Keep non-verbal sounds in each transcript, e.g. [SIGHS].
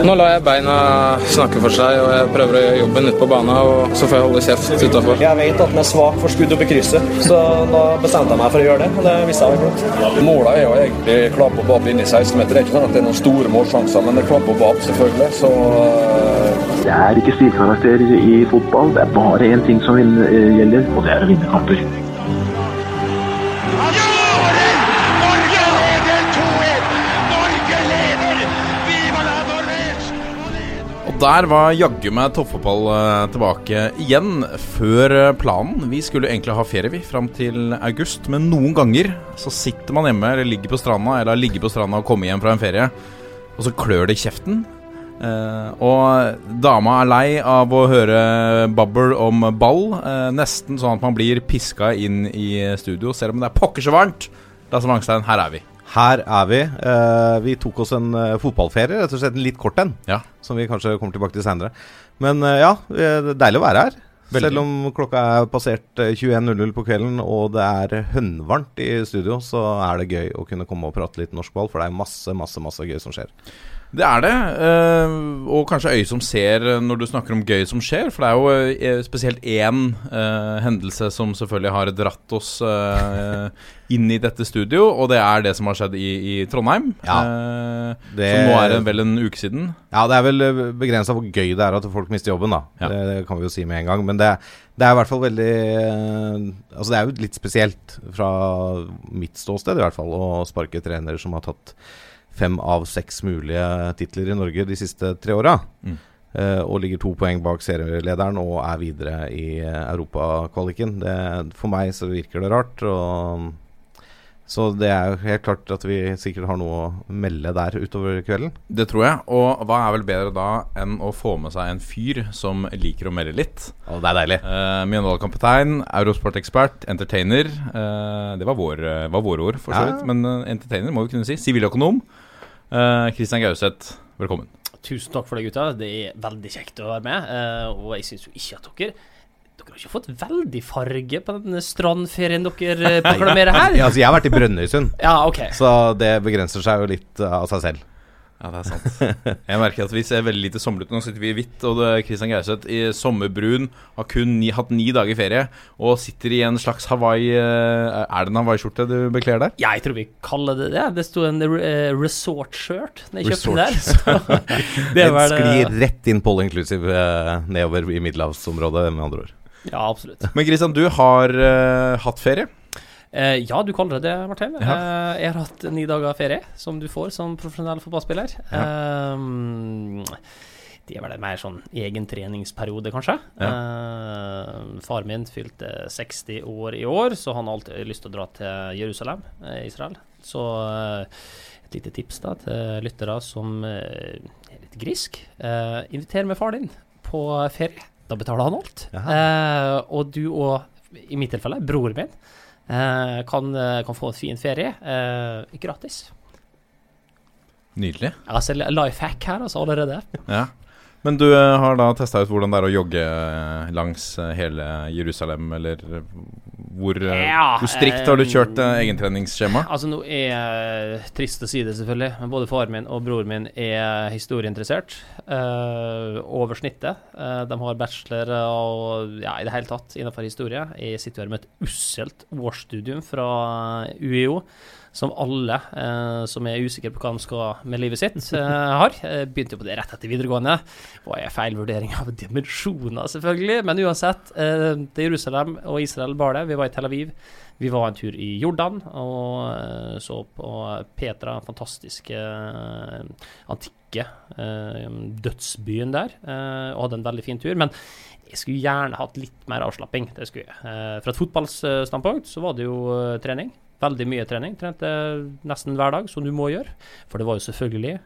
Nå lar jeg beina snakke for seg, og jeg prøver å gjøre jobben ute på banen. Og så får jeg holde kjeft utafor. Jeg vet at den er svak for skudd oppe i krysset, så da bestemte jeg meg for å gjøre det. Og det visste jeg var godt. Målet er jo egentlig klapp og inn i 16-meter. Det er ikke sånn at det er noen store målsjanser, men det er klapp og bap, selvfølgelig. Så uh... Det er ikke stilkarakter i fotball. Det er bare én ting som gjelder, og det er å vinne kamper. Der var jaggu meg toppfotball tilbake igjen, før planen. Vi skulle egentlig ha ferie, vi, fram til august. Men noen ganger så sitter man hjemme eller ligger på stranda, eller ligger på stranda og kommer hjem fra en ferie, og så klør det i kjeften. Uh, og dama er lei av å høre babbel om ball. Nesten sånn at man blir piska inn i studio, selv om det er pokker så varmt. Lasse Mangstein, her er vi. Her er vi. Uh, vi tok oss en uh, fotballferie, rett og slett en litt kort en. Ja. Som vi kanskje kommer tilbake til seinere. Men uh, ja, det er deilig å være her. Veldig. Selv om klokka er passert 21.00 på kvelden og det er hønvarmt i studio, så er det gøy å kunne komme og prate litt norsk ball, for det er masse, masse, masse gøy som skjer. Det er det, og kanskje øye som ser når du snakker om gøy som skjer. For det er jo spesielt én hendelse som selvfølgelig har dratt oss inn i dette studio, og det er det som har skjedd i, i Trondheim. Ja, det, som nå er det vel en uke siden. Ja, det er vel begrensa hvor gøy det er at folk mister jobben, da. Ja. Det, det, kan vi jo si med en gang. Men det, det er i hvert fall veldig Altså, det er jo litt spesielt fra mitt ståsted, i hvert fall, å sparke trenere som har tatt fem av seks mulige titler i Norge de siste tre åra. Mm. Uh, og ligger to poeng bak serielederen og er videre i europakvaliken. For meg så virker det rart. Og så det er jo helt klart at vi sikkert har noe å melde der utover kvelden. Det tror jeg. Og hva er vel bedre da enn å få med seg en fyr som liker å melde litt? Og det er deilig. Uh, Mjøndalen-kaptein, Eurosport-ekspert, entertainer. Uh, det var, vår, var våre ord, for så vidt. Ja. Men entertainer må vi kunne si. Siviløkonom. Kristian uh, Gauseth, velkommen. Tusen takk for det, gutta. Det er veldig kjekt å være med. og jeg syns jo ikke at dere dere har ikke fått veldig farge på den strandferien dere eh, [LAUGHS] proklamerer her? ja, altså jeg har vært i Brønnøysund, ja, okay. så det begrenser seg jo litt av seg selv. Ja, det er sant. Jeg merker at vi ser veldig lite sommerlig ut. Nå sitter vi i hvitt, og Kristian Gauseth i sommerbrun har kun ni, hatt ni dager ferie og sitter i en slags Hawaii eh, Er det en Hawaii-skjorte du bekler der? Ja, jeg tror vi kaller det det. Det sto en uh, resort-shirt da jeg kjøpte den der. [LAUGHS] det sklir rett inn Paul inclusive uh, nedover i middelhavsområdet, med andre ord. Ja, absolutt. Men Kristian, du har uh, hatt ferie? Uh, ja, du kaller det det, Martin. Ja. Uh, jeg har hatt ni dager ferie, som du får som profesjonell fotballspiller. Ja. det er vel en mer sånn egen treningsperiode, kanskje. Ja. far min fylte 60 år i år, så han har alltid lyst til å dra til Jerusalem, Israel. Så et lite tips da til lyttere som er litt grisk. inviter med far din på ferie. Da betaler han alt. Eh, og du og, i mitt tilfelle, broren min, eh, kan, eh, kan, få en fin ferie eh, gratis. Nydelig. Altså life hack her, altså, allerede. Ja. Men du eh, har da testa ut hvordan det er å jogge langs hele Jerusalem, eller hvor, ja, hvor strikt har du kjørt eh, egentreningsskjema? Altså Nå er uh, trist å si det, selvfølgelig, men både faren min og broren min er historieinteressert. Uh, over snittet. Uh, de har bachelor og ja, i det hele tatt innenfor historie. Jeg sitter her med et usselt årsstudium fra UiO som alle eh, som er usikre på hva de skal med livet sitt, eh, har. Begynte jo på det rett etter videregående. Var en feil vurdering av dimensjoner, selvfølgelig. Men uansett, eh, det Jerusalem og Israel bar det. Vi var i Tel Aviv. Vi var en tur i Jordan og eh, så på Petra, den fantastiske eh, antikke eh, dødsbyen der, og hadde en veldig fin tur. Men jeg skulle gjerne hatt litt mer avslapping. det skulle jeg. Fra et fotballstandpunkt så var det jo trening. Veldig mye trening. Trente nesten hver dag, som du må gjøre. For det var jo selvfølgelig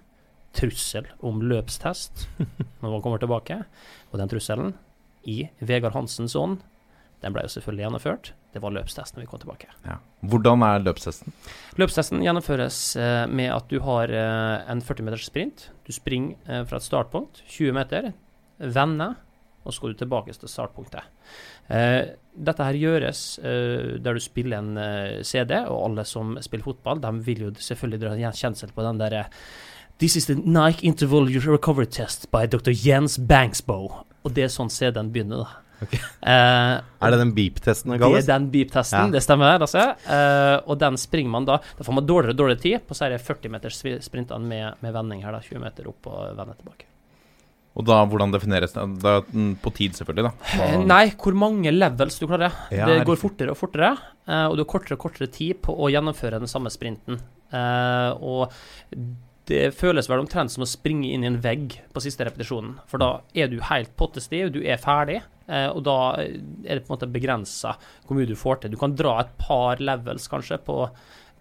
trussel om løpstest [LAUGHS] når man kommer tilbake. Og den trusselen, i Vegard Hansens ånd, den ble jo selvfølgelig gjennomført. Det var løpstesten vi kom tilbake. Ja. Hvordan er løpstesten? Løpstesten gjennomføres eh, med at du har eh, en 40 meters sprint. Du springer eh, fra et startpunkt, 20 meter, vender, og så går du tilbake til startpunktet. Eh, dette her gjøres uh, der du spiller en uh, CD, og alle som spiller fotball, de vil jo selvfølgelig dra kjensel på den der This is the Nike Interval Recovery Test by Dr. Jens Banksbow. Og det er sånn CD-en begynner, da. Eh, Er det den beep-testen det det er den beep-testen, Ja. det stemmer. Altså. Uh, og den springer man da Da får man dårligere og dårligere tid på det 40 meters sprintene med, med vending her, da. 20 meter opp og vende tilbake. Og da, hvordan defineres det? Da, mm, på tid, selvfølgelig, da. Eh, Nei, hvor mange levels du klarer. Ja, det går fortere og fortere, eh, og du har kortere og kortere tid på å gjennomføre den samme sprinten. Eh, og det føles vel omtrent som å springe inn i en vegg på siste repetisjonen. For da er du helt pottestiv, du er ferdig, og da er det på en måte begrensa hvor mye du får til. Du kan dra et par levels kanskje på,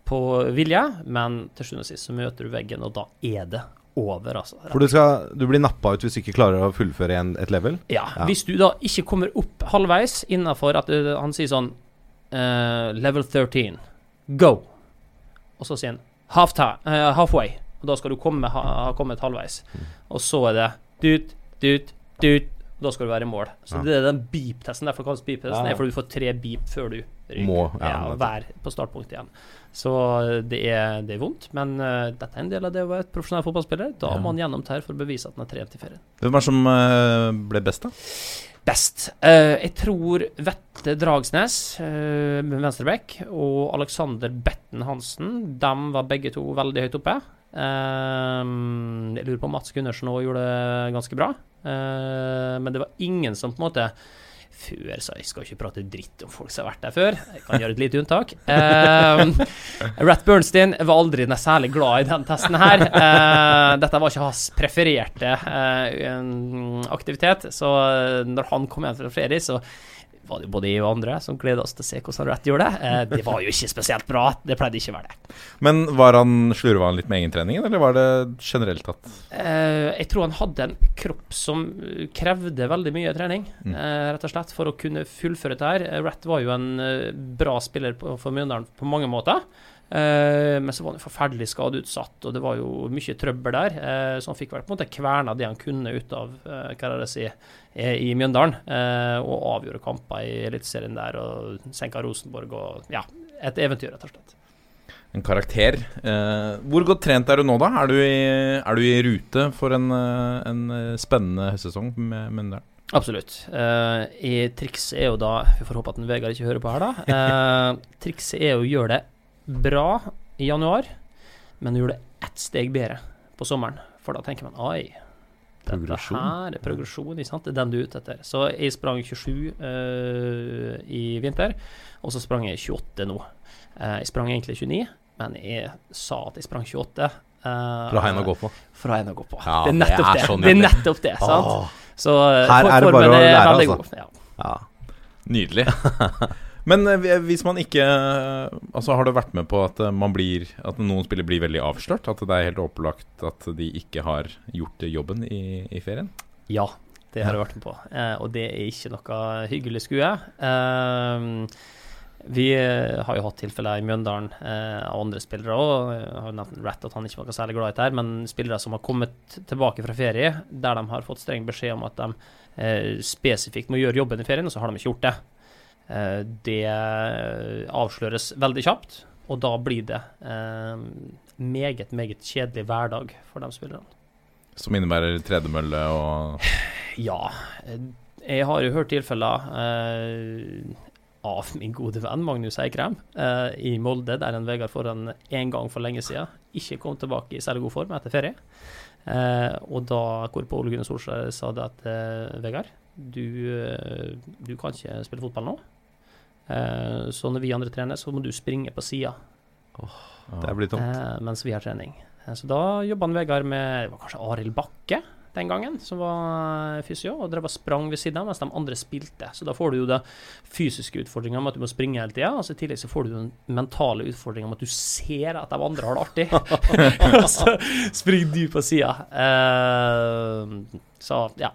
på vilje, men til sjuende og sist så møter du veggen, og da er det over, altså. For du, skal, du blir nappa ut hvis du ikke klarer å fullføre en, et level? Ja, Ja. hvis du da ikke kommer opp halvveis innafor at uh, han sier sånn uh, Level 13, go. Og så sier han half eh, halfway. Og da skal du komme, ha, ha kommet halvveis. Og så er det dut, dut, dut. Da skal du være i mål. Så det er den beep-testen. Derfor kalles beep-testen. Er fordi du får tre beep før du ryker. Må, ja. Vær på startpunkt igjen. Så eh, det er, det er vondt, men uh, dette er en del av det å være et profesjonell fotballspiller. Da må han gjennom her for å bevise at han er trent i ferien. Hvem er det som uh, ble best, da? Best. Uh, jeg tror Vette Dragsnes uh, med venstreback og Alexander Betten Hansen De var begge to veldig høyt oppe. Eh, jeg lurer på om Mats Gundersen òg gjorde det ganske bra. Eh, men det var ingen som på en måte før, så jeg skal ikke prate dritt om folk som har vært der før. Jeg kan gjøre et lite unntak. Eh, Rat Bernstein var aldri særlig glad i den testen her. Dette var ikke hans prefererte eh, aktivitet, så eh, når han kom hjem fra ferie, så var det jo både jeg og andre som gleda oss til å se hvordan Rett gjorde det. Eh, det var jo ikke spesielt bra. Det pleide ikke å være det. Men var han slurva han litt med egentreningen, eller var det generelt tatt? Eh, jeg tror han hadde en kropp som krevde veldig mye trening, Mm. eh, rett og slett, for å kunne fullføre dette her. Rett var jo en bra spiller på, for Mjøndalen på mange måter. Eh, men så var han jo forferdelig skadeutsatt, og det var jo mye trøbbel der. Eh, så han fikk vel på en måte kverna det han kunne ut av eh, hva er det å si, i Mjøndalen. Og avgjorde kamper i Eliteserien der, og senka Rosenborg og Ja, et eventyr, rett og slett. en karakter? Eh, hvor godt trent er du nå, da? Er du i, er du i rute for en, en spennende høstsesong med Mjøndalen? Absolutt. Eh, i trikset er jo da Vi får håpe at en Vegard ikke hører på her, da. Eh, trikset er å gjøre det bra i januar, men gjøre det ett steg bedre på sommeren. For da tenker man oi, dette her er progresjon, ikke sant? Det er den du er ute etter. Så jeg sprang 27 uh, i vinter, og så sprang jeg 28 nå. Uh, jeg sprang egentlig 29, men jeg sa at jeg sprang 28. eh, For å ha en å gå på. For å ha en å gå på. Ja, det er det nettopp er det. det, er nettopp det, sant? Åh, Så eh, Her for- er det bare å lære, altså. Ja. ja. Nydelig. [LAUGHS] [LAUGHS] Men eh, hvis man ikke Altså Har du vært med på at eh, blir At noen spillere blir veldig avslørt? At det er helt opplagt at de ikke har gjort jobben i, i ferien? ja, det har jeg vært med på. Eh, og det er ikke noe hyggelig skue. Eh, vi eh, har jo hatt tilfeller i Mjøndalen eh, av andre spillere òg. Har nevnt Ratt at han ikke var særlig glad i dette, men spillere som har kommet tilbake fra ferie, der de har fått streng beskjed om at de eh, spesifikt må gjøre jobben i ferien, og så har de ikke gjort det. Eh, det avsløres veldig kjapt, og da blir det eh, meget, meget kjedelig hverdag for de spillerne. Som innebærer tredemølle og [SIGHS] Ja. eh, Jeg har jo hørt tilfeller eh, av min gode venn Magnus Eikrem eh, i Molde, der en Vegard Forhen en gang for lenge siden ikke kom tilbake i særlig god form etter ferie. Eh, og da hvorpå Ole Gunnar Solskjær sa det at eh, Vegard, du, eh, du kan ikke spille fotball nå. Eh, så når vi andre trener, så må du springe på sida Det blir tomt. eh, mens vi har trening. Uh, Så da jobba Vegard med det var kanskje Arild Bakke den gangen, som var fysio, og drev og sprang ved siden av mens de andre spilte. Så da får du jo det fysiske utfordringa med at du må springe hele tida, og så i tillegg så får du den mentale utfordringa med at du ser at de andre har det artig, og [LAUGHS] [LAUGHS] så springer du på sida. Eh, så ja.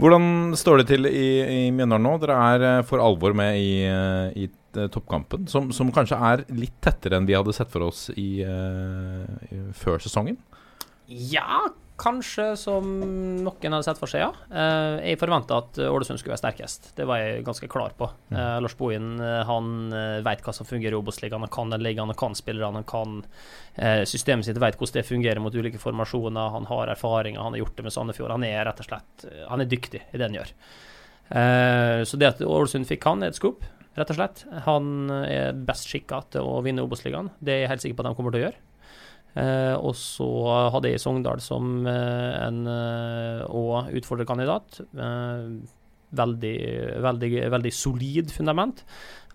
Hvordan står det til i, i Mjøndalen nå? Dere er eh, for alvor med i, eh, i eh, toppkampen, som, som kanskje er litt tettere enn vi hadde sett for oss i, i, før sesongen. Ja, kanskje som noen hadde sett for seg, ja. Eh, jeg forventa at Ålesund skulle være sterkest. Det var jeg ganske klar på. Eh, Lars Bohin eh, han vet hva som fungerer i Obos-ligaen. Han kan den ligaen, han kan spillerne, han kan systemet sitt, vet hvordan det fungerer mot ulike formasjoner. Han har erfaringer, han har gjort det med Sandefjord. Han er rett og slett Han er dyktig i det han gjør. Så det at Ålesund fikk han, er et skup, rett og slett. Han er best skikka til å vinne Obos-ligaen. Det er jeg helt sikker på at de kommer til å gjøre. Eh, og så hadde jeg Sogndal som eh, en òg og utfordrerkandidat. Eh, veldig, veldig, veldig solid fundament.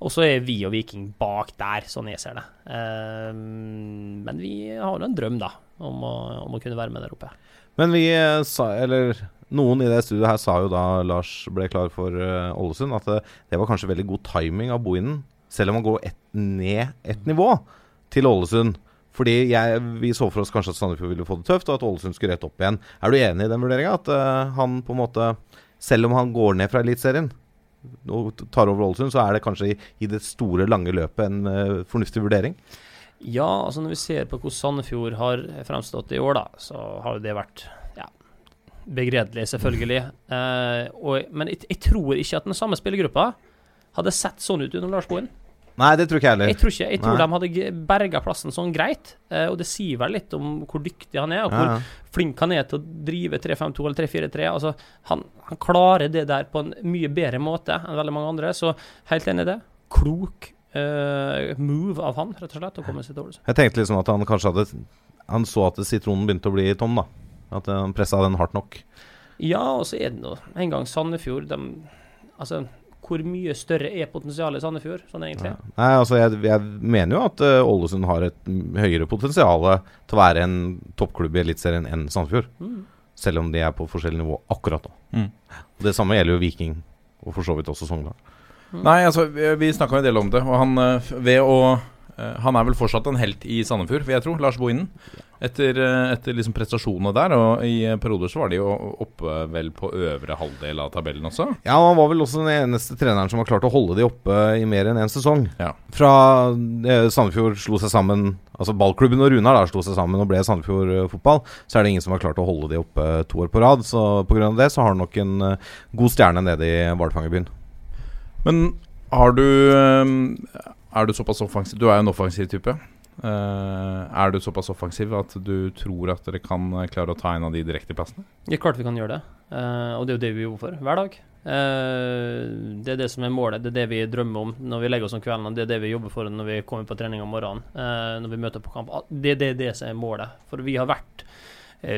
Og så er vi og Viking bak der, sånn jeg ser det. Eh, men vi har jo en drøm, da, om å, om å kunne være med der oppe. Men vi eh, sa, eller noen i det studioet her sa jo da Lars ble klar for eh, Ålesund, at det, det var kanskje veldig god timing av Bohinen, selv om han går et, ned ett nivå til Ålesund. Fordi jeg, vi så for oss kanskje at Sandefjord ville få det tøft, og at Ålesund skulle rette opp igjen. Er du enig i den vurderinga? At uh, han på en måte, selv om han går ned fra Eliteserien og tar over Ålesund, så er det kanskje i, i det store, lange løpet en uh, fornuftig vurdering? Ja, altså når vi ser på hvordan Sandefjord har fremstått i år, da, så har det vært ja, begredelig, selvfølgelig. Uh, og, men jeg, jeg tror ikke at den samme spillergruppa hadde sett sånn ut under Lars Bohin. Nei, det tror ikke jeg Jeg tror ikke, jeg tror Nei. de hadde berga plassen sånn greit, eh, og det sier vel litt om hvor dyktig han er, og hvor Ja, ja. flink han er til å drive 3-5-2 eller 3-4-3. Altså, han, han klarer det der på en mye bedre måte enn veldig mange andre, så helt enig i det. Klok uh, move av han, rett og slett, å komme seg til Ålesund. Jeg tenkte liksom at han kanskje hadde Han så at sitronen begynte å bli tom, da. At han pressa den hardt nok. Ja, og så er det nå en gang Sandefjord de, Altså, hvor mye større er potensialet i Sandefjord, sånn egentlig? Ja. Nei, altså jeg, jeg mener jo at eh, Ålesund har et mm, høyere potensial til å være en toppklubb i Eliteserien enn Sandefjord. Mm. Selv om de er på forskjellig nivå akkurat nå. Mm. Det samme gjelder jo Viking, og for så vidt også Sogndal. Nei, altså, vi, vi snakka en del om det, og han eh, ved å Han er vel fortsatt en helt i Sandefjord, vil jeg tro. Lars Bohinen. Etter, eh, etter liksom prestasjonene der, og i eh, perioder så var de jo oppe vel på øvre halvdel av tabellen også. Ja, han var vel også den eneste treneren som har klart å holde de oppe i mer enn én sesong. Ja. Fra eh, Sandefjord slo seg sammen Altså ballklubben og Runar da slo seg sammen og ble Sandefjord eh, fotball, så er det ingen som har klart å holde de oppe to år på rad. Så pga. det så har han nok en eh, god stjerne nede i hvalfangerbyen. Men har du eh, Er du såpass offensiv Du er jo en offensiv type. Uh, er du såpass offensiv at du tror at dere kan eh, klare å ta en av de direkteplassene? Det er klart vi kan gjøre det, uh, og det er jo det vi jobber for hver dag. Uh, det er det som er målet, det er det vi drømmer om når vi legger oss om kvelden. Det er det vi jobber for når vi kommer på trening om morgenen, når vi møter på kamp. Ah, Det er det, det som er målet. For vi har vært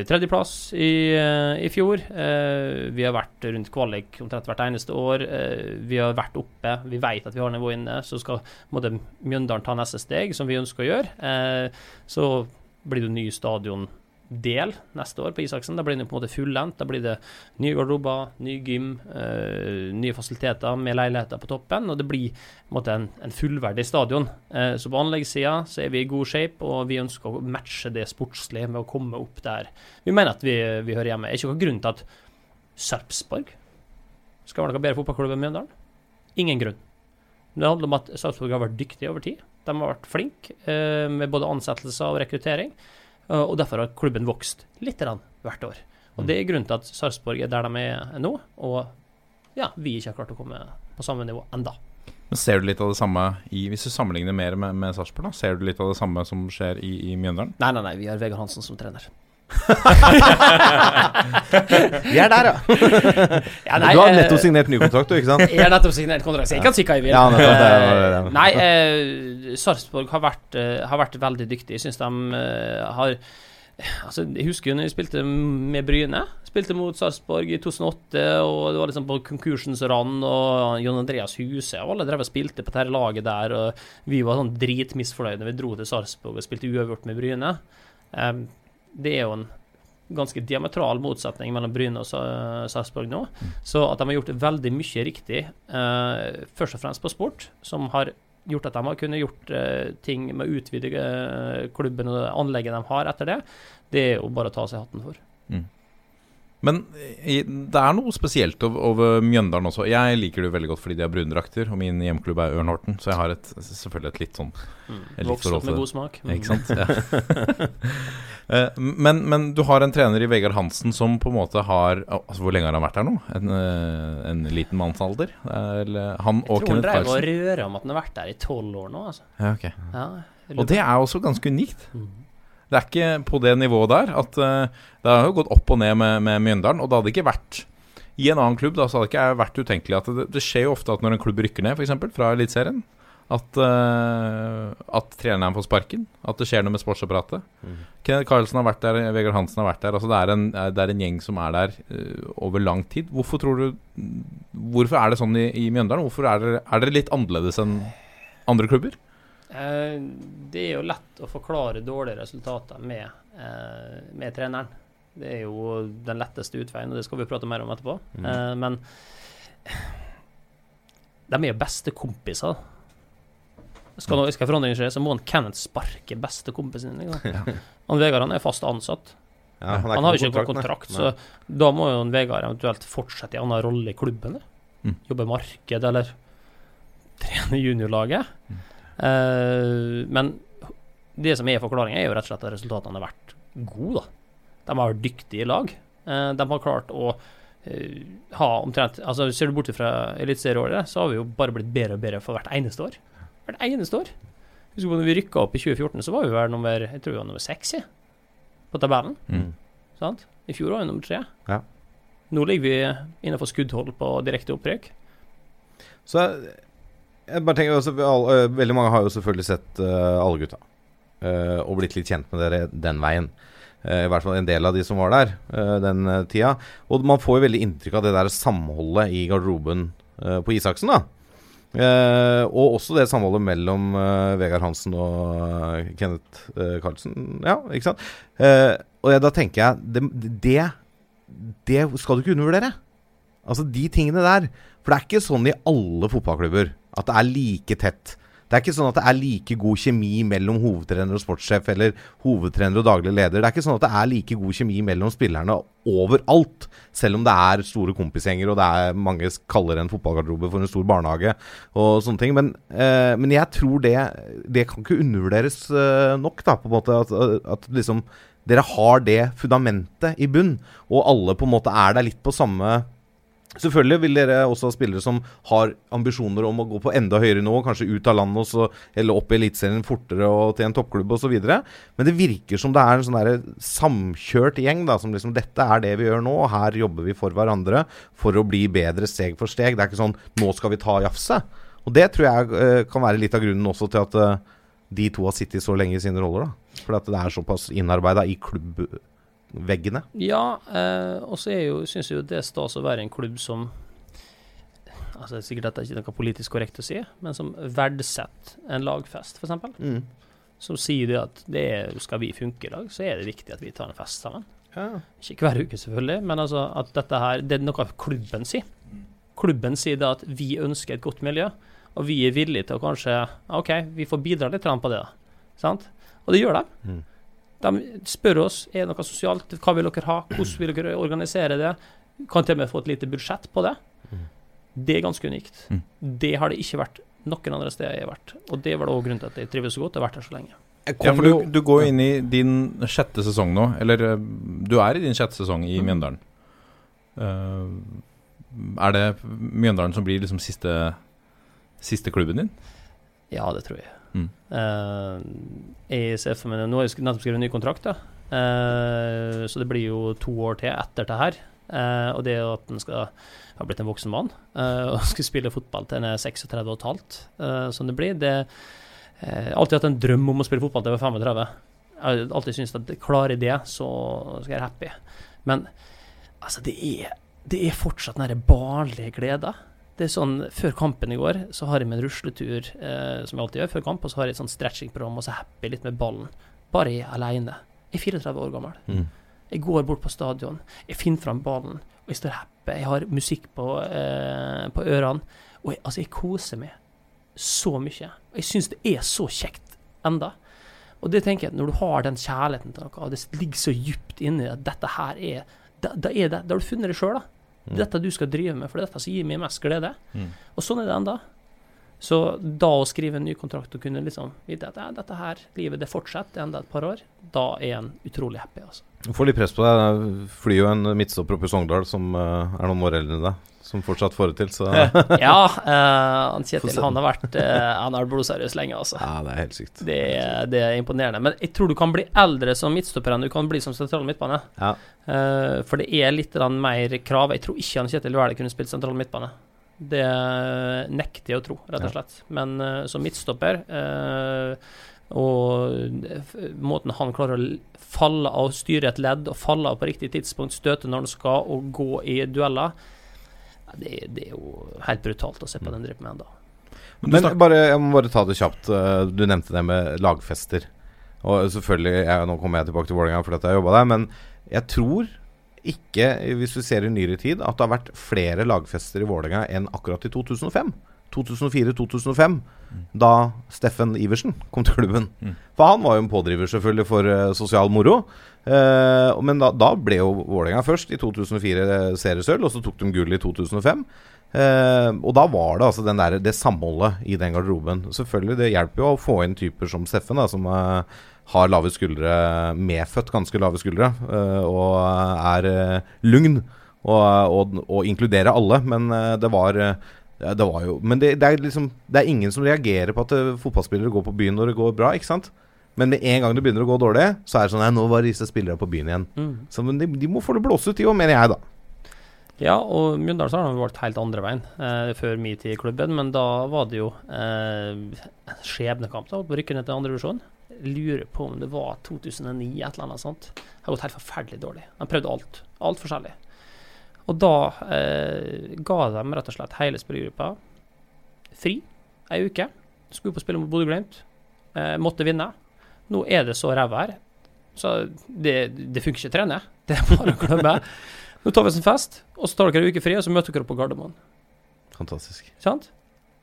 tredjeplass i, eh, i fjor. Eh, vi har vært rundt kvalik omtrent hvert eneste år. Eh, vi har vært oppe. Vi vet at vi har nivået inne. Så skal måtte Mjøndalen ta neste steg, som vi ønsker å gjøre. Eh, så blir det ny ny stadiondel neste år på Isaksen. Da blir det på en måte fullendt. Da blir det nye garderober, ny gym, eh, nye fasiliteter med leiligheter på toppen. Og det blir på en, måte, en, en fullverdig stadion. Eh, så på anleggssida så er vi i god shape, og vi ønsker å matche det sportslige med å komme opp der vi mener at vi, vi hører hjemme. Er ikke noen grunn til at Sarpsborg skal være noe bedre fotballklubb enn Mjøndalen. Ingen grunn. Det handler om at Sarpsborg har vært dyktige over tid. De har vært flinke eh, med både ansettelser og rekruttering. Eh, og derfor har klubben vokst litt hvert år. Og Det er grunnen til at Sarpsborg er der de er nå, og ja, vi ikke har klart å komme på samme nivå enda. Men Ser du litt av det samme i Hvis du sammenligner mer med, med Sarpsborg, da, ser du litt av det samme som skjer i, i Mjøndalen? Nei, nei, nei, vi har Vegard Hansen som trener. [LAUGHS] Vi er der, ja! [LAUGHS] Ja, du har eh, nettopp signert ny kontrakt, du, ikke sant? Jeg har nettopp signert kontrakt, så jeg kan si hva jeg vil. Ja, nettopp, det var det. Eh, Nei, eh, Sarpsborg har, eh, har vært veldig dyktig. Jeg syns de eh, har Altså, Jeg husker jo når vi spilte med Bryne. Spilte mot Sarpsborg i 2008, og det var liksom på konkursens rand. Og Jon Andreas Huse og alle drev og spilte på dette laget der. Og vi var sånn dritmisfornøyde når vi dro til Sarpsborg og spilte uavgjort med Bryne. Eh, det er jo en ganske diametral motsetning mellom Bryne og Sa- Sarpsborg nå. Så at de har gjort veldig mye riktig, eh, først og fremst på sport, som har gjort at de har kunnet gjort eh, ting med å utvide eh, klubben og anlegget de har etter det, det er jo bare å ta seg hatten for. Men det er noe spesielt over, Mjøndalen også. Jeg liker det veldig godt fordi de har brundrakter, og min hjemklubb er Ørn Horten, så jeg har et, selvfølgelig et litt sånn mm. Vokst opp med god smak. Mm. Ikke sant? Ja. [LAUGHS] Eh, men, men du har en trener i Vegard Hansen som på en måte har altså Hvor lenge har han vært her nå? En, eh, en liten mannsalder? Eller han Jeg tror han drev og Carlsen? om at han har vært der i tolv år nå. Altså. Ja, ok. Ja, Og det er også ganske unikt. Mhm. Det er ikke på det nivået der at uh, Det har jo gått opp og ned med, med Mjøndalen, og det hadde ikke vært i en annen klubb da, så hadde det ikke vært utenkelig at det, det skjer jo ofte at når en klubb rykker ned, f.eks. fra Eliteserien, at, uh, at treneren får sparken. At det skjer noe med sportsapparatet. Kenneth Carlsen har vært der, Vegard Hansen har vært der. Altså det, er en, det er en gjeng som er der uh, over lang tid. Hvorfor tror du Hvorfor er det sånn i, i Mjøndalen? Hvorfor er dere, er dere litt annerledes enn andre klubber? Eh, det er jo lett å forklare dårlige resultater med, eh, med treneren. Det er jo den letteste utveien, og det skal vi prate mer om etterpå. Mm. men de er jo bestekompiser. Skal, noe- skal forandring skje, så må han Kenneth sparke bestekompisen sin. [LAUGHS] Ja. Han Vegard han er fast ansatt. Ja, Han, er har ikke jo ikke noen kontrakt, så da må jo han Vegard eventuelt fortsette i annen rolle i klubben. Mm. Jobbe marked eller trene juniorlaget. Eh, men det som er forklaringen, er jo rett og slett at resultatene har vært gode. da. De har vært dyktige i lag. Eh, de har klart å eh, ha omtrent altså Ser du bort fra eliteserieåret, så har vi jo bare blitt bedre og bedre for hvert eneste år. Hvert eneste år. Husker du når vi rykka opp i 2014, så var vi vel nummer jeg tror vi var nummer seks på tabellen. Mm. Sant? I fjor var vi nummer tre. Ja. Nå ligger vi innenfor skuddhold på direkte opprykk. Så jeg bare tenker også, alle, øh, Veldig mange har jo selvfølgelig sett uh, alle gutta. Uh, og blitt litt kjent med dere den veien. Uh, I hvert fall en del av de som var der den tida. Og man får jo veldig inntrykk av det der samholdet i garderoben på Isaksen. da og også det samholdet mellom Vegard Hansen og Kenneth uh, Carlsen. Ja, ikke sant? Og jeg, da tenker jeg det, det, det skal du ikke undervurdere. Altså de tingene der. For det er ikke sånn i alle fotballklubber at det er like tett. Det er ikke sånn at det er like god kjemi mellom hovedtrener og sportssjef eller hovedtrener og daglig leder. Det er ikke sånn at det er like god kjemi mellom spillerne overalt. Selv om det er store kompisgjenger og det er mange kaller en fotballgarderobe for en stor barnehage og sånne ting. Men, eh, men jeg tror det, det kan ikke undervurderes eh, nok, da, på en måte. At, at liksom dere har det fundamentet i bunn, og alle på en måte er der litt på samme Selvfølgelig vil dere også ha spillere som har ambisjoner om å gå på enda høyere nivå, kanskje ut av landet også, eller opp i Eliteserien fortere og til en toppklubb osv. Men det virker som det er en sånn samkjørt gjeng, da, som liksom Dette er det vi gjør nå, og her jobber vi for hverandre for å bli bedre steg for steg. Det er ikke sånn Nå skal vi ta jafse'. Og det tror jeg eh, kan være litt av grunnen også til at eh, de to har sittet så lenge i sine roller. da For at det er såpass innarbeida i klubbveggene. Ja, eh, og så syns jeg jo det er stas å være en klubb som altså Sikkert dette er ikke noe politisk korrekt å si, men som verdsetter en lagfest, f.eks. Mm. Som sier det at det er, skal vi funke i dag, så er det viktig at vi tar en fest sammen. Ja. Ikke hver uke, selvfølgelig, men altså at dette her Det er noe klubben sier. Klubben sier det at vi ønsker et godt miljø, og vi er villige til å kanskje OK, vi får bidra litt på det, da. Sant? Og det gjør de. Mm. De spør oss er det noe sosialt, hva vil dere ha, hvordan vil dere organisere det. Kan til og med få et lite budsjett på det. Det er ganske unikt. Mm. Det har det ikke vært noen andre steder jeg har vært. Og det var da også grunnen til at jeg trives så godt og har vært her så lenge. Ja, for du, du går inn i din sjette sesong nå, eller eh, du er i din sjette sesong i Mjøndalen. Uh, er det Mjøndalen som blir liksom siste, siste klubben din? Ja, det tror jeg. Mm. Uh, jeg ser for meg Nå har jeg nettopp skrevet en ny kontrakt, da. Uh, så det blir jo to år til etter det her. Uh, og det at en skal ha blitt en voksen mann og skal spille fotball til en er 36 og et halvt, eh, som det blir det har Alltid hatt en drøm om å spille fotball til jeg var 35. Jeg har alltid syntes at klarer jeg det, så skal jeg være happy. Men altså, det er, det er fortsatt den derre barnlige gleden. Det er sånn, Før kampen i går så har jeg med en rusletur, eh, som jeg alltid gjør før kamp, og så har jeg et sånn stretchingprogram, og så happy litt med ballen. Bare jeg alene. Jeg er 34 år gammel. Mm. Jeg går bort på stadion, jeg finner fram ballen, og jeg står happy. Jeg har musikk på, eh, på ørene. Og jeg, altså, jeg koser meg så mye. Og jeg syns det er så kjekt enda. Og det tenker jeg, når du har den kjærligheten til noe, og det ligger så djupt inni at dette her er da, da er det, da har du funnet det sjøl, da. Det er dette du skal drive med, for det dette som gir meg mest glede. Mm. Og sånn er det enda. Så da å skrive en ny kontrakt og kunne liksom vite at ja, dette her, livet det fortsetter enda et par år, da er en utrolig happy, altså. Du får litt press på deg. Det flyr jo en midtstopper oppe i Sogndal som eh, er noen år eldre enn deg, som fortsatt får det til, så Ja, [LAUGHS] uh, Kjetil han har vært uh, Han har vært blodseriøs lenge, altså. Ja, det er helt sykt. Det, det er imponerende. Men jeg tror du kan bli eldre som midtstopper enn du kan bli som sentral midtbane. Ja. Uh, for det er litt mer krav. Jeg tror ikke han Kjetil Wæler kunne spilt sentral midtbane. Det nekter jeg å tro, rett og slett. Men eh, som midtstopper eh, og måten han klarer å falle av, styre et ledd og falle av på riktig tidspunkt, støte når han skal, og gå i dueller ja, det, det er jo helt brutalt å se på den driver med ennå. Men Men bare, jeg må bare ta det kjapt. Eh, Du nevnte det med lagfester. Og selvfølgelig, jeg, Nå kommer jeg tilbake til Vålerenga fordi jeg har jobba der, men jeg tror ikke, hvis vi ser i nyere tid, at det har vært flere lagfester i Vålerenga enn akkurat i 2005. 2004-2005, da Steffen Iversen kom til klubben. Mm. For han var jo en pådriver selvfølgelig for uh, sosial moro. Uh, men da, da ble jo Vålerenga først i 2004 seriesølv, og så tok de gull i 2005. Uh, og da var det altså den der, det samholdet i den garderoben. Selvfølgelig, Det hjelper jo å få inn typer som Steffen, da, som eh, har lave skuldre, medfødt ganske lave skuldre, eh, og er eh, lugn. Og, og, og inkluderer alle. Men eh, det var eh, ja, det var jo Men det, det er liksom Det er ingen som reagerer på at eh, fotballspillere går på byen når det går bra, ikke sant? Men med en gang det begynner å gå dårlig, så er det sånn Nei, nå var disse spillere på byen igjen. Mm. Så men de, de må få det blåst ut, de òg, mener jeg, da. Ja, og Mjøndalen har valgt helt andre veien eh, før min tid i klubben, men da var det jo eh, skjebnekamp da, på rykke ned til andre divisjon. Lurer på om det var 2009, et eller annet sånt. Det har gått helt forferdelig dårlig. Han prøvde alt. Alt forskjellig. Og da eh, ga de rett og slett hele spillergruppa fri ei uke. Skulle på spille mot Bodø-Glimt. Eh, måtte vinne. Nå er det så ræva her, så det, det funker ikke å trene. [LAUGHS] Det er bare å glemme. Nå tar vi oss en fest, og så tar dere en uke fri, og så møter dere opp på Gardermoen. Fantastisk. Sant?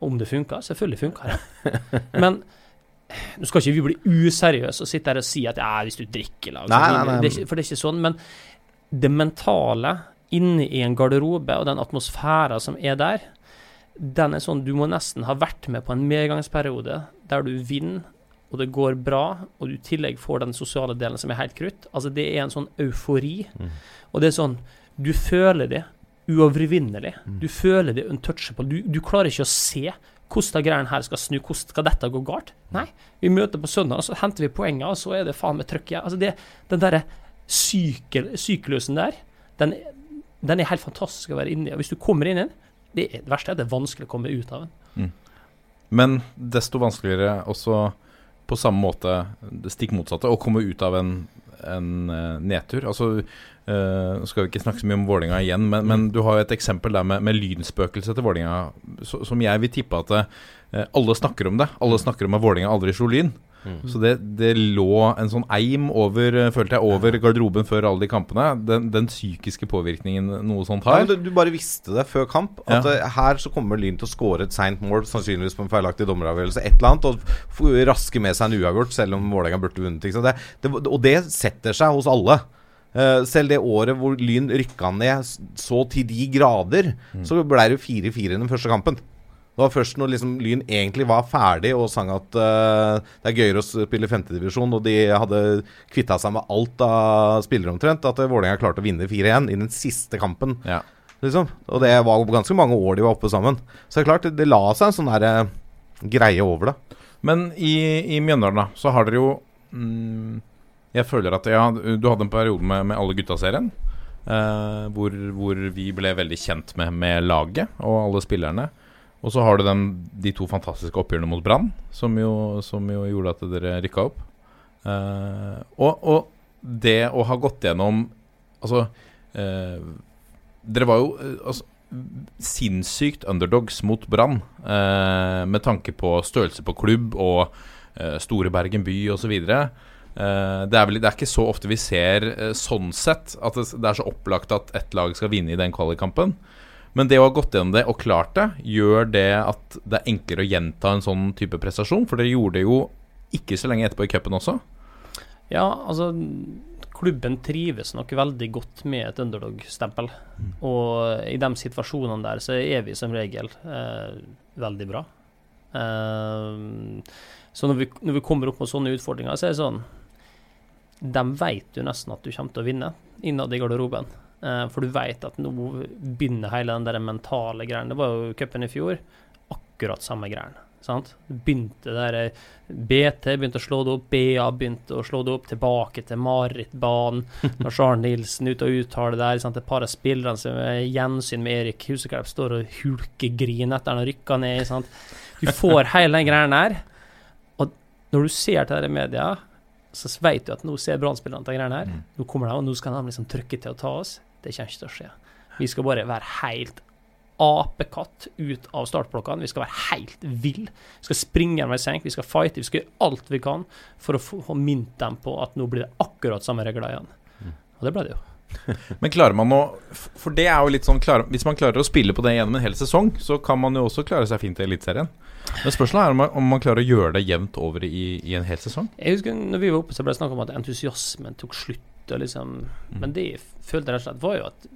Om det funker? Selvfølgelig funker det. Men nå skal ikke vi bli useriøse og sitte her og si at ja, hvis du drikker lag, så Nei, nei, nei. For det er ikke sånn. Men det mentale inne i en garderobe og den atmosfæren som er der, den er sånn du må nesten ha vært med på en medgangsperiode der du vinner, og det går bra, og du i tillegg får den sosiale delen som er helt krutt. Altså, det er en sånn eufori. Mm. Og det er sånn Du føler det uovervinnelig. Mm. Du føler det untouchable. Du, du klarer ikke å se hvordan greiene her skal snu, hvordan skal dette gå galt? Nei. Vi møter på søndag, og så henter vi poenger, og så er det faen meg trøkk igjen. Altså det, den derre syklusen der, den, den er helt fantastisk å være inni. Og hvis du kommer inn i den, det, er, det verste er at det er vanskelig å komme ut av den. Men desto vanskeligere også på samme måte det stikk motsatte, å komme ut av en, en eh, nedtur. Altså, Nå skal vi ikke snakke så mye om Vålinga igjen, men, men du har jo et eksempel der med, med lynspøkelset til Vålinga, som jeg vil tippe at uh, alle snakker om det. Alle snakker om at Vålinga aldri slo lyn. Så det, det lå en sånn eim over, eh, følte jeg, over garderoben før alle de kampene. Den, den psykiske påvirkningen noe sånt har. Ja, du, du bare visste det før kamp. At Ja. eh, her så kommer Lyn til å score et seint mål, sannsynligvis på en feilaktig dommeravgjørelse, et eller annet, og raske med seg en uavgjort, selv om Vålerenga burde vunnet. Det, det, og det setter seg hos alle. Uh, selv det året hvor Lyn rykka ned så til de grader, så ble det jo 4-4 i den første kampen. Det var først når liksom Lyn egentlig var ferdig og sang at uh, det er gøyere å spille femtedivisjon, og de hadde kvitta seg med alt av spillere omtrent, at eh, Vålerenga klarte å vinne 4-1 i den siste kampen. Ja. Liksom. Og det var ganske mange år de var oppe sammen. Så det er klart, det, det la seg en sånn der, uh, greie over det. Men i, i Mjøndalen, da, så har dere jo mm, Jeg føler at ja, du hadde en periode med, med alle gutta-serien. Uh, hvor, hvor vi ble veldig kjent med, med laget og alle spillerne. Og så har du dem, de to fantastiske oppgjørene mot Brann, som, som jo gjorde at dere rykka opp. Eh, og, og det å ha gått gjennom Altså eh, Dere var jo eh, altså, sinnssykt underdogs mot Brann, eh, med tanke på størrelse på klubb og eh, store Bergen by osv. Uh, det, er vel, det er ikke så ofte vi ser uh, sånn sett at det, det er så opplagt at ett lag skal vinne i den kvalikkampen. Men det å ha gått gjennom det og klart det, gjør det at det er enklere å gjenta en sånn type prestasjon? For dere gjorde det jo ikke så lenge etterpå i cupen også. Ja, altså klubben trives nok veldig godt med et underdog-stempel. Og i de situasjonene der så er vi som regel eh, veldig bra. Eh, så når vi, når vi kommer opp med sånne utfordringer, så er det sånn De vet jo nesten at du kommer til å vinne innad i garderoben. Eh, for du vet at nå begynner hele den der mentale greien. Det var jo cupen i fjor. Akkurat samme greien. Sant? Begynte der eh, BT begynte å slå det opp, BA begynte å slå det opp tilbake til marerittbanen. Når [LAUGHS] Arne Nilsen ute og uttaler der. Sant? Et par av spillerne som er gjensyn med Erik Huseklepp står og hulkegriner etter han rykka ned. Sant? Du får hele den greia der. Og når du ser til det i media, så vet du at nå ser Brann-spillerne de greiene her. Nå kommer de, og nå skal de liksom trykke til å ta oss. Det kommer ikke til å skje. Vi skal bare være helt apekatt ut av startblokkene. Vi skal være helt vill. Vi skal springe med senk, vi skal fighte, vi skal gjøre alt vi kan for å få minnet dem på at nå blir det akkurat samme regler igjen. Og det ble det jo. [LAUGHS] Men klarer man å For det er jo litt sånn klar, Hvis man klarer å spille på det gjennom en hel sesong, så kan man jo også klare seg fint i Eliteserien. Men spørsmålet er om man, om man klarer å gjøre det jevnt over i, i en hel sesong. Jeg husker når vi var oppe, så ble det snakk om at entusiasmen tok slutt. Og liksom, Men det jeg følte rett og slett var jo at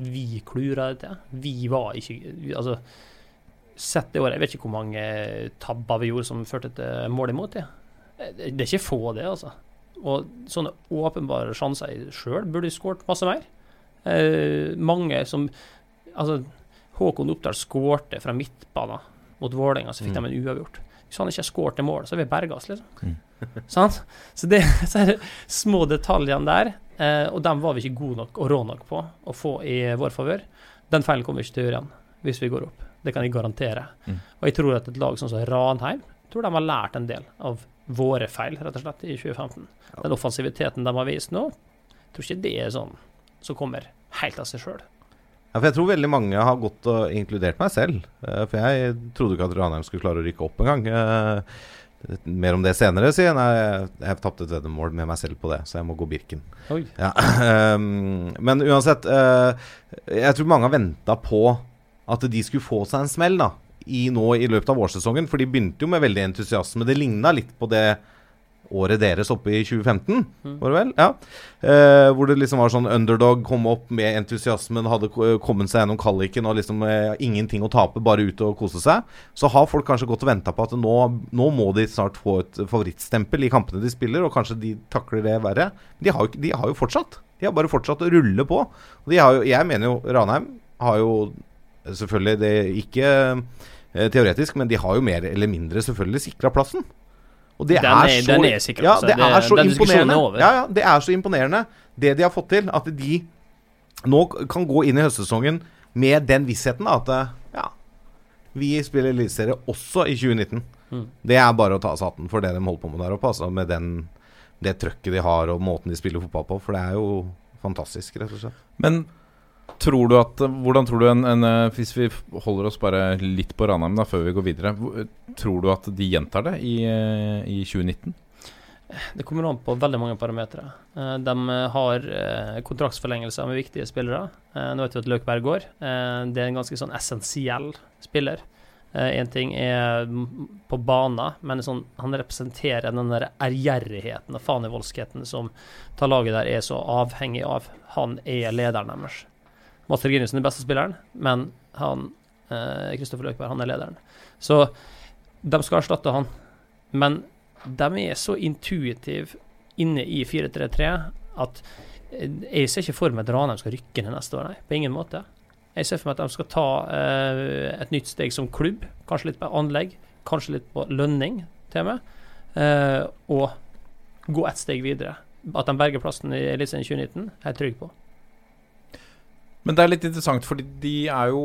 vi klura det til. Vi var ikke Altså, sett det året, jeg vet ikke hvor mange tabber vi gjorde som førte til mål imot det. Det er ikke få, det, altså. Og sånne åpenbare sjanser i sjøl burde skåret masse mer. Eh, mange som Altså, Håkon Oppdal skårte fra midtbanen mot Vålerenga, så fikk de en uavgjort. Hvis han ikke har skåret til mål, så har vi berga oss, liksom. [LAUGHS] Sant? Så det [LAUGHS] så er det små detaljene der, eh, og dem var vi ikke gode nok og rå nok på å få i vår favør. Den feilen kommer vi ikke til å gjøre igjen hvis vi går opp. Det kan jeg garantere. Mm. Og jeg tror at et lag sånn som Ranheim tror de har lært en del av våre feil, rett og slett, i 2015. Den offensiviteten de har vist nå, jeg tror ikke det er sånn som kommer helt av seg sjøl. Ja, for jeg tror veldig mange har gått og inkludert meg selv. Eh, For jeg trodde ikke at Ranheim skulle klare å rykke opp engang. Uh, mer om det senere, sier jeg. Jeg, jeg tapte et veddemål med meg selv på det, så jeg må gå Birken. Ja, [LAUGHS] ehm, men uansett eh, Jeg tror mange har venta på at de skulle få seg en smell da i, nå i løpet av vårsesongen. For de begynte jo med veldig entusiasme. Det ligna litt på det året deres oppe i 2015, var det vel? Ja. Eh, hvor det liksom var sånn underdog, kom opp med entusiasmen, hadde kommet seg gjennom kvaliken og liksom eh, ingenting å tape, bare ut og kose seg. Så har folk kanskje gått og venta på at nå, nå må de snart få et favorittstempel i kampene de spiller, og kanskje de takler det verre. De har jo, de har jo fortsatt. De har bare fortsatt å rulle på. Og de har jo, jeg mener jo Ranheim har jo selvfølgelig det ikke eh, teoretisk, men de har jo mer eller mindre selvfølgelig sikra plassen. Og det Den er- den er sikkert ja, det Det- er så den imponerende. er. Ja, ja, det er så imponerende det de har fått til. At de nå kan gå inn i høstsesongen med den vissheten at eh, ja, vi spiller eliteserie også i 2019. Mm. Det er bare å ta av seg hatten for det de holder på med der oppe. Altså, med den, det trøkket de har og måten de spiller fotball på. For det er jo fantastisk, rett og slett. Men tror du at Hvordan tror du en, en eh, Hvis vi holder oss bare litt på Ranheim da før vi går videre. Tror du at de gjentar det i, eh, i 2019? Det kommer an på veldig mange parametere. Eh, De har eh, kontraktsforlengelser med viktige spillere. Eh, Nå vet vi at Løkberg går. Eh, Det er en ganske sånn essensiell spiller. Én ting er på banen, men sånn, han representerer den der ærgjerrigheten og fanivoldskheten som tar laget der er så avhengig av. Han er lederen deres. Mats Reginiussen er den beste spilleren, men han Kristoffer Løkberg, han er lederen. Så de skal erstatte han. Men de er så intuitive inne i 4-3-3 at eh, jeg ser ikke for meg at Ranheim skal rykke ned neste år, nei. På ingen måte. Jeg ser for meg at de skal ta eh, et nytt steg som klubb. Kanskje litt på anlegg, kanskje litt på lønning, til med. Eh, og gå ett steg videre. At de berger plassen i Eliteserien 2019, er jeg trygg på. Men det er litt interessant, fordi de er jo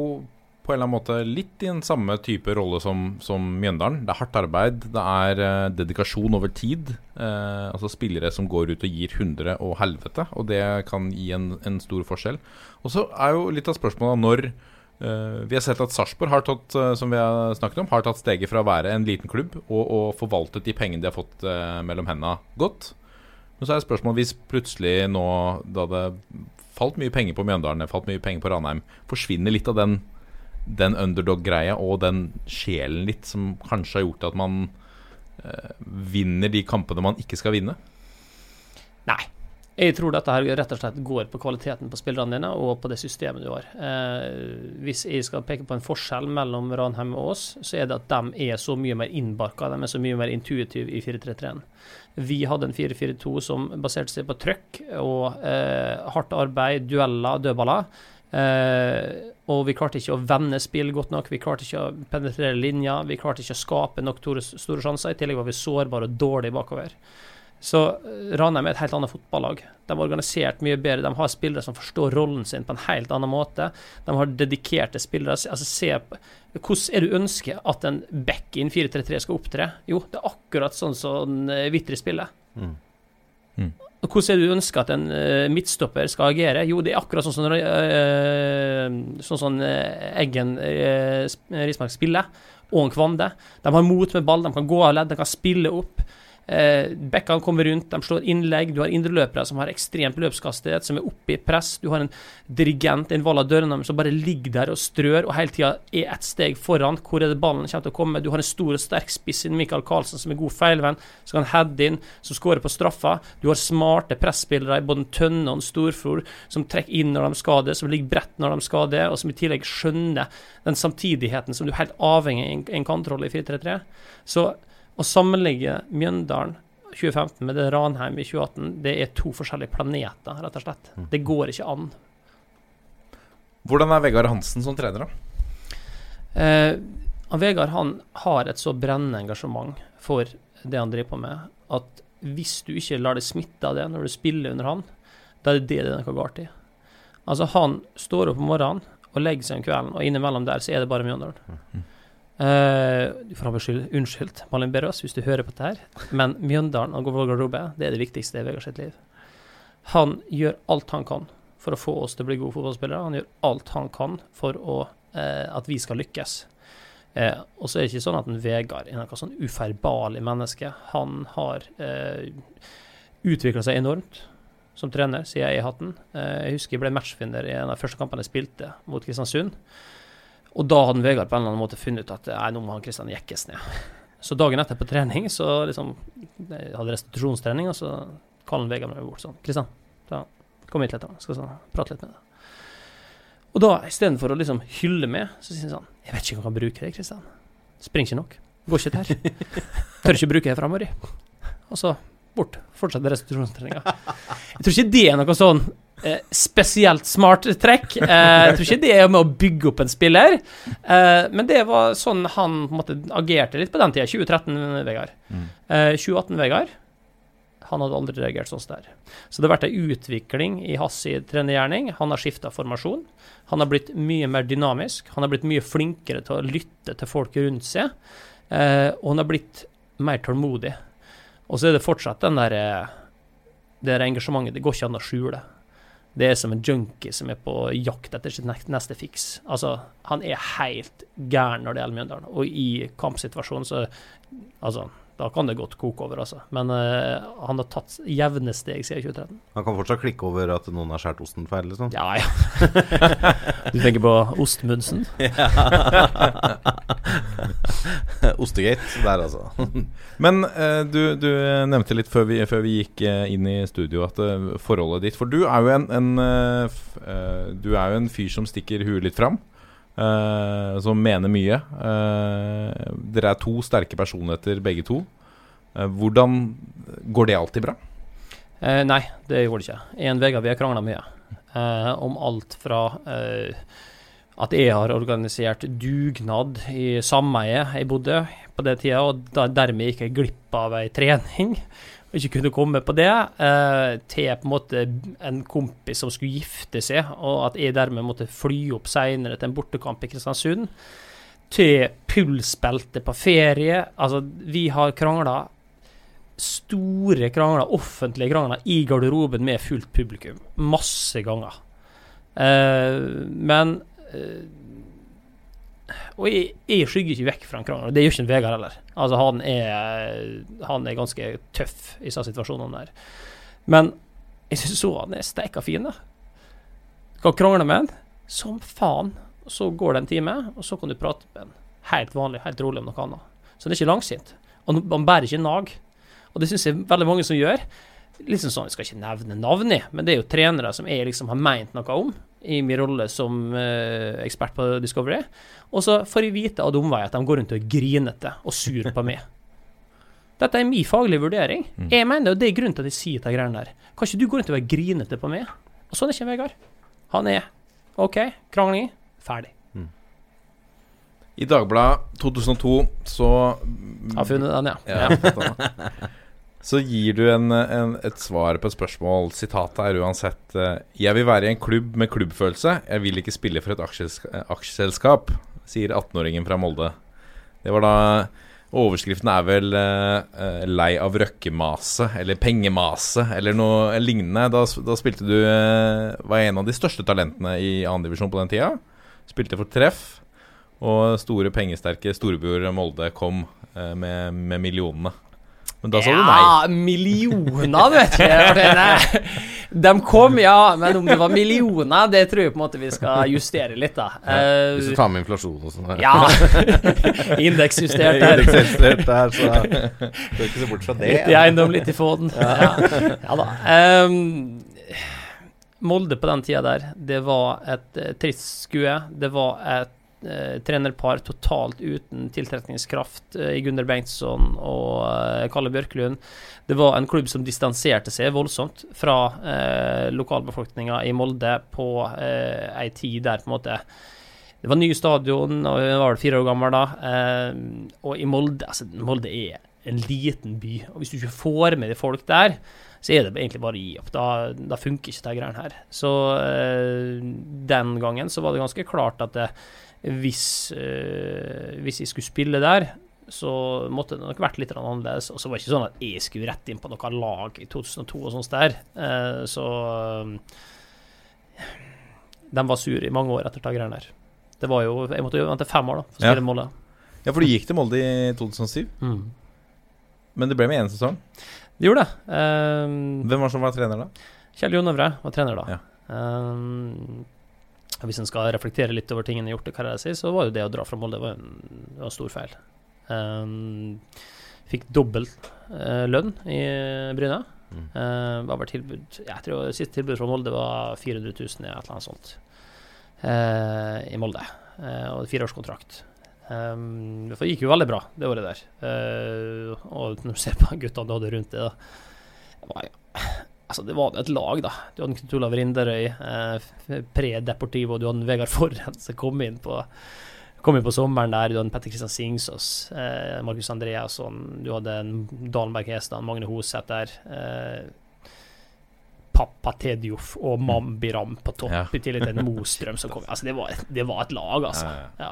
på en eller annen måte litt i en samme type rolle som, som Mjøndalen. Det er hardt arbeid, det er eh, dedikasjon over tid. Eh, altså spillere som går ut og gir 100 og helvete, og det kan gi en, en stor forskjell. Og så er jo litt av spørsmålet når eh, Vi har sett at Sarpsborg har tatt, eh, som vi har snakket om, har tatt steget fra å være en liten klubb og, og forvaltet de pengene de har fått eh, mellom hendene godt. Men så er spørsmålet hvis plutselig nå, da det falt mye penger på Mjøndalen, det falt mye penger på Ranheim, forsvinner litt av den, den underdog-greia og den sjelen litt som kanskje har gjort at man eh, vinner de kampene man ikke skal vinne? Nei. Jeg tror dette her rett og slett går på kvaliteten på spillerne dine og på det systemet du har. Eh, hvis jeg skal peke på en forskjell mellom Ranheim og oss, så er det at de er så mye mer innbarka, de er så mye mer intuitive i 4-3-3-en. Vi hadde en 4-4-2 som baserte seg på trøkk og eh, hardt arbeid, dueller, dødballer. Eh, og vi klarte ikke å vende spill godt nok, vi klarte ikke å penetrere linjer, vi klarte ikke å skape nok store, store sjanser. I tillegg var vi sårbare og dårlige bakover. Så eh, Ranheim er et helt annet fotballag. De er organisert mye bedre. De har spillere som forstår rollen sin på en helt annen måte. De har dedikerte spillere. Altså, se på, hvordan er det du ønsker at en back in 4-3-3 skal opptre? Jo, det er akkurat sånn som uh, Vitry spiller. Mm. Mm. Hvordan er det du ønsker at en uh, midtstopper skal agere? Jo, det er akkurat sånn som uh, sånn som Eggen Rismark spiller, og en Kvande. De har mot med ball, de kan gå av ledd, de kan spille opp. Eh, Bekkene kommer rundt, de slår innlegg. Du har indreløpere som har ekstremt løpskastighet, som er oppe i press. Du har en dirigent, en Vala Dørnam, som bare ligger der og strør og hele tida er ett steg foran. Hvor er det ballen kommer til å komme? Du har en stor og sterk spiss inn, Michael Karlsen, som er god feilvenn, som kan heade inn, som skårer på straffa. Du har smarte presspillere i både Tønne og Storfjord, som trekker inn når de skal det, som ligger bredt når de skal det, og som i tillegg skjønner den samtidigheten som du er helt avhengig av i en kantrolle i 4-3-3. Så å sammenligge Mjøndalen 2015 med det Ranheim i 2018, det er to forskjellige planeter, rett og slett. Mm. Det går ikke an. Hvordan er Vegard Hansen som trener, da? Eh, Vegard han har et så brennende engasjement for det han driver på med, at hvis du ikke lar det smitte av det når du spiller under han, da er det det det er noe galt i. Altså, han står opp om morgenen og legger seg om kvelden, og innimellom der så er det bare Mjøndalen. Mm. Eh, du får ha beskyld, unnskyldt, Malin Berås, hvis du hører på dette her, men Mjøndalen og vår garderobe, det er det viktigste i Vegard sitt liv. Han gjør alt han kan for å få oss til å bli gode fotballspillere. Han gjør alt han kan for å, uh, at vi skal lykkes. Uh, og så er det ikke sånn at en Vegard er noe sånn ufeilbarlig menneske. Han har uh, utvikla seg enormt som trener, sier jeg i hatten. Jeg husker jeg ble matchvinner i en av første kampene jeg spilte mot Kristiansund. Og da hadde Vegard på en eller annen måte funnet ut at nei, nå må han Kristian jekkes ned. Så dagen etter på trening, så liksom Jeg hadde restitusjonstrening, og så kaller Vegard meg bort sånn Kristian, kom hit litt, da. Skal sånn, prate litt med deg. Og da, istedenfor å liksom hylle meg, så sier han sånn Jeg vet ikke om jeg kan bruke det, Kristian. Springer ikke nok. Går ikke der. Tør ikke bruke det framover. Og så bort. Fortsette restitusjonstreninga. Jeg tror ikke det er noe sånn eh, spesielt smart trekk. Eh, jeg tror ikke det er med å bygge opp en spiller, eh, men det var sånn han måte agerte litt på den tida. 2013, Vegard. Mm. Eh, 2018, Vegard. Han hadde aldri reagert sånn der. Så det har vært en utvikling i hans trenergjerning. Han har skifta formasjon. Han har blitt mye mer dynamisk. Han har blitt mye flinkere til å lytte til folk rundt seg. Eh, og han har blitt mer tålmodig. Og så er det fortsatt den der det engasjementet. Det går ikke an å skjule. Det er som en junkie som er på jakt etter sitt neste fiks. Altså, han er helt gæren når det gjelder Mjøndalen. Og i kampsituasjonen så Altså, da kan det godt koke over, altså. Men uh, han har tatt jevne steg siden 2013. Han kan fortsatt klikke over at noen har skåret osten feil, liksom. Ja, ja. [LAUGHS] du tenker på ostmunsen? [LAUGHS] [LAUGHS] Ostegate der, altså. Men uh, du, du nevnte litt før vi, før vi gikk eh, inn i studio at uh, forholdet ditt For du er jo en, en eh, f, eh, Du er jo en fyr som stikker huet litt fram. Eh, som mener mye. Uh, dere er to sterke personligheter begge to. Uh, hvordan Går det alltid bra? Nei, det gjorde det ikke. Jeg og Vegard vi har krangla mye. Om alt fra at jeg har organisert dugnad i sameiet jeg bodde på den tida, og da, dermed gikk jeg glipp av ei trening ikke kunne komme på det, eh, til på en måte en kompis som skulle gifte seg, og at jeg dermed måtte fly opp seinere til en bortekamp i Kristiansund, til pulsbelte på ferie. Altså, vi har krangla store krangler, offentlige krangler, i garderoben med fullt publikum. Masse ganger. Eh, men eh, Og jeg, jeg skygger ikke vekk fra en krangel. Det gjør ikke en Vegard heller. Altså, han er, han er ganske tøff i disse situasjonene der. Men jeg syns så han er steika fin, da. Kan krangle med han som faen. Så går det en time, og så kan du prate med han helt vanlig, helt rolig om noe annet. Så det er ikke langsint. Og han bærer ikke nag. Og det syns jeg veldig mange som gjør. Liksom sånn, Jeg skal ikke nevne navn, i, men det er jo trenere som jeg liksom har meint noe om i min rolle som uh, ekspert på Discovery. Og så får jeg vite av omvei at de går rundt og er grinete og sur på meg. [LAUGHS] Dette er min faglige vurdering. Mm. Jeg mener jo det er grunnen til at jeg sier de greiene der. Kan ikke du gå rundt og være grinete på meg? Og sånn er ikke Vegard. Han er OK, krangling, ferdig. I Dagbladet 2002 så Har funnet den, ja. Ja, da. [LAUGHS] Så gir du en, en, et svar på et spørsmål. Sitatet er uansett eh, Jeg vil være i en klubb med klubbfølelse. Jeg vil ikke spille for et aksjeselskap, sier 18-åringen fra Molde. Det var da Overskriften er vel eh, 'lei av røkkemase' eller 'pengemase' eller noe lignende. Da, da spilte du eh, Var en av de største talentene i annendivisjon på den tida. Spilte for treff. Og store, pengesterke storebror Molde kom eh, med, med millionene. Men da sa du nei. Ja, millioner, vet du. De kom, ja, men om det var millioner, det tror jeg på en måte vi skal justere litt, da. Hvis du Eh, tar med inflasjon og sånn. ja. [LAUGHS] Indeksjustert der. Indeksjustert der, så [LAUGHS] skal ikke se bort fra det. Litt i eiendom, litt i fåden. Ja. ja da. Um, Molde på den tida der, det var et eh, trist skue. Det var et eh, trenerpar totalt uten tiltrekningskraft eh, i Gunder Bengtsson og eh, Kalle Bjørklund. Det var en klubb som distanserte seg voldsomt fra eh, lokalbefolkninga i Molde på eh, ei tid der på en måte det var ny stadion, og jeg var vel fire år gammel da. Eh, og i Molde altså Molde er en liten by. Og hvis du ikke får med deg folk der, så er det egentlig bare å gi opp. Da, da funker ikke de greiene her. Så eh, den gangen så var det ganske klart at det, hvis, eh, hvis jeg skulle spille der, så måtte det nok vært litt annerledes. Og så var det ikke sånn at jeg skulle rett inn på noe lag i 2002 og sånt der. Eh, så eh, de var sure i mange år etter de greiene der. Det var jo, Jeg måtte jo vente fem år da for å Ja. Molde. Ja, for du gikk til Molde i 2007, Mm. men det ble med én sesong. Det gjorde det. Um, Hvem var som var trener da? Kjell Jon Øvre var trener da. Ja. Um, hvis en skal reflektere litt over tingene gjort i karrieren sin, så var jo det å dra fra Molde var en, det var en stor feil. Um, fikk dobbelt uh, lønn i Bryna. Mm. Uh, var vel tilbud Jeg tror siste tilbud fra Molde var 400 000 i et eller annet sånt. uh, I Molde. Uh, og fireårskontrakt. Um, det gikk jo veldig bra det året der. Og når du ser på guttene du hadde rundt det, da det var, Altså, det var et lag, da. Du hadde Knut Olav Rinderøy, eh, pre-Deportivo, du hadde Vegard Forren som kom inn på Kom inn på sommeren der, du hadde Petter Kristian Singsås, eh, Markus Andreasson, du hadde en Dalenberg Hestad, Magne Hoseth der. Eh, Pappa Tedjof og Mambiram på topp, Ja. i tillegg til en Mostrøm som kom. Altså, det var, det var et lag, altså. Ja,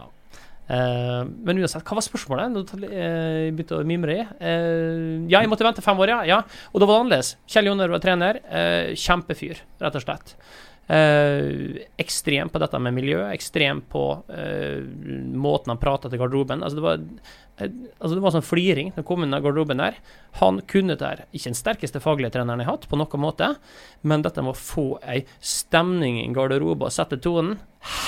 Eh, men uansett, hva var spørsmålet? Nå Jeg begynte å mimre. Eh, ja, jeg måtte vente fem år, ja. ja. Og da var det annerledes. Kjell Joner var trener. Kjempefyr, rett og slett. Ekstrem på dette med miljø, ekstrem på måten han prata til garderoben. Altså, det var Altså det var sånn fliring når kom inn i garderoben der. Han kunne der. Ikke den sterkeste faglige treneren jeg har hatt, på noen måte, men dette med å få ei stemning i en garderobe og sette tonen,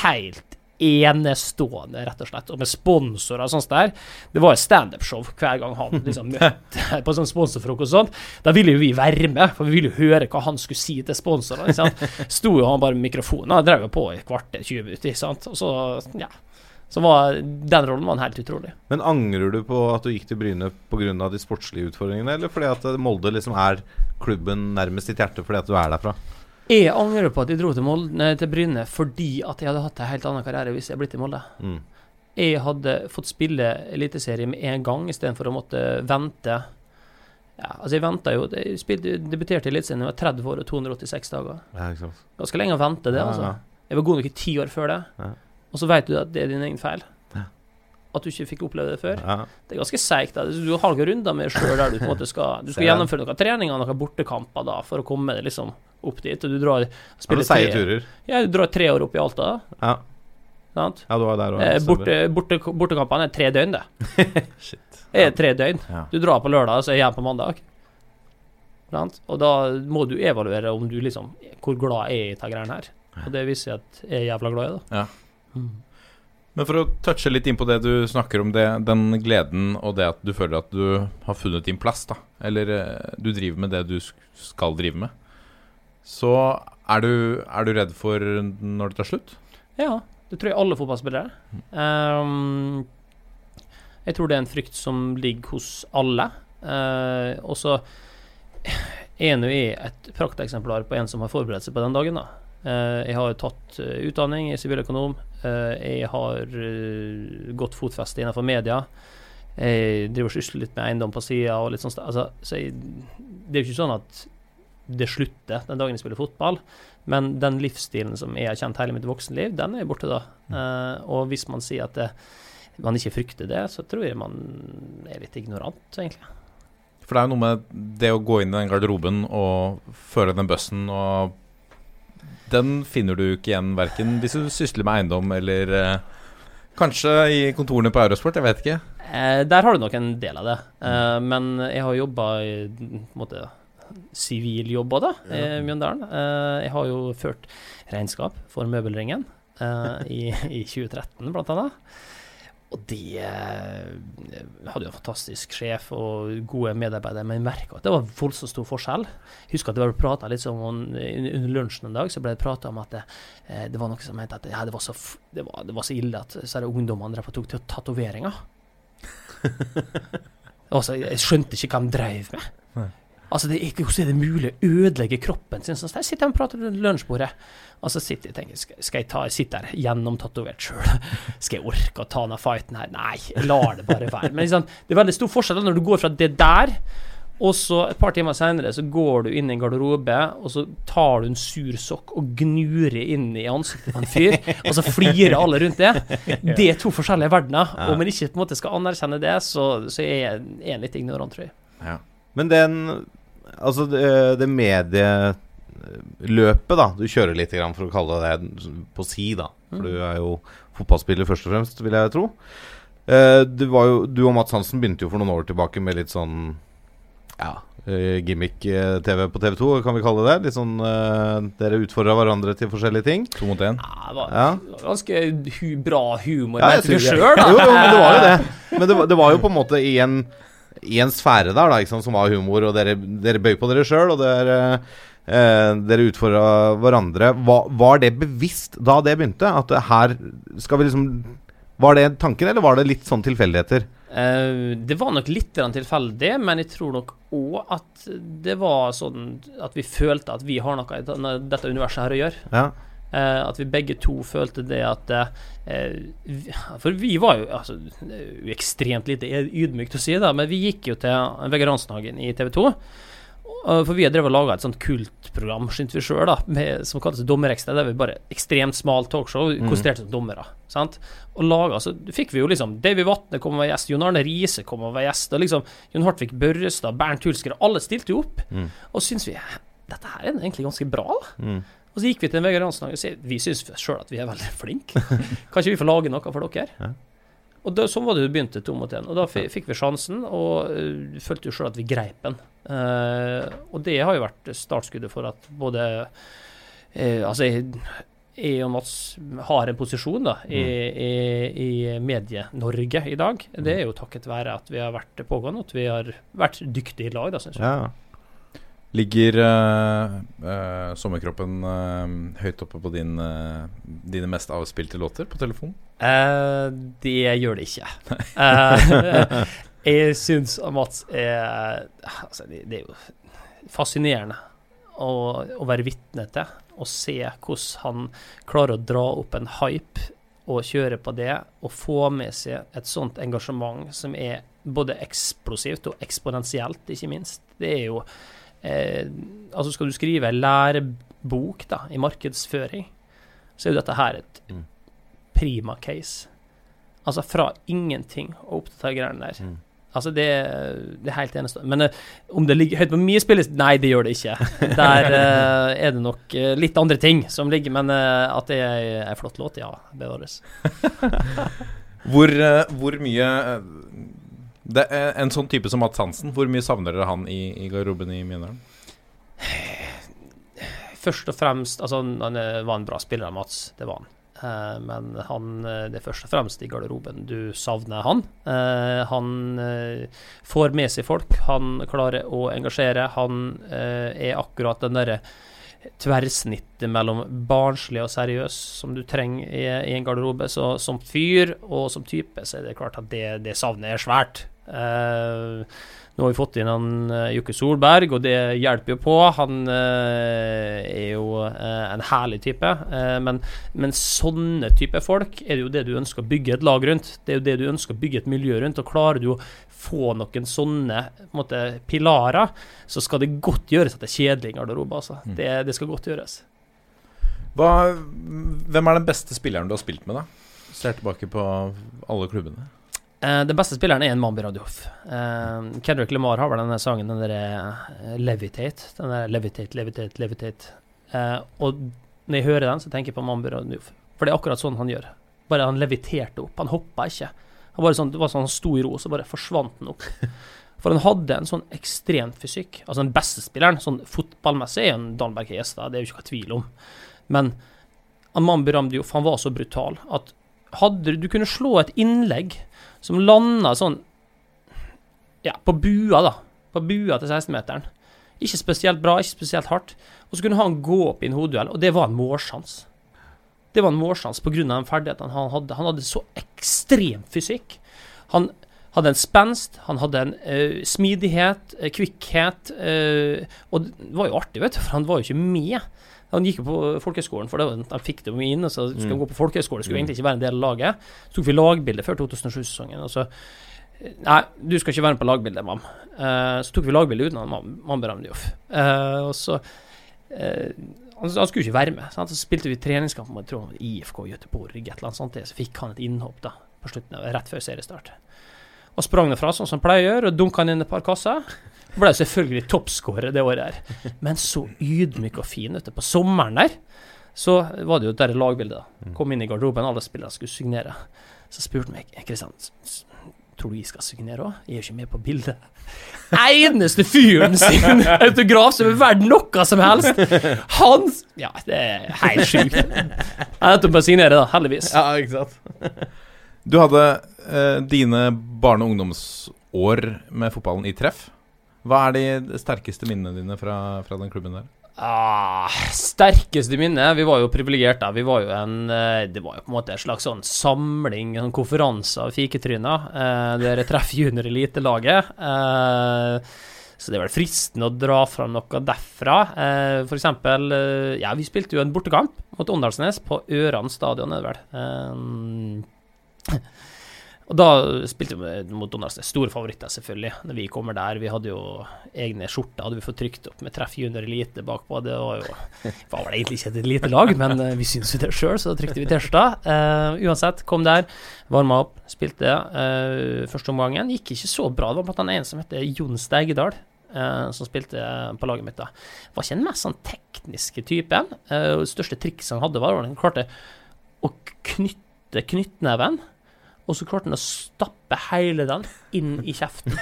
helt enestående, rett og slett. Og med sponsorer og sånt der. Det var et standup-show hver gang han liksom [LAUGHS] møtte på sånn sponsorfrokost og sånt. Da ville jo vi være med, for vi ville jo høre hva han skulle si til sponsorene. ikke sant? [LAUGHS] Sto jo han bare med mikrofonen og drev jo på i et kvarter, 20 minutter, ikke sant. Og så, ja. Så var den rollen var helt utrolig. Men angrer du på at du gikk til Bryne pga. de sportslige utfordringene, eller fordi at Molde liksom er klubben nærmest ditt hjerte fordi at du er derfra? Jeg angrer på at jeg dro til, Molde, nei, til Bryne fordi at jeg hadde hatt en helt annen karriere hvis jeg hadde blitt i Molde. Mm. Jeg hadde fått spille Eliteserie med en gang istedenfor å måtte vente. Ja, altså jeg venta jo Jeg spilte, debuterte i Eliteserien da jeg var 30 år og 286 dager. Ja. Ganske lenge å vente det, altså. Jeg var god nok i ti år før det, Ja. og så vet du at det er din egen feil. Ja. At du ikke fikk oppleve det før. Ja. Det er ganske seigt. Du har noen runder med sjøl der du på en måte skal Du [LAUGHS] skal gjennomføre noen treninger, noen bortekamper da, for å komme liksom opp dit. Og du drar spiller tre- turer? Ja, du drar tre år opp i Alta. Ja. Sant? ja, du var der Eh, borte, borte, bortekampene er tre døgn, det. [LAUGHS] Shit. Det er tre døgn. Ja. Du drar på lørdag, så er jeg hjemme på mandag. Sant? Og da må du evaluere om du liksom Hvor glad er jeg i disse greiene her. Og det viser jeg at jeg er jævla glad i det. Ja. Mm. Men for å touche litt inn på det du snakker om, det, den gleden og det at du føler at du har funnet din plass, da. Eller eh, du driver med det du skal drive med. Så er du, er du redd for når det tar slutt? Ja, det tror jeg alle fotballspillere er. Um, jeg tror det er en frykt som ligger hos alle. Uh, og så er nå jeg et prakteksemplar på en som har forberedt seg på den dagen. da. Jeg har tatt uh, utdanning, jeg er siviløkonom. Jeg har godt fotfeste innenfor media. Jeg driver og sysler litt med eiendom på sida. Sånn, altså, så jeg, det er jo ikke sånn at det slutter den dagen jeg spiller fotball. Men den livsstilen som jeg har kjent hele mitt voksenliv, den er borte da. Uh, og hvis man sier at det, man ikke frykter det, så tror jeg man er litt ignorant, egentlig. For det er jo noe med det å gå inn i den garderoben og føre den bøssen og Den finner du ikke igjen verken hvis du sysler med eiendom eller uh, kanskje i kontorene på Eurosport, jeg vet ikke. Eh, der har du nok en del av det. men jeg har jobba i måte siviljobb òg, da, i Mjøndalen. Uh, jeg har jo ført regnskap for Møbelringen uh, i, i, 2013, blant annet. Og de uh, hadde jo en fantastisk sjef og gode medarbeidere, men merka at det var voldsomt stor forskjell. Jeg Husker at det var prata litt om under lunsjen en dag, så ble det prata om at det, det, var noe som het at ja, det, var så, det, var, det, var så, ille at så ungdommene tok til tatoveringer. [LAUGHS] altså, jeg skjønte ikke hva de drev med. Altså, det Hvordan er det mulig å ødelegge kroppen sin? Så jeg sitter og prater rundt lunsjbordet, og så sitter jeg og tenker skal, jeg ta, sitte her gjennomtatovert sjøl. [LAUGHS] Skal jeg orke å ta denne fighten her? Nei, jeg lar det bare være. Men liksom, det er veldig stor forskjell når du går fra det der, og så et par timer seinere så går du inn i en garderobe, og så tar du en sur sokk og gnurer inn i ansiktet på en fyr, og så flirer alle rundt det. Det er to forskjellige verdener. Og om en ikke på en måte skal anerkjenne det, så, så er jeg litt ignorant, tror jeg. Ja. Men den Altså, det, det medieløpet, da. Du kjører litt, for å kalle det på si, da. For du er jo fotballspiller først og fremst, vil jeg tro. Uh, du, jo, du, og Mats Hansen begynte jo for noen år tilbake med litt sånn ja, uh, gimmick-TV på TV2, kan vi kalle det. Litt sånn uh, Dere utfordra hverandre til forskjellige ting. To mot én. Ja, det var ja. ganske hu bra humor, ja, mente du sjøl, da. Jo, jo, men det var jo det. Men det var, det var jo på en måte i en i en sfære der da, sant, som var humor, og dere, dere bøy på dere sjøl, og dere, eh, dere utfordra hverandre. Var, var, det bevisst da det begynte? At her skal vi liksom Var det tanken, eller var det litt sånn tilfeldigheter? Uh, det var nok litt tilfeldig, men jeg tror nok òg at det var sånn at vi følte at vi har noe i dette universet her å gjøre. Ja. Uh, at vi begge to følte det at uh, For vi var jo altså, ekstremt lite ydmykt å si, da, men vi gikk jo til Vegard Hansenhagen i TV 2. For vi har drevet og laga et sånt kultprogram, synes vi sjøl, som kalles Dommerekstra. Der vi bare ekstremt smalt talkshow, mm. som dommere. Sant? Og laga, så fikk vi jo liksom Davy Vatne kom og var gjest, Jon Arne Riise kom og var gjest, og liksom Jon Hartvig Børrestad, Bernt Hulsker, alle stilte jo opp. Mm. Og syns vi dette her er egentlig ganske bra, da. Mm. Og så gikk vi til Vegard Jansen og sa vi syns sjøl at vi er veldig flinke. [LAUGHS] kan ikke vi få lage noe for dere? Ja. Og da, Sånn var det jo begynte, to mot én. Og da fikk vi sjansen, og uh, følte jo sjøl at vi greip den. Uh, og det har jo vært startskuddet for at både uh, Altså, jeg, jeg, og Mats har en posisjon da, i, mm. i, i Medie-Norge i dag. Det er jo takket være at vi har vært pågående, at vi har vært dyktige i lag, da, syns jeg. Ja. Ligger uh, uh, sommerkroppen uh, høyt oppe på din, dine mest avspilte låter på telefon? det gjør det ikke. jeg syns Mats er altså, det, det, er jo fascinerende å, å være vitne til. Og se hvordan han klarer å dra opp en hype og kjøre på det, og få med seg et sånt engasjement som er både eksplosivt og eksponentielt, ikke minst. Det er jo eh, Altså, skal du skrive lærebok da, i markedsføring, så er jo dette her et mm. prima case. Altså fra ingenting og opp til de greiene der. Mm. Altså, det, det, er helt eneste. Men uh, om det ligger høyt på mye spillet Nei, det gjør det ikke. Der uh, er det nok uh, litt andre ting som ligger, men at det er en flott låt, ja. Bevares. [LAUGHS] hvor, hvor mye det er en sånn type som Mats Hansen, hvor mye savner dere han i, i garderoben i Mjøndalen? Først og fremst Altså, han var en bra spiller, Mats. Det var han. Eh, men han, eh, det er først og fremst i garderoben du savner han. Eh, han får med seg folk, han klarer å engasjere. Han er akkurat den derre tverrsnittet mellom barnslig og seriøs som du trenger i, i en garderobe. Så som fyr og som type så er det klart at det, det savnet er svært. Eh, nå har vi fått inn han uh, Jokke Solberg, og det hjelper jo på. Han uh, er jo en herlig type. men, men, sånne type folk er det jo det du ønsker å bygge et lag rundt. Det er jo det du ønsker å bygge et miljø rundt. Og klarer du å få noen sånne måte, pilarer, så skal det godt gjøres at det er kjedelig i garderoben. Altså. Mm. Det, det, skal godt gjøres. Hva, hvem er den beste spilleren du har spilt med, da? Ser tilbake på alle klubbene. Uh, den beste spilleren er en Mambi Radioff. Uh, Kendrick Lamar har vel denne sangen, den derre uh, Levitate. Den der Levitate, Levitate, Levitate. Og når jeg hører den, så tenker jeg på Mambi Radioff. For det er akkurat sånn han gjør. Bare han leviterte opp. Han hoppa ikke. Han bare sånn, det var sånn han sto i ro, så bare forsvant han opp. [LAUGHS] For han hadde en sånn ekstrem fysikk. Altså den beste spilleren, sånn fotballmessig, er en Danberg Hestad, det er jo ikke noe tvil om. Men Mambi-Radioff, han var så brutal at hadde du kunne slå et innlegg som landa sånn Ja, på bua, da. På bua til 16-meteren. Ikke spesielt bra, ikke spesielt hardt. Og så kunne han gå opp i en hodeduell, og det var en målsjanse. Det var en målsjanse pga. den ferdigheten han hadde. Han hadde så ekstrem fysikk. Han hadde en spenst, han hadde en uh, smidighet, uh, kvikkhet. Uh, og det var jo artig, vet du, for han var jo ikke med. Han gikk jo på folkehøgskolen, for det han fikk det inn. så skulle han mm. gå på folkehøgskole, skulle mm. egentlig ikke være en del av laget. Så tok vi lagbilde før 2007-sesongen. og så Nei, du skal ikke være med på lagbildet, mam. Uh, så tok vi lagbilde uten han mam Ramdioff. Uh, og så han, han, skulle ikke være med. Sant? Så spilte vi treningskamp mot IFK Göteborg, et eller annet sånt, så fikk han et innhopp da, på slutten, rett før seriestart. Og sprang det fra sånn som han pleier å gjøre, og dunka han inn et par kasser. Ble selvfølgelig toppskårer det året her. Men så ydmyk og fin ute. På sommeren der så var det jo der lagbildet. Kom inn i garderoben, alle spillerne skulle signere. Så spurte han meg Kristian, tror du jeg skal signere òg? Jeg er ikke med på bildet. Eneste fyren sin autograf som er verdt noe som helst! Hans Ja, det er helt sjukt. Jeg endte opp med å signere, da. Heldigvis. Ja, ikke sant. Du hadde eh, dine barne- og ungdomsår med fotballen i treff. Hva er de sterkeste minnene dine fra, fra den klubben der? Ah, sterkeste minne? Vi var jo privilegerte. Vi var jo en eh, Det var jo på en måte en slags sånn samling, en konferanse av fiketryner. Eh, dere treffer junior elitelaget. Eh, så det er vel fristende å dra fram noe derfra. Eh, for eksempel eh, Ja, vi spilte jo en bortekamp mot Åndalsnes på Øran stadion, er det vel. Eh, og da spilte vi mot Donalds Store favoritter, selvfølgelig, når vi kommer der. Vi hadde jo egne skjorter, hadde vi fått trykt opp med Treff Junior Elite bakpå. Det var jo var vel egentlig ikke et elite lag, men uh, vi syns jo det sjøl, så da trykte vi T-skjorta. Uh, uansett, kom der, varma opp, spilte uh, første omgangen. Gikk ikke så bra. Det var blant annet en som heter Jon Steigedal. Som spilte på laget mitt da. Var ikke den mest sånn tekniske typen. Uh, det største trikset han hadde, var at han klarte å knytte knyttneven og så klarte han å stappe hele den inn i kjeften.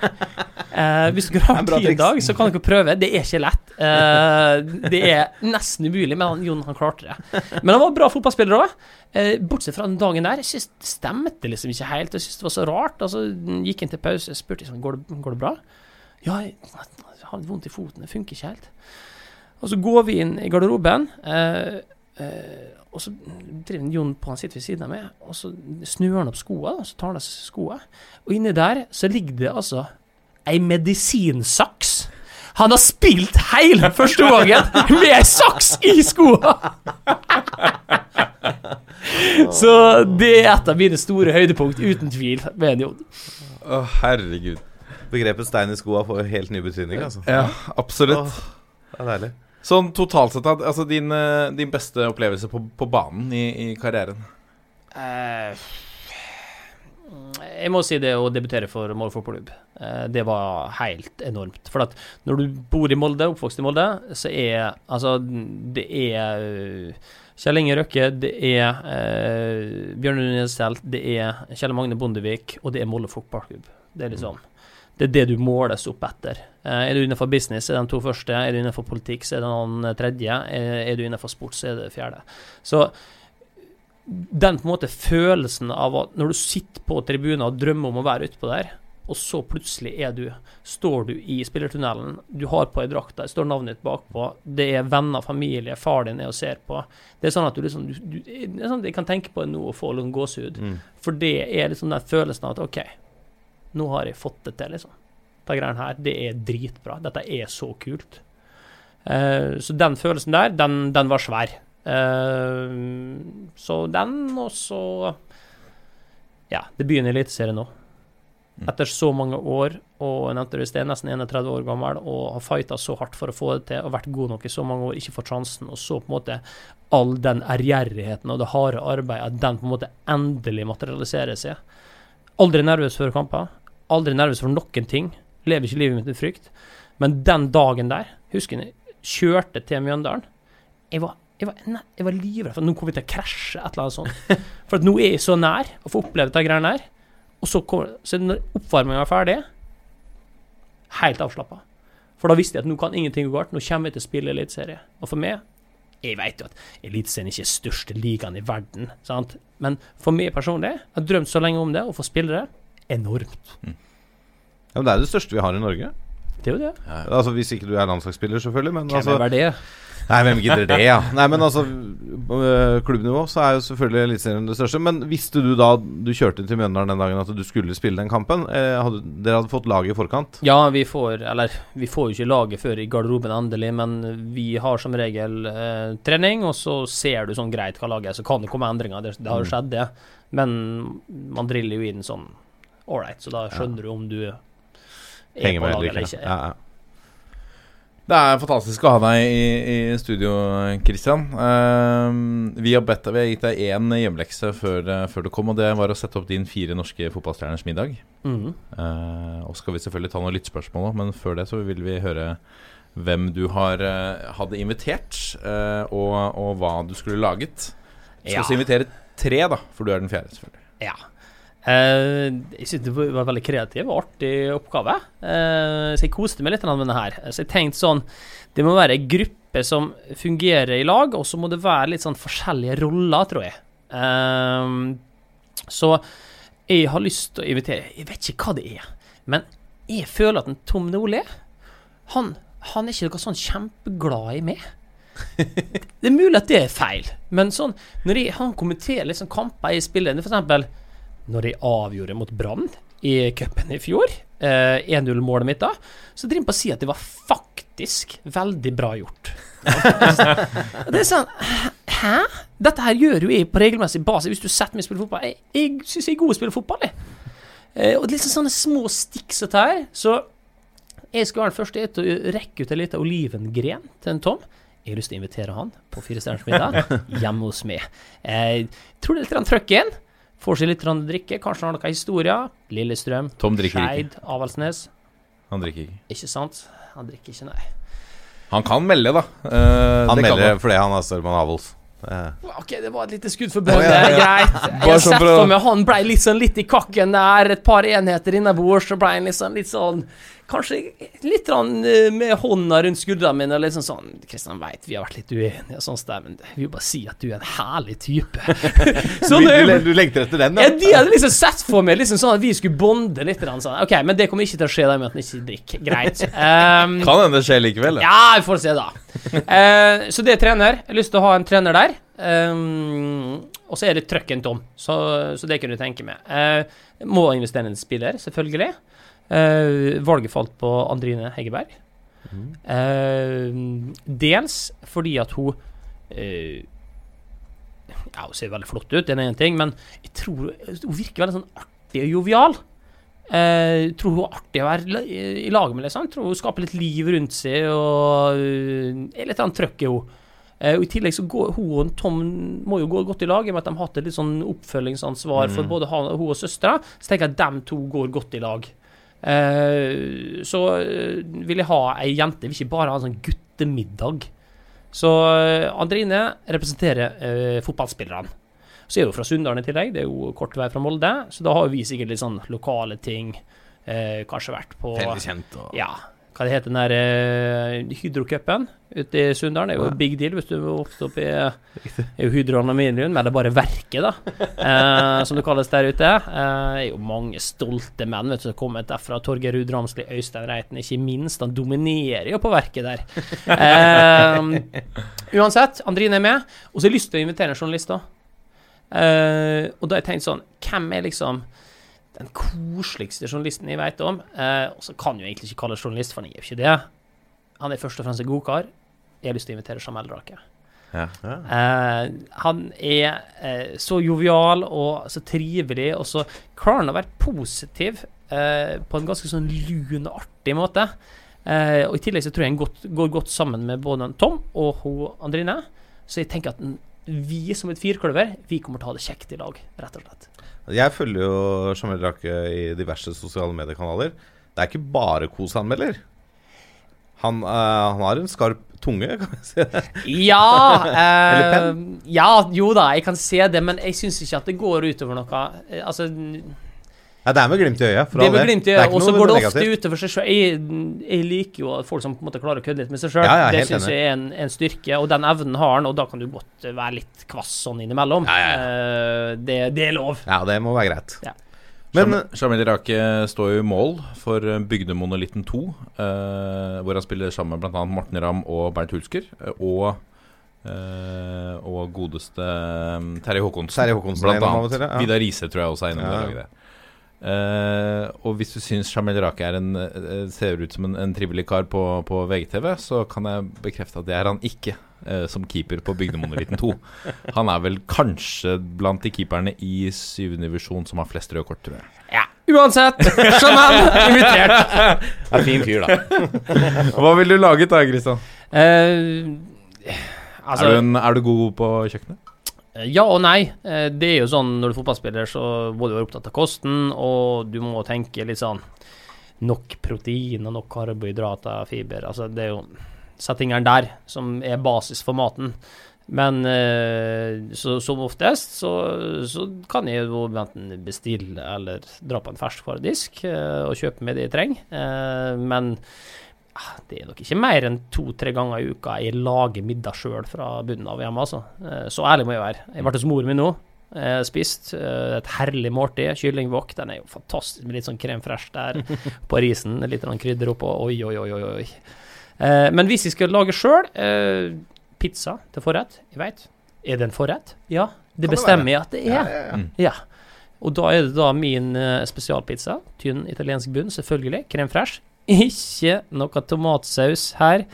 [LAUGHS] eh, hvis dere har tid i dag, så kan dere prøve. Det er ikke lett. Eh, det er nesten umulig, men han, Jon han klarte det. Men han var bra fotballspiller òg. Eh, bortsett fra den dagen der. Jeg synes det stemte liksom ikke helt. Jeg synes det var så rart. Altså, gikk inn til pause, spurte liksom, går det, går det bra. Ja, jeg har vondt i foten. Det funker ikke helt. Og så går vi inn i garderoben. Eh, eh og så driver Jon på, han sitter ved siden av meg, og så snur han opp skoa, og så tar han av seg skoa. Og inni der så ligger det altså ei medisinsaks. Han har spilt hele første gangen med ei saks i skoa! [LAUGHS] så det er et av mine store høydepunkt, uten tvil, med Jon. Å, herregud. Begrepet 'stein i skoa' får helt ny betydning, altså. Ja, absolutt. Oh, det er deilig. Sånn totalt sett, altså din, eh, din beste opplevelse på, på banen i, i karrieren? Uh, jeg må si det å debutere for Molde fotballklubb. Uh, det var helt enormt. For at når du bor i Molde, oppvokst i Molde, så er altså Det er Kjell Inge Røkke, det er uh, Bjørn Nunes det er Kjell Magne Bondevik, og det er Molde fotballklubb. Det er liksom det er det du måles opp etter. Eh, er du innenfor business, er de to første. Er du innenfor politikk, så er det den tredje. Er du innenfor sport, så er det fjerde. Så den på en måte følelsen av at når du sitter på tribunen og drømmer om å være utpå der, og så plutselig er du står du i spillertunnelen, du har på ei drakt, der står navnet ditt bakpå, det er venner, familie, far din er og ser på. Det er sånn at du liksom du, du, det er sånn at Jeg kan tenke på det nå og få litt gåsehud. Mm. For det er liksom den følelsen av at OK, nå har jeg fått det til, liksom. De greiene her, det er dritbra. Dette er så kult. Uh, så den følelsen der, den, den var svær. Uh, så den, og så Ja, det begynner Eliteserien nå. Mm. Etter så mange år, og jeg nevnte det i sted, nesten 31 år gammel, og har fighta så hardt for å få det til, og vært god nok i så mange år, ikke fått sjansen, og så på en måte all den ærgjerrigheten og det harde arbeidet, at den på en måte endelig materialiserer seg. Aldri nervøs før kamper. Aldri nervøs for noen ting. Lever ikke livet mitt med frykt. Men den dagen der, husker jeg, kjørte til Mjøndalen. Jeg var, jeg var, nei, jeg var livredd for at nå kommer vi til å krasje, et eller annet sånt. [LAUGHS] For at nå er jeg så nær å få oppleve de greiene der. Og så, kommer, så når oppvarminga er ferdig, helt avslappa. For da visste jeg at nå kan ingenting gå galt. Nå kommer jeg til å spille eliteserie. Og for meg Jeg vet jo at Eliteserien ikke er største ligaen i verden, sant? men for meg personlig, jeg har drømt så lenge om det, å få spille det, enormt. Ja, men det er det største vi har i Norge. Det er jo det. Altså Hvis ikke du er landslagsspiller, selvfølgelig. Men Hvem altså, er det? Nei, hvem gidder det, ja. Nei, men altså øh, Klubbnivå så er jo selvfølgelig Eliteserien det største. Men visste du da du kjørte til Mjøndalen den dagen at du skulle spille den kampen? Eh, hadde, dere hadde fått laget i forkant? Ja, vi får Eller, vi får jo ikke laget før i garderoben endelig, men vi har som regel eh, trening, og så ser du sånn greit hva laget er. Så kan det komme endringer. Det, det har jo Mm. skjedd, det. Men man driller jo inn sånn ålreit, så da skjønner du om du er Henger på laget eller ikke? Ja, ja. Det er fantastisk å ha deg i, i studio, Christian. Uh, vi, har bedt, vi har gitt deg én hjemlekse før, eh, før du kom, og det var å sette opp din fire norske fotballstjerners middag. Mhm. Uh, og skal vi selvfølgelig ta noen lyttspørsmål òg, men før det så vil vi høre hvem du har uh, hadde invitert, eh, og, og hva du skulle laget. Du skal Ja. også invitere tre, da, for du er den fjerde, selvfølgelig. Ja. Eh, jeg synes det var en veldig kreativ og artig oppgave. Eh, så jeg koste meg litt med denne her. Så jeg tenkte sånn Det må være ei gruppe som fungerer i lag, og så må det være litt sånn forskjellige roller, tror jeg. Eh, så jeg har lyst til å invitere Jeg vet ikke hva det er, men jeg føler at en Tom Nordli han, han er ikke noe sånn kjempeglad i meg. [LAUGHS] Det er mulig at det er feil, men sånn når jeg, han kommenterer liksom kamper jeg spiller, for eksempel når jeg avgjorde mot Brann i cupen i fjor, eh, 1-0-målet mitt da, så driver han på å si at det var faktisk veldig bra gjort. [LAUGHS] det er sånn Hæ? Dette her gjør jo jeg på regelmessig base hvis du setter meg og spiller fotball. Jeg, jeg syns jeg er god å spille fotball, jeg. Eh, og liksom sånne små stikk som dette her. Så jeg skal være den første til å rekke ut en liten olivengren til en Tom. Jeg har lyst til å invitere han på Fire stjerners middag [LAUGHS] hjemme hos meg. Jeg tror det er litt trøkk igjen. Får seg litt grann drikke. Kanskje han har noen historier. Lillestrøm, Tom drikker ikke. Skeid, Avaldsnes. Han drikker ikke. Ikke sant? Han drikker ikke, nei. Han kan melde, da. Eh, Han det melder fordi han er Størman Avels. Eh, Ok, det var et lite skudd for bønner. Greit. [LAUGHS] Jeg har sånn sett for å- meg han ble litt sånn litt i kakken der, et par enheter innabords, så ble han liksom litt sånn Kanskje litt eh, med hånda rundt skuldrene mine og liksom sånn Kristian veit vi har vært litt uenige og sånn, men jeg vil bare si at du er en herlig type. [LAUGHS] så du, det, du, lengter etter den, ja, de hadde liksom sett for meg liksom sånn at vi skulle bonde litt. Sånn. Ok, men det kommer ikke til å skje da med at han ikke drikker. Greit. Um, [LAUGHS] Kan hende det skjer likevel. da. ja, vi får se, da. Uh, så det er trener. Jeg har lyst til å ha en trener der. Um, og så er det trøkken tom, så, så det kunne du tenke meg. Uh, må investere i en spiller, selvfølgelig. Eh, valget falt på Andrine Heggeberg. Eh, dels fordi at hun eh, Ja, hun ser veldig flott ut, det er én ting, men jeg tror hun virker veldig sånn artig og jovial. Eh, jeg tror hun er artig å være i lag med, liksom. Tror hun skaper litt liv rundt seg og er litt annet trøkk i henne. Og I tillegg så går hun og Tom må jo gå godt i lag, i og med at de har hatt et litt sånn oppfølgingsansvar for både hun og søstera. Så tenker jeg at de to går godt i lag. Eh, så eh, vil jeg ha ei jente, jeg vil ikke bare ha en sånn guttemiddag. Så eh, Andrine representerer fotballspillerne. Så er hun fra Sunndalen i tillegg, det er jo kort vei fra Molde. Så da har vi sikkert litt sånn lokale ting. Eh, kanskje vært på kjent. Og, Ja. Hva det heter den der uh, Hydrocupen ute i Sunndal. Det er jo en big deal hvis du vokste opp i er Hydro Aluminium, eller bare Verket, da, uh, som det kalles der ute. Uh, det er jo mange stolte menn vet du, som har kommet derfra. Torgeir Ruud Ramsli, Øystein Reiten, ikke minst. Han dominerer jo på Verket der. uansett, Andrine er med. Og så har jeg lyst til å invitere en journalist òg. og da har jeg tenkt sånn Hvem er liksom den koseligste journalisten jeg vet om. Eh, og så kan jo egentlig ikke kalle journalist, for han er jo ikke det. Han er først og fremst en god kar. Jeg har lyst til å invitere Jamel Drake. Ja. Ja. Eh, han er eh, så jovial og så trivelig, og så klarer han å være positiv eh, på en ganske sånn lun og artig måte. Eh, og I tillegg så tror jeg han godt, går godt sammen med både Tom og hun Andrine. Så jeg tenker at vi som et firkløver, vi kommer til å ha det kjekt i lag, rett og slett. Jeg følger jo Jamel Rake i diverse sosiale mediekanaler. Det er ikke bare kosanmelder. Han, uh, han har en skarp tunge, kan jeg si det? Ja [LAUGHS] uh, Ja, jo da, jeg kan se det, men jeg syns ikke at det går utover noe. Altså ja, det er med glimt i øyet. det er med glimt i øyet, Og så går det ofte utover seg sjøl. Jeg, jeg, liker jo folk som på en måte klarer å kødde litt med seg sjøl. Ja, ja, det syns jeg er en, en, styrke, og den evnen har han. Og da kan du godt være litt kvass sånn innimellom. Ja, uh, det, det, er lov. Ja, det må være greit. Men Jamil Rake står jo i mål for Bygdemonolitten 2, uh, eh, hvor han spiller sammen med bl.a. Morten Ramm og Bernt Hulsker. Og Uh, og godeste Terje Håkonsen, Terje Håkonsen blant annet. Ja. Vidar Riise tror jeg også er innom ja. det laget. Uh, og hvis du syns Jamel Rake en, uh, ser ut som en, en trivelig kar på, på, VGTV, så kan jeg bekrefte at det er han ikke uh, som keeper på Bygdemonolitten 2. [LAUGHS] Han er vel kanskje blant de keeperne i syvende divisjon som har flest røde kort, tror jeg. Ja, uansett. Jamel invitert. [LAUGHS] er fin fyr, da. [LAUGHS] Hva ville du laget da, Kristian? Altså, er, er du god på kjøkkenet? Eh, ja og nei. Eh, det er jo sånn når du er fotballspiller, så må du være opptatt av kosten, og du må tenke litt sånn nok protein og nok karbohydrater, fiber. Altså det er jo settingene der som er basis for maten. Men eh, så, som oftest så, så, kan jeg jo enten bestille eller dra på en ferskvaredisk og kjøpe med det jeg trenger. Men det er nok ikke mer enn to-tre ganger i uka jeg lager middag sjøl fra bunnen av hjemme, altså. Eh, så ærlig må jeg være. Jeg ble hos moren min nå. Eh, spist eh, et herlig måltid. Kyllingwok. Den er jo fantastisk med litt sånn krem fresh der [LAUGHS] på risen. Litt krydder oppå. Oi, oi, oi, oi. oi. Men hvis jeg skal lage sjøl, pizza til forrett Jeg veit. Er det en forrett? Ja. Det bestemmer jeg at det er. Ja, ja. ja. Og da er det da min spesialpizza. Tynn italiensk bunn, selvfølgelig. Krem fresh. Ikke noe tomatsaus her.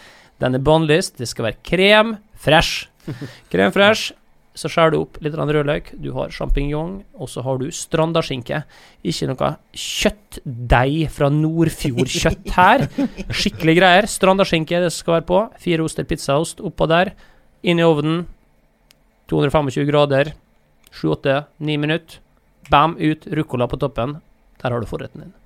Den er bannlyst. Det skal være krem fresh. [LAUGHS] Krem fresh. Så skjærer du opp litt rødløk. Du har sjampinjong, og så har du strandaskinke. Ikke noe kjøttdeig fra Nordfjordkjøtt her. [LAUGHS] Skikkelig greier. Strandaskinke det skal være på. Fire oster pizzaost oppå der. Inn i ovnen. 225 grader. 7-8-9 minutter. Bam, ut. Ruccola på toppen. Der har du forretten din.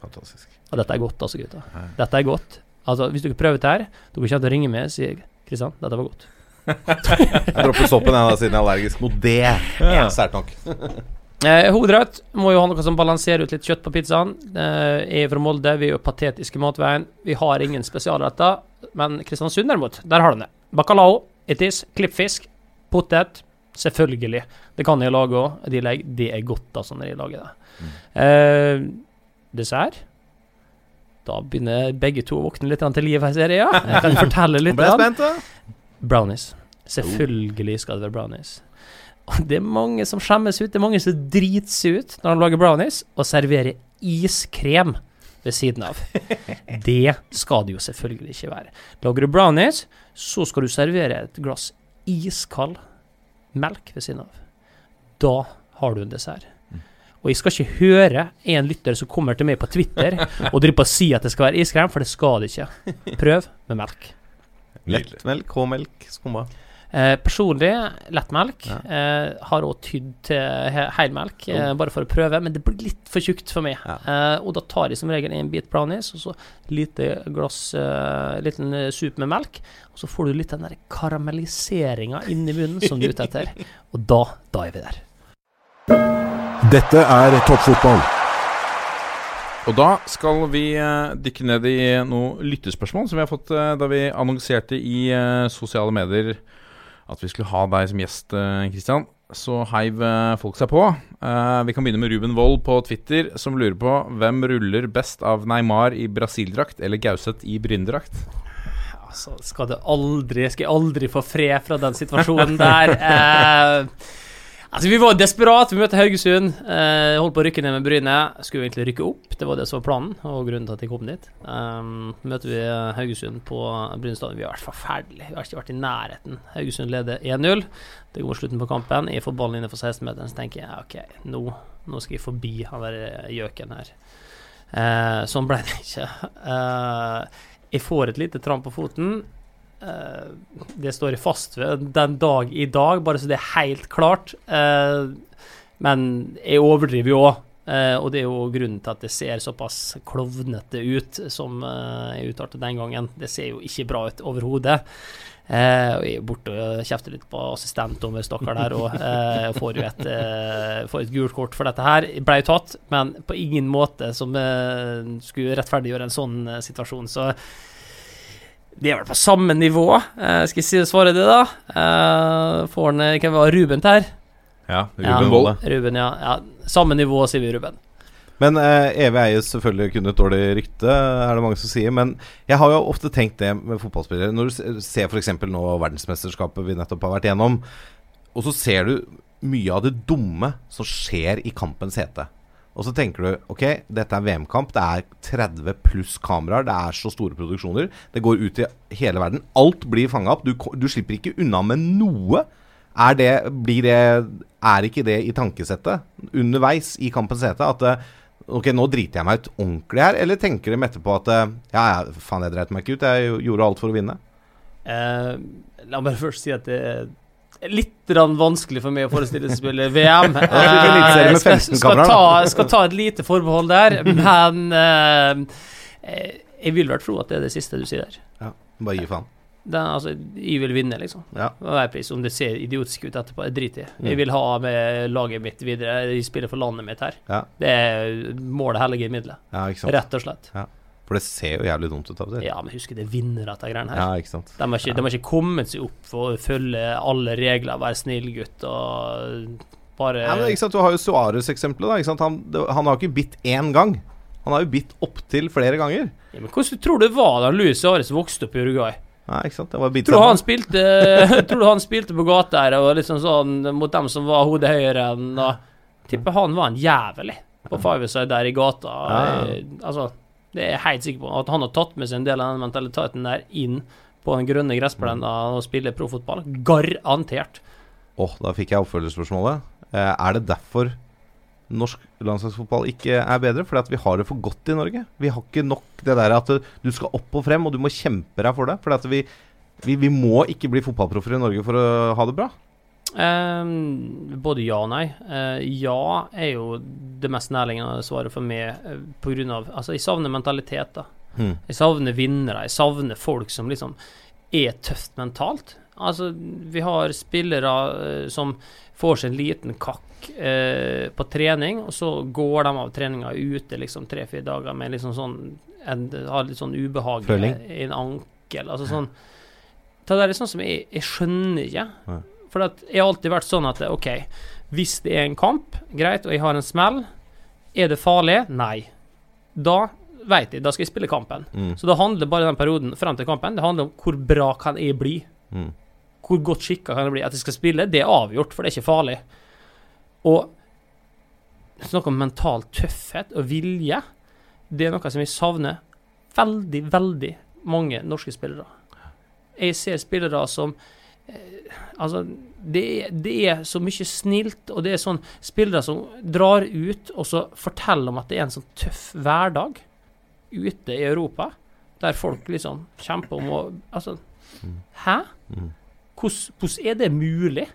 Fantastisk. Og dette er godt, altså, gutta. Dette er godt. Altså, hvis du ikke prøver dette her, dere kommer til å ringe meg og si Kristian, dette var godt. [LAUGHS] jeg dropper soppen jeg, siden jeg er allergisk mot det. Ja. Sært nok. [LAUGHS] eh, hovedrett må jo ha noe som balanserer ut litt kjøtt på pizzaen. Eh, jeg er fra Molde, vi er jo patetiske matveien. Vi har ingen spesialretter, men Kristiansund derimot, der har de det. Bacalao, itis, klippfisk, potet. Selvfølgelig. Det kan jeg lage òg. Det er godt altså når jeg lager det. Mm. Eh, dessert da begynner begge to å våkne litt til liv her, ser jeg. Ja. Jeg kan fortelle litt. Ble spent, da? Brownies. Selvfølgelig skal det være brownies. Og det er mange som skjemmes ut. Det er mange som driter seg ut når de lager brownies, og serverer iskrem ved siden av. [LAUGHS] Det skal det jo selvfølgelig ikke være. Lager du brownies, så skal du servere et glass iskald melk ved siden av. Da har du en dessert. Og jeg skal ikke høre en lytter som kommer til meg på Twitter og driver på å si at det skal være iskrem, for det skal det ikke. Prøv med melk. Lettmelk, H-melk, skumma? Eh, personlig lettmelk. Ja. Eh, har òg tydd til he helmelk, eh, bare for å prøve, men det blir litt for tjukt for meg. Ja. Eh, og da tar jeg som regel en bit brownies og så lite glass uh, liten sup med melk. Og så får du litt den der karamelliseringa inni munnen som du er ute etter. [LAUGHS] Og da, da er vi der. Dette er toppfotball. Og da skal vi eh, dykke ned i noen lyttespørsmål som vi har fått eh, da vi annonserte i eh, sosiale medier at vi skulle ha deg som gjest, Kristian. Så heiv folk seg på. Eh, vi kan begynne med Ruben Wold på Twitter, som lurer på hvem ruller best av Neymar i Brasil-drakt eller Gauseth i bryndrakt? Altså, skal det aldri Skal jeg aldri få fred fra den situasjonen der? [LAUGHS] Eh, altså, vi var desperate. Vi møtte Haugesund. Eh, holdt på å rykke ned med Bryne. Skulle egentlig rykke opp, det var det som var planen, og grunnen til at jeg kom dit. Um, møter vi Haugesund på Bryne stadion. Vi har vært forferdelige. Vi har ikke vært i nærheten. Haugesund leder 1-0. Det går slutten på kampen. Jeg får ballen innenfor 16-meteren, så tenker jeg OK, nå, nå skal jeg forbi han der gjøken her. Eh, sånn ble det ikke. Eh, jeg får et lite tramp på foten. Eh, det står jeg fast ved den dag i dag, bare så det er helt klart. Eh, men jeg overdriver jo òg. Eh, og det er jo grunnen til at det ser såpass klovnete ut som jeg uttalte den gangen. Det ser jo ikke bra ut overhodet. Eh, og jeg er borte og kjefter litt på assistentdommer Stakkar der og eh, får jo et, eh, får et gult kort for dette her. Ble jo tatt, men på ingen måte som skulle rettferdiggjøre en sånn situasjon. Så det er vel på samme nivå. Eh, skal jeg si svare det, da? Eh, får han Hvem var Ruben her? Ja, Ja. Ruben Wold. Ruben, ja. ja. Samme nivå, sier vi, Ruben. Men eh, evig eie selvfølgelig kun et dårlig rykte, er det mange som sier. Men jeg har jo ofte tenkt det med fotballspillere. Når du se- ser f.eks. nå verdensmesterskapet vi nettopp har vært igjennom, og så ser du mye av det dumme som skjer i kampens hete. Og så tenker du ok, dette er VM-kamp, det er 30 pluss kameraer, det er så store produksjoner. Det går ut i hele verden. Alt blir fanga opp. Du, du slipper ikke unna med noe. Er det, det Er ikke det i tankesettet underveis i kampens hete at eh, Ok, nå driter jeg meg ut ordentlig her, eller tenker de etterpå at eh, Ja, ja, faen, jeg dreit meg ikke ut, jeg gjorde alt for å vinne? Uh, la meg først si at det litt vanskelig for meg å forestille seg spille VM. eliteserie [LAUGHS] med skal, skal, ta, skal ta et lite forbehold der, [LAUGHS] men eh, eh, jeg vil vel tro at det er det siste du sier der. Ja, Bare gi faen. Er altså, jeg vil vinne, liksom. Ja. Om det ser idiotisk ut etterpå, jeg driter i. Mm. Jeg vil ha med laget mitt videre. Jeg spiller for landet mitt her. Ja. Det er målet hellige middelet, Ja, rett og slett. For det ser jo jævlig dumt ut av og til. Ja, men husk det er vinnere, dette greiene her. Ja, ikke sant. De har ikke, de har ikke kommet seg opp for å følge alle regler, være snill gutt og bare Ja, men ikke sant, Du har jo Suárez-eksempelet. Han, han har ikke bitt én gang. Han har jo bitt opptil flere ganger. ja, men Hvordan tror du det var da Luis Suárez vokste opp i Uruguay? Nei, ikke sant? Det var bitt Tror du han spilte [LAUGHS] Tror du han spilte på gata her og liksom sånn mot dem som var hodet høyere enn og Tipper han var en jævel på Five-Side der i gata. Ja. Eh, Altså, det er jeg helt sikker på. At han har tatt med seg en del av den mentaliteten der inn på den grønne gressplenen og spiller proffotball. Garantert. Åh, da fikk jeg oppfølgerspørsmålet. Eh, er det derfor norsk landslagsfotball ikke er bedre? Fordi at vi har det for godt i Norge. Vi har ikke nok det der at du skal opp og frem, og du må kjempe deg for det. Fordi at vi, vi, vi må ikke bli fotballproffer i Norge for å ha det bra. Ehm, både ja og nei. Eh, ja er jo det mest nærliggende svaret for meg eh, på grunn av Altså, jeg savner mentalitet, da. Mm. Jeg savner vinnere. Jeg savner folk som liksom er tøft mentalt. Altså, vi har spillere eh, som får seg en liten kakk eh, på trening, og så går de av treninga ute liksom tre-fire dager med liksom sånn en, Har litt sånn ubehag i en ankel. Altså sånn Det er sånn som jeg, jeg skjønner ikke. Nei. For jeg har alltid vært sånn at OK, hvis det er en kamp, greit, og jeg har en smell, er det farlig? Nei. Da vet jeg, da skal jeg spille kampen. Mm. Så da handler bare den perioden frem til kampen Det handler om hvor bra kan jeg bli. Mm. Hvor godt skikka kan jeg bli. At jeg skal spille, det er avgjort, for det er ikke farlig. Og snakk om mental tøffhet og vilje. Det er noe som jeg savner veldig, veldig mange norske spillere. Jeg ser spillere som Altså, det det er så mye snilt, og det er sånn spillere som drar ut og så forteller om at det er en sånn tøff hverdag ute i Europa, der folk liksom kjemper om å Altså, hæ? Mm. Hvordan, er det mulig?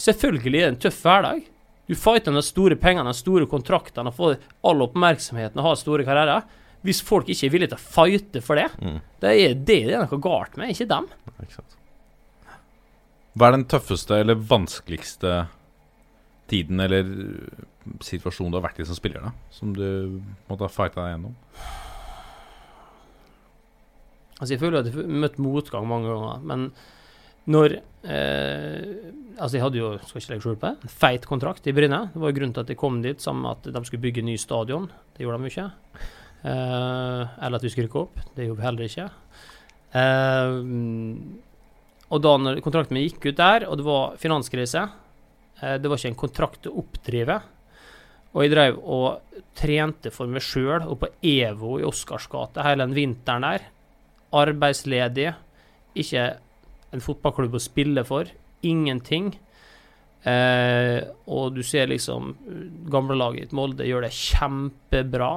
Selvfølgelig er det en tøff hverdag. Du fighter de store pengene, de store kontraktene, får all oppmerksomheten og har store karrierer. Hvis folk ikke er villige til å fighte for det, Mm. det er det det er noe galt med, ikke dem. Ikke sant. Hva er den tøffeste eller vanskeligste tiden eller situasjonen du har vært i som spiller, da? Som du måtte ha fighta deg gjennom? Altså, jeg føler at jeg har møtt motgang mange ganger, men når eh, Altså, jeg hadde jo, skal ikke legge skjul på det, en feit kontrakt i Bryne. Det var jo grunnen til at jeg kom dit sammen med at de skulle bygge ny stadion. Det gjorde de jo ikke. Eh, eller at vi skulle rykke opp. Det gjorde vi heller ikke. Eh, og da når kontrakten min gikk ut der, og det var finanskrise eh, Det var ikke en kontrakt å oppdrive. Og jeg drev og trente for meg sjøl og på EVO i Oscarsgata hele den vinteren der. Arbeidsledig. Ikke en fotballklubb å spille for. Ingenting. Eh, og du ser liksom gamlelaget ditt Molde gjør det kjempebra.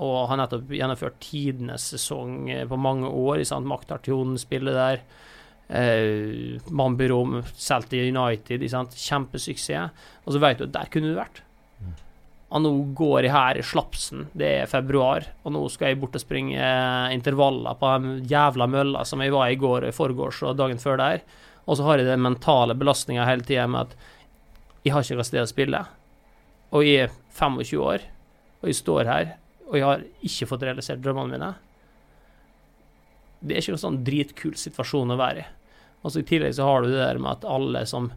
Og har nettopp gjennomført tidenes sesong eh, på mange år. Sant? Maktartion spiller der. Eh, Mambirom til United. Sant? Kjempesuksess. Og så vet du at der kunne du vært. Og nå går jeg her i slapsen, det er februar, og nå skal jeg bort og springe eh, intervaller på den jævla mølla som jeg var i går, i forgårs og dagen før der. Og så har jeg den mentale belastninga hele tida med at jeg har ikke noe sted å spille. Og jeg er 25 år, og jeg står her, og jeg har ikke fått realisert drømmene mine. Det er ikke noen sånn dritkul situasjon å være i. Og så I tillegg så har du det der med at alle som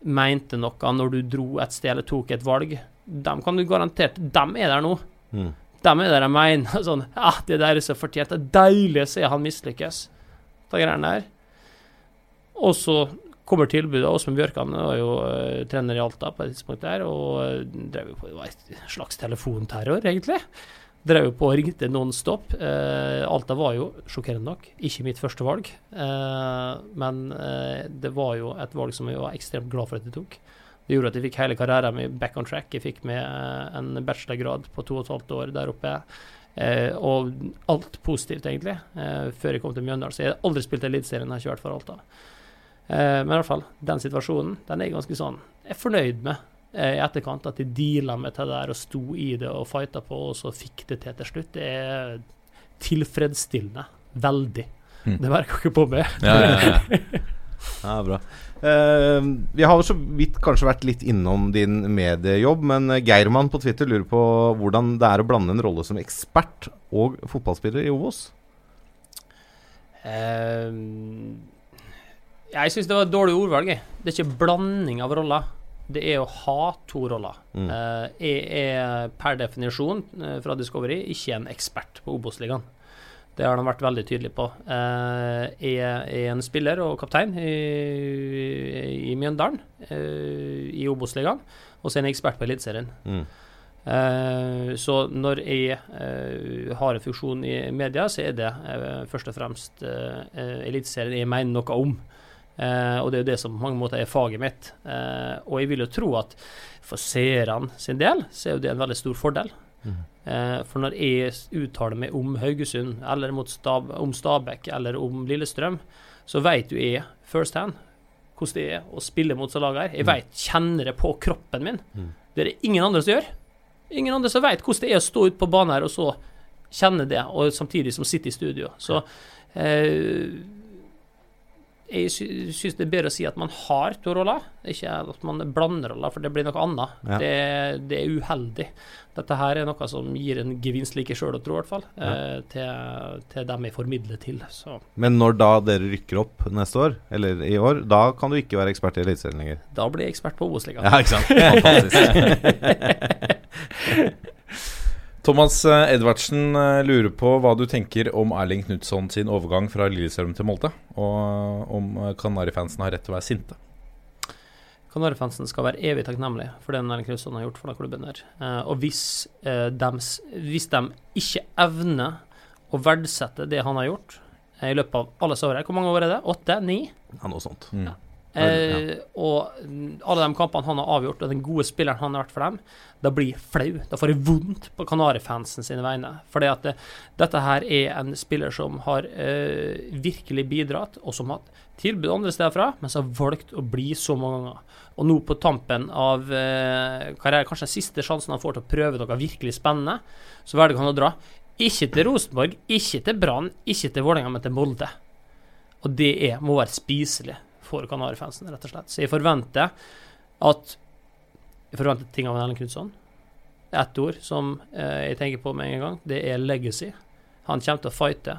mente noe når du dro et sted eller tok et valg, dem kan du garantert Dem er der nå. Mm. Dem er der jeg mener [LAUGHS] sånn Ja, det der er så fortjent. Det er deilig å se han mislykkes. De greiene der. Og så kommer tilbudet. Åsmund Bjørkan var jo uh, trener i Alta på et tidspunkt der, og uh, drev jo på det var et slags telefonterror, egentlig. Drev på og ringte non stop. Uh, Alta var jo, sjokkerende nok, ikke mitt første valg. men det var jo et valg som jeg var ekstremt glad for at jeg tok. Det gjorde at jeg fikk hele karrieren min back on track. Jeg fikk med en bachelorgrad på to og et halvt år der oppe. Eh, og alt positivt, egentlig, eh, før jeg kom til Mjøndalen. Så jeg har aldri spilt Eliteserien, har ikke vært for Alta. Eh, men i hvert fall, den situasjonen, den er jeg ganske sånn Jeg er fornøyd med i etterkant at de deala med det der og sto i det og fighta på, og så fikk det til til slutt. Det er tilfredsstillende. Veldig. Mm. Det merker ikke på meg. Ja, ja, ja. [LAUGHS] Ja, bra. Uh, vi har så vidt kanskje vært litt innom din mediejobb, men Geirmann på Twitter lurer på hvordan det er å blande en rolle som ekspert og fotballspiller i Ovos? Uh, jeg syns det var et dårlig ordvalg. Det er ikke blanding av roller. Det er å ha to roller. Mm. Eh, jeg er per definisjon eh, fra Discovery ikke en ekspert på Obos-ligaen. Det har de vært veldig tydelige på. Eh, jeg er en spiller og kaptein i, i Mjøndalen, i Obos-ligaen, og så er jeg en ekspert på Eliteserien. Mm. Uh, så når jeg uh, har en funksjon i media, så er det uh, først og fremst Eliteserien jeg mener noe om. Eh, og det er jo det som på mange måter er faget mitt. Eh, og jeg vil jo tro at for seerne sin del, så er jo det en veldig stor fordel. Mm. Eh, for når jeg uttaler meg om Haugesund, eller Stab om Stabæk, eller om Lillestrøm, så vet jo jeg first hand hvordan det er å spille mot så lag her. Jeg vet, kjenner det på kroppen min. Mm. Det er det ingen andre som gjør. Ingen andre som vet hvordan det er å stå ute på banen her og så kjenne det, og samtidig som sitte i studio. Så eh, jeg sy syns det er bedre å si at man har to roller, ikke at man blander roller, for det blir noe annet. Ja. Det, det, er uheldig. Dette her er noe som gir en gevinst like sjøl å tro, i hvert fall, Ja. eh, til, til dem jeg formidler til. Så Men når da dere rykker opp neste år, eller i år, da kan du ikke være ekspert i Eliteserien lenger? da blir jeg ekspert på Obos-ligaen. Ja, ikke sant? [LAUGHS] Fantastisk. [LAUGHS] Thomas eh, Edvardsen eh, lurer på hva du tenker om Erling Knutson sin overgang fra Lillestrøm til Molde, og om eh, Kanarifansen har rett til å være sinte. Kanarifansen skal være evig takknemlig for det Erling Knutson har gjort for den klubben der. Og hvis, eh, hvis de ikke evner å verdsette det han har gjort i løpet av alle disse årene Hvor mange år er det? Åtte? Ni? Ja, noe sånt. Mm. Eh, og alle de kampene han har avgjort, og den gode spilleren han har vært for dem, da blir jeg flau. Da får jeg vondt på Kanarifansen sine vegne. At det, dette her er en spiller som har eh, virkelig bidratt, og som har hatt tilbud andre steder fra, men som har valgt å bli så mange ganger. Og nå på tampen av eh, karrieren, kanskje den siste sjansen han får til å prøve noe virkelig spennende, så velger han å dra. Ikke til Rosenborg, ikke til Brann, ikke til Vålerenga, men til Molde. Og det er, må være spiselig for Kanarifansen, rett og slett. Så jeg forventer at Jeg forventer ting av en Erlend Knutson. Ett ord som eh, jeg tenker på med en gang, det er legacy. Han kommer til å fighte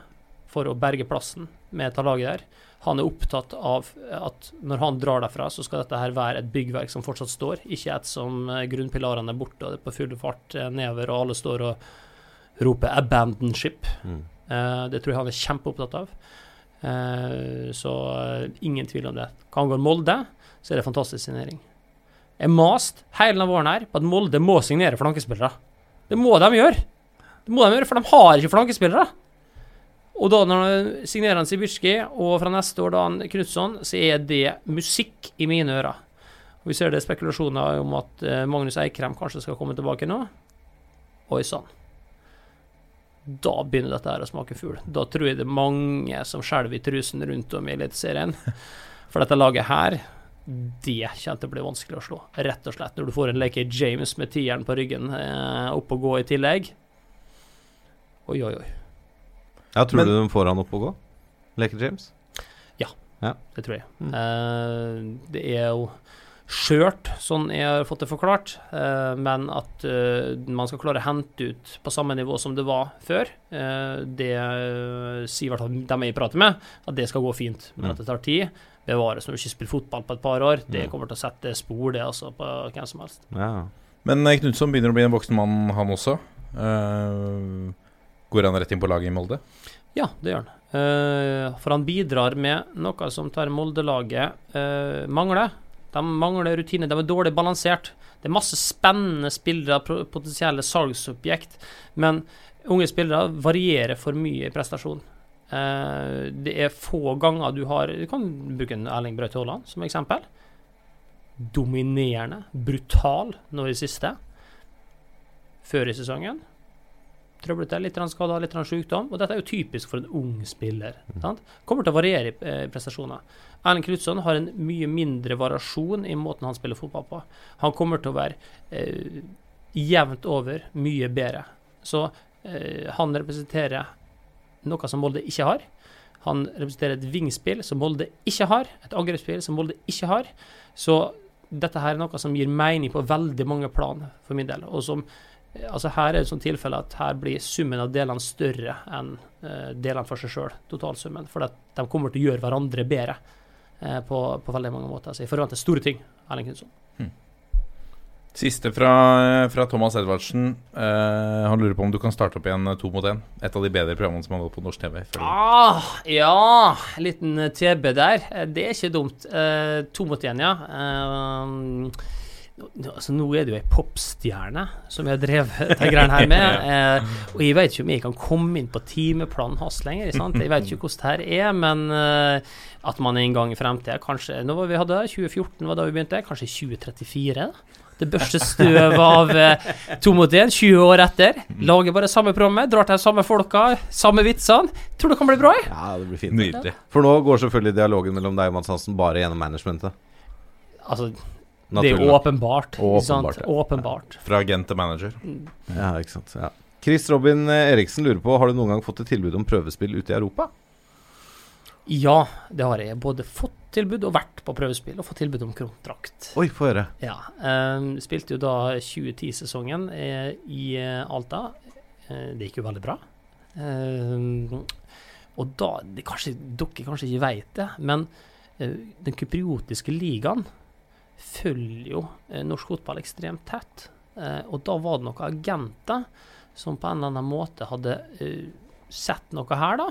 for å berge plassen med dette laget der. Han er opptatt av at når han drar derfra, så skal dette her være et byggverk som fortsatt står, ikke et som eh, grunnpilarene er borte og det er på full fart eh, nedover, og alle står og roper 'abandon ship'. Mm. Eh, det tror jeg han er kjempeopptatt av. Eh, så eh, ingen tvil om det. Hva angår Molde, så er det fantastisk signering. Jeg mast hele våren her på at Molde må signere flankespillere. Det må de gjøre. Det må de gjøre, For de har ikke flankespillere. Og da når han signerer han Sibirski, og fra neste år da han Knutson, så er det musikk i mine ører. Og Vi ser det spekulasjoner om at eh, Magnus Eikrem kanskje skal komme tilbake nå. Oi sann. Da begynner dette her å smake fugl. Da tror jeg det er mange som skjelver i trusen rundt om i Eliteserien. For dette laget her, det kommer til å bli vanskelig å slå. Rett og slett. Når du får en Lakey James med tieren på ryggen eh, opp og gå i tillegg. Oi, oi, oi. Ja, Tror Men- du de får han opp og gå? Leker James? Ja, Det tror jeg. Eh, det er jo skjørt, sånn jeg har fått det forklart. Eh, men at eh, man skal klare å hente ut på samme nivå som det var før, eh, det sier i hvert fall dem jeg prater med, at det skal gå fint. Men Mm. at det tar tid. Bevares når du ikke spiller fotball på et par år. Det Mm. kommer til å sette spor, det, altså, på hvem som helst. Ja. Men Knutson begynner å bli en voksen mann, han også. Eh, går han rett inn på laget i Molde? Ja, det gjør han. Eh, for han bidrar med noe som tar Molde-laget uh, mangler. De mangler rutine. De er dårlig balansert. Det er masse spennende spillere, potensielle salgsobjekt, men unge spillere varierer for mye i prestasjon. Eh, det er få ganger du har Du kan bruke en Erling Braut Haaland som eksempel. Dominerende, brutal nå i siste. Før i sesongen trøblete, litt skada, litt sykdom. Og dette er jo typisk for en ung spiller. Sant? Kommer til å variere i eh, prestasjoner. Erlend Knutson har en mye mindre variasjon i måten han spiller fotball på. Han kommer til å være eh, jevnt over mye bedre. Så eh, han representerer noe som Molde ikke har. Han representerer et vingspill som Molde ikke har, et angrepsspill som Molde ikke har. Så dette her er noe som gir mening på veldig mange plan for min del, og som Altså Her er det sånn tilfelle at her blir summen av delene større enn eh, delene for seg sjøl, totalsummen. For de kommer til å gjøre hverandre bedre eh, på, på veldig mange måter. Så jeg forventer store ting. Erling Knutson. Siste fra, fra Thomas Edvardsen. Eh, han lurer på om du kan starte opp igjen eh, To mot én. Et av de bedre programmene som har gått på norsk TV. Ah, ja, en liten eh, TB der. Det er ikke dumt. Eh, to mot én, ja. Eh, altså, nå er det jo ei popstjerne som jeg har drevet de greiene her med. [LAUGHS] Eh, og jeg vet ikke om jeg kan komme inn på timeplanen hans lenger. Sant? Jeg vet ikke hvordan det her er, men eh, at man en gang i fremtida Kanskje nå var vi hadde 2014 var da vi begynte, kanskje 2034? da? Det børster støv av eh, to mot én, 20 år etter. Lager bare samme programmet, drar til de samme folka, samme vitsene. Tror det kan bli bra. jeg. ja, det blir fint. Nydelig. For nå går selvfølgelig dialogen mellom deg og Mads Hansen bare gjennom managementet. Altså, det er Naturlig åpenbart. Åpenbart, ja. Åpenbart. Fra agent til manager. Ja, ikke sant. Ja. Chris Robin eh, Eriksen lurer på Har du noen gang fått et tilbud om prøvespill ute i Europa. Ja, det har jeg. Både fått tilbud og vært på prøvespill og fått tilbud om kontrakt. Oi, få høre. Ja. Um, spilte jo da 2010-sesongen eh, i eh, Alta. Det gikk jo veldig bra. Um, og da det kanskje, Dere kanskje ikke vet det, men den kypriotiske ligaen følger jo eh, norsk fotball ekstremt tett. Eh, og da var det noen agenter som på en eller annen måte hadde eh, sett noe her, da,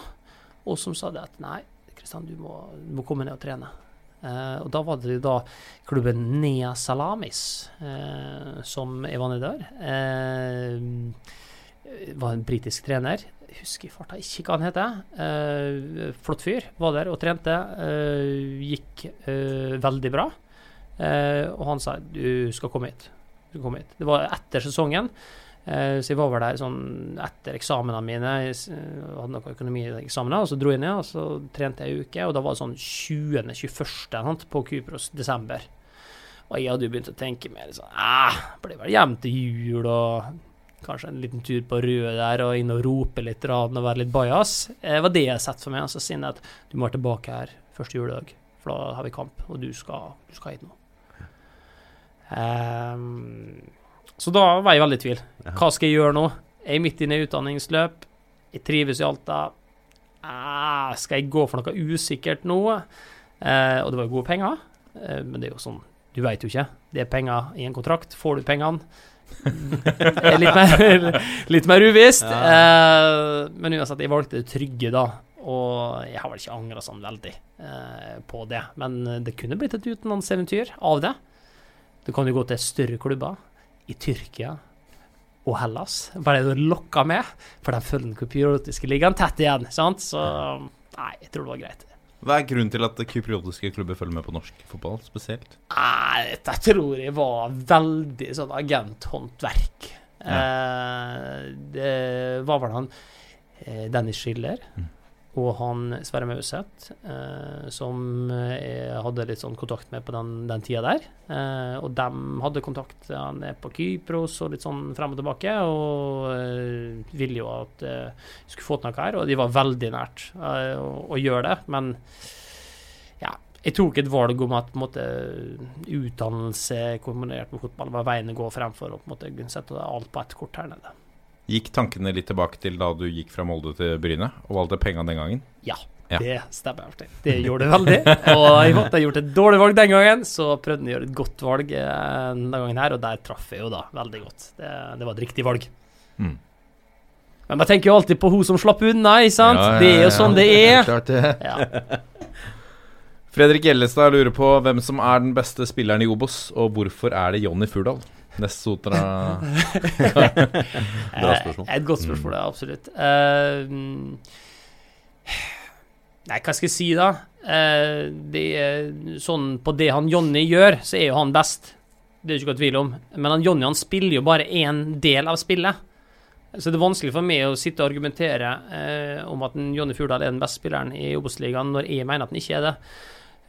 og som sa det at nei, Kristian, du du må komme ned og trene. Og da var det da klubben Nea Salamis som jeg var nede der. Var en britisk trener. Husker i farta ikke hva han heter. Eh, flott fyr. Var der og trente. Eh, gikk eh, veldig bra. Eh, og han sa du skal komme hit. Du skal komme hit. Det var etter sesongen. Eh, så jeg var vel der sånn etter eksamenene mine. Jeg s- hadde noen økonomieksamener, og så dro jeg ned og så trente jeg ei uke. Og da var det sånn 20.-21. på Kypros, desember. Og jeg hadde jo begynt å tenke mer sånn ah, Blir vel hjem til jul og kanskje en liten tur på Røde der og inn og rope litt raden og være litt bajas. Det var det jeg sett for meg. Altså siden at du må være tilbake her første juledag, for da har vi kamp, og du skal, du skal hit nå. Ehm, så da var jeg veldig i tvil. Hva skal jeg gjøre nå? Jeg er midt inne i utdanningsløp. Jeg trives i Alta. Ah, skal jeg gå for noe usikkert nå? Eh, og det var jo gode penger, eh, men det er jo sånn Du veit jo ikke. Det er penger i en kontrakt. Får du pengene? [LAUGHS] Litt mer, litt mer uvisst. Eh, men uansett, jeg valgte det trygge, da. Og jeg har vel ikke angra sånn veldig eh, på det. Men det kunne blitt et utenlandseventyr av det. Du kan jo gå til større klubber i Tyrkia og Hellas. Bare du lokka med, for de følger den kypriotiske ligaen tett igjen. sant? Så nei, jeg tror det var greit. Hva er grunnen til at kypriotiske klubber følger med på norsk fotball spesielt? Nei, dette tror jeg var veldig sånn agenthåndverk. Eh, det var vel han eh, Dennis Schiller og han Sverre Mauseth, eh, som jeg hadde litt sånn kontakt med på den, den tida der. Eh, og de hadde kontakt Han er på Kypros og litt sånn frem og tilbake, og eh, ville jo at eh, skulle få til noe her, og de var veldig nært eh, å, å gjøre det. Men ja, jeg tok et valg om at måte, utdannelse kombinert med fotball var veien å gå fremfor å på en måte sette alt på ett kort her nede. Gikk tankene litt tilbake til da du gikk fra Molde til Bryne og valgte penga den gangen? Ja, Ja. det stemmer alltid. Det [LAUGHS] gjorde det veldig. Og jeg måtte ha gjort et dårlig valg den gangen, så prøvde jeg å gjøre et godt valg den gangen her, og der traff jeg jo da veldig godt. Det, det var et riktig valg. Mm. Men man tenker jo alltid på hun som slapp unna, ikke sant? Ja, ja, Det er jo sånn det er klart det. Ja. Fredrik Gjellestad lurer på hvem som er den beste spilleren i Obos, og hvorfor er det Jonny Furdal? Nestsotra [LAUGHS] Bra spørsmål. Eh, Et godt spørsmål, ja, absolutt. Uh, nei, hva skal jeg si, da? Uh, det sånn På det han Jonny gjør, så er jo han best. Det er det ikke noe tvil om. Men han Jonny han spiller jo bare én del av spillet. Så det er vanskelig for meg å sitte og argumentere uh, om at en Jonny Fjordal er den beste spilleren i Obos-ligaen, når jeg mener at han ikke er det.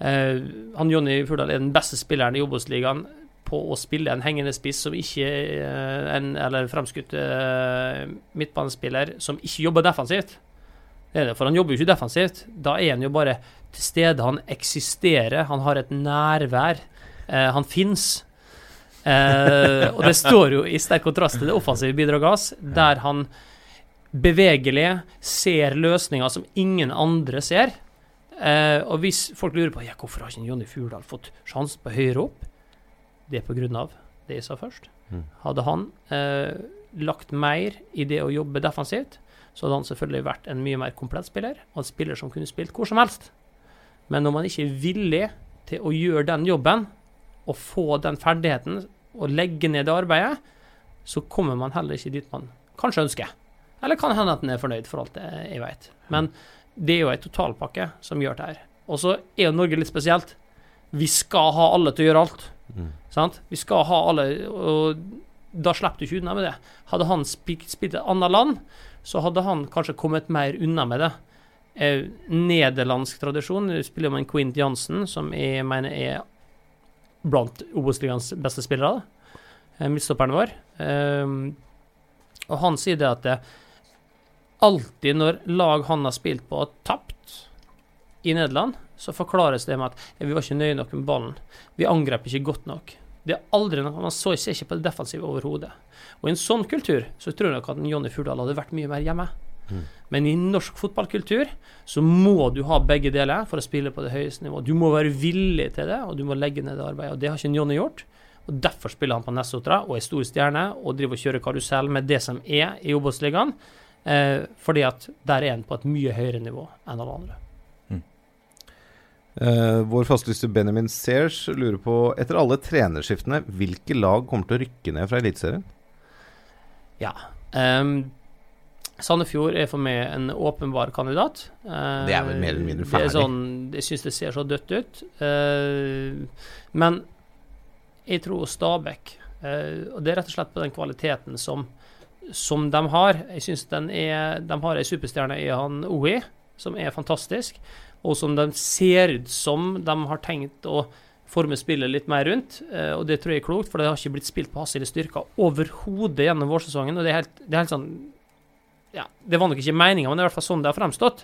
Uh, han Jonny Furdal er den beste spilleren i Obos-ligaen på å spille en hengende spiss som ikke eh, en, Eller fremskutt eh, midtbanespiller som ikke jobber defensivt. Det er det, for han jobber jo ikke defensivt. Da er han jo bare til stede. Han eksisterer. Han har et nærvær. Eh, han fins. Og det står jo i sterk kontrast til det offensive bidraget hans, der han bevegelig ser løsninger som ingen andre ser. Uh, og hvis folk lurer på ja, hvorfor har ikke Jonny Furdal fått sjansen på høyere opp, det av det jeg sa først. Mm. Hadde han eh, lagt mer i det å jobbe defensivt, så hadde han selvfølgelig vært en mye mer komplett spiller, og en spiller som kunne spilt hvor som helst. Men når man ikke er villig til å gjøre den jobben, og få den ferdigheten, og legge ned det arbeidet, så kommer man heller ikke dit man kanskje ønsker. Eller kan hende at en er fornøyd, for alt jeg vet. Men det er jo ei totalpakke som gjør det her. Og så er jo Norge litt spesielt. Vi skal ha alle til å gjøre alt. Mm. Vi skal ha alle, og da slipper du ikke unna med det. Hadde han spilt, et annet land, så hadde han kanskje kommet mer unna med det. Eh, nederlandsk tradisjon du spiller med en Quint Jansen, som jeg mener er blant Obos-ligaens beste spillere. eh, Midtstopperen vår. Eh, og han sier det at det, alltid når lag han har spilt på, har tapt i Nederland, så forklares det med at vi var ikke nøye nok med ballen. Vi angrep ikke godt nok. Det er aldri noe, Man så ikke på det defensive overhodet. Og i en sånn kultur så tror jeg nok at Jonny Furdal hadde vært mye mer hjemme. Mm. Men i norsk fotballkultur så må du ha begge deler for å spille på det høyeste nivået. Du må være villig til det, og du må legge ned det arbeidet. Og det har ikke Jonny gjort. Og Derfor spiller han på Nessotra og er stor stjerne og driver og kjører karusell med det som er i Obos-ligaen. Eh, fordi at der er han på et mye høyere nivå enn alle andre. Eh, vår fastlyste Benjamin Sears lurer på Etter alle trenerskiftene, hvilke lag kommer til å rykke ned fra Eliteserien? Ja. Um, Sandefjord er for meg en åpenbar kandidat. Uh, Det er vel mer eller mindre er ferdig. sånn, jeg syns det ser så dødt ut. Uh, men jeg tror Stabæk Og det er rett og slett på den kvaliteten som, som de har. Jeg synes er, De har ei superstjerne i han Ohi, som er fantastisk. Og som de ser ut som de har tenkt å forme spillet litt mer rundt. eh, og det tror jeg er klokt, for det har ikke blitt spilt på Hasil styrker overhodet gjennom vårsesongen. Og det er helt, det er helt sånn Ja, det var nok ikke meninga, men det er i hvert fall sånn det har fremstått.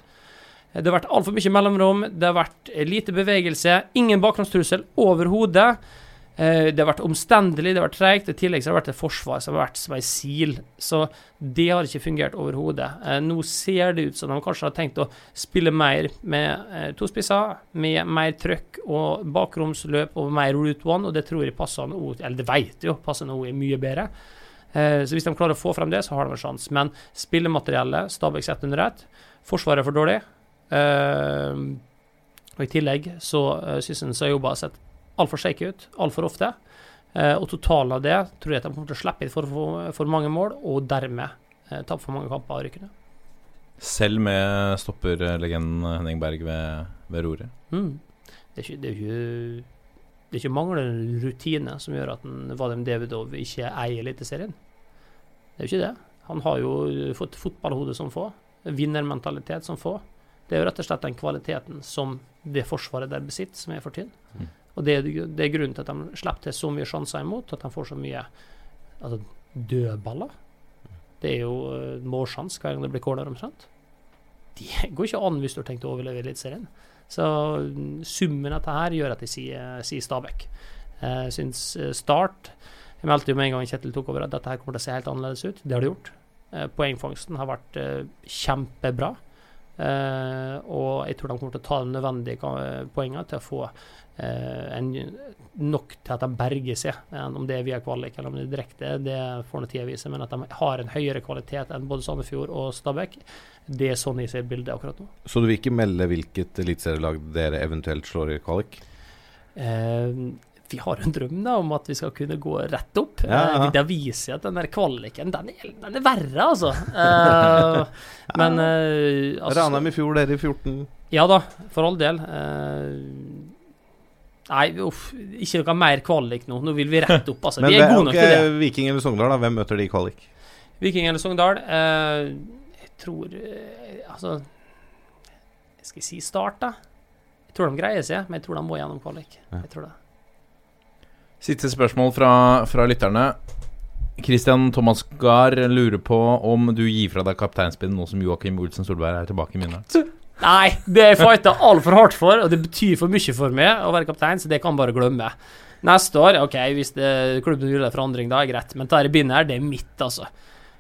Eh, Det har vært altfor mye mellomrom, det har vært lite bevegelse, ingen bakgrunnstrussel overhodet. Eh, det har vært omstendelig, det har vært treigt. I tillegg så har det vært et forsvar som har vært som ei sil. Så det har ikke fungert overhodet. Eh, nå ser det ut som de kanskje har tenkt å spille mer med eh, to spisser, med mer trøkk og bakromsløp og mer route one, og det tror jeg passer nå, eller det vet jo, passer nå mye bedre. Så hvis de klarer å få frem det, så har de en sjanse. Men spillemateriellet, Stabæk sett under ett, Forsvaret er for dårlig. Og I tillegg så syns jeg Sayoba har sett altfor shaky ut altfor ofte. Uh, og totalen av det tror jeg at de kommer til å slippe inn for, for, for mange mål, og dermed uh, tape for mange kamper av rykkene. Selv med stopperlegenden Henning Berg ved, ved roret? Mm. Det, er ikke, det, er ikke, det er ikke manglende rutine som gjør at Vadim Davidov ikke eier Eliteserien. Det er jo ikke det. Han har jo fått fotballhode som få, vinnermentalitet som få. Det er jo rett og slett den kvaliteten som det forsvaret der besitter, som er for tynn. Mm. Og det, det, er grunnen til at de slipper til så mye sjanser imot, at de får så mye altså, dødballer. Det er jo uh, målsjanse hver gang det blir corner omtrent. Det [LAUGHS] går ikke an hvis du har tenkt å overleve Eliteserien. Så mm, summen av dette her gjør at de sier, sier Stabæk. Jeg uh, syns uh, Start Jeg meldte jo med en gang Kjetil tok over at dette her kommer til å se helt annerledes ut. Det har det gjort. Poengfangsten har vært kjempebra. Og jeg tror de kommer til å ta de nødvendige poengene til å få en, nok til at de berger seg. Om det er via kvalik eller om det er direkte, det får nå tida vise. Men at de har en høyere kvalitet enn både Sandefjord og Stabæk, det er sånn jeg ser bildet akkurat nå. Så du vil ikke melde hvilket eliteserielag dere eventuelt slår i kvalik? Eh, vi har en drøm da om at vi skal kunne gå rett opp. Ja, ja. Eh, det viser at den der kvaliken, den er, den er verre, altså. Uh, [LAUGHS] men uh, altså, Ranheim i fjor, dere i 14. Ja da, for all del. Uh, nei, uff, ikke noe mer kvalik nå. Nå vil vi rette opp, altså. men, vi er gode nok til det. Viking eller Sogndal, da? Hvem møter de i kvalik? Viking eller Sogndal? jeg tror Altså jeg Skal jeg si Start, da? Jeg tror de greier seg, men jeg tror de må gjennom kvalik. Jeg tror det. Siste spørsmål fra, fra lytterne. Christian Thomas Gahr lurer på om du gir fra deg kapteinspinnen nå som Joakim Olsen Solberg er tilbake i minnet? Nei, det fighta altfor hardt for, og det betyr for mye for meg å være kaptein, så det kan bare glemme. Neste år, OK, hvis det, klubben vil ha forandring, da er greit, men dette bindet her, det er mitt, altså.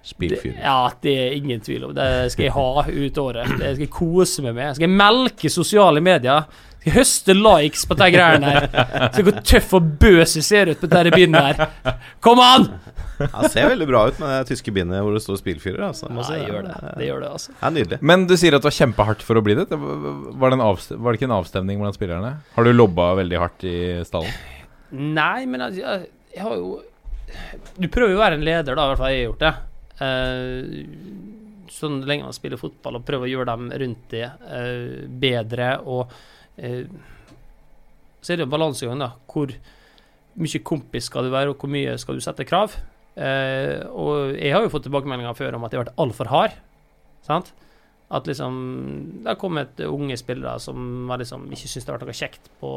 Spillfyr. Ja, det er ingen tvil om. Det skal jeg ha ut året. Det skal jeg kose meg med. Skal jeg melke sosiale medier høste likes på de greiene her. Se hvor tøff og bøs jeg ser ut på dette bindet her. Kom an! Ja, ser veldig bra ut med det tyske bindet hvor det står spillfyrer. Altså. Ja, det gjør det. det gjør det, altså. Ja, nydelig. Men du sier at det var kjempehardt for å bli det. Var det, var det ikke en avstemning blant spillerne? Har du lobba veldig hardt i stallen? Nei, men altså, jeg, jeg har jo Du prøver jo å være en leder, da. I hvert fall jeg har gjort det. Uh, sånn lenge man spiller fotball, og prøver å gjøre dem rundt det uh, bedre. og så er det en balansegang, da. Hvor mye kompis skal du være, og hvor mye skal du sette krav? Eh, og jeg har jo fått tilbakemeldinger før om at jeg har vært altfor hard. Sant? At liksom Det har kommet unge spillere som liksom ikke syns det har vært noe kjekt på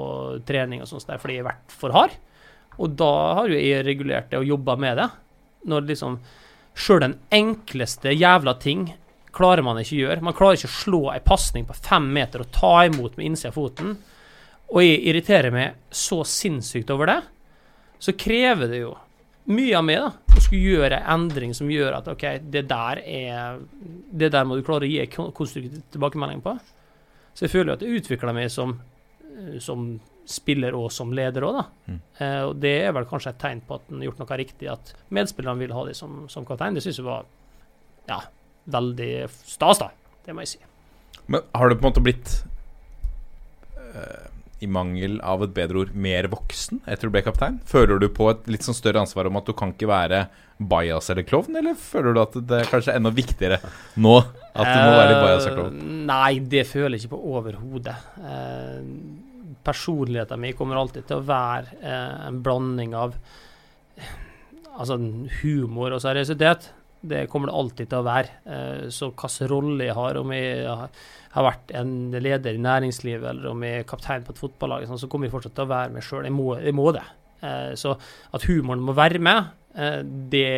trening og sånt der, fordi jeg har vært for hard. Og da har jo jeg regulert det og jobba med det. Når liksom Sjøl den enkleste jævla ting klarer man ikke å gjøre. Man klarer ikke å slå ei pasning på fem meter og ta imot med innsida av foten. Og jeg irriterer meg så sinnssykt over det. Så krever det jo mye av meg da, å skulle gjøre en endring som gjør at OK, det der er Det der må du klare å gi en konstruktiv tilbakemelding på. Så jeg føler jo at det utvikler meg som, som spiller og som leder òg, da. Mm. Eh, og det er vel kanskje et tegn på at en har gjort noe riktig, at medspillerne vil ha deg som, som kaptein. Det syns jeg var Ja, veldig stas, da. Det må jeg si. Men har du på en måte blitt, uh, i mangel av et bedre ord, mer voksen etter du ble kaptein? Føler du på et litt sånn større ansvar om at du kan ikke være bajas eller klovn, eller føler du at det er kanskje enda viktigere nå at du må være litt bajas eller klovn? Uh, nei, det føler jeg ikke på overhodet. Uh, personligheten min kommer alltid til å være en blanding av altså humor og seriøsitet det kommer det alltid til å være. Eh, så hvilken rolle jeg har, om jeg har vært en leder i næringslivet eller om jeg er kaptein på et fotballag, sånn, så kommer jeg fortsatt til å være meg sjøl. Jeg, jeg, må det. Eh, så at humoren må være med, eh, det,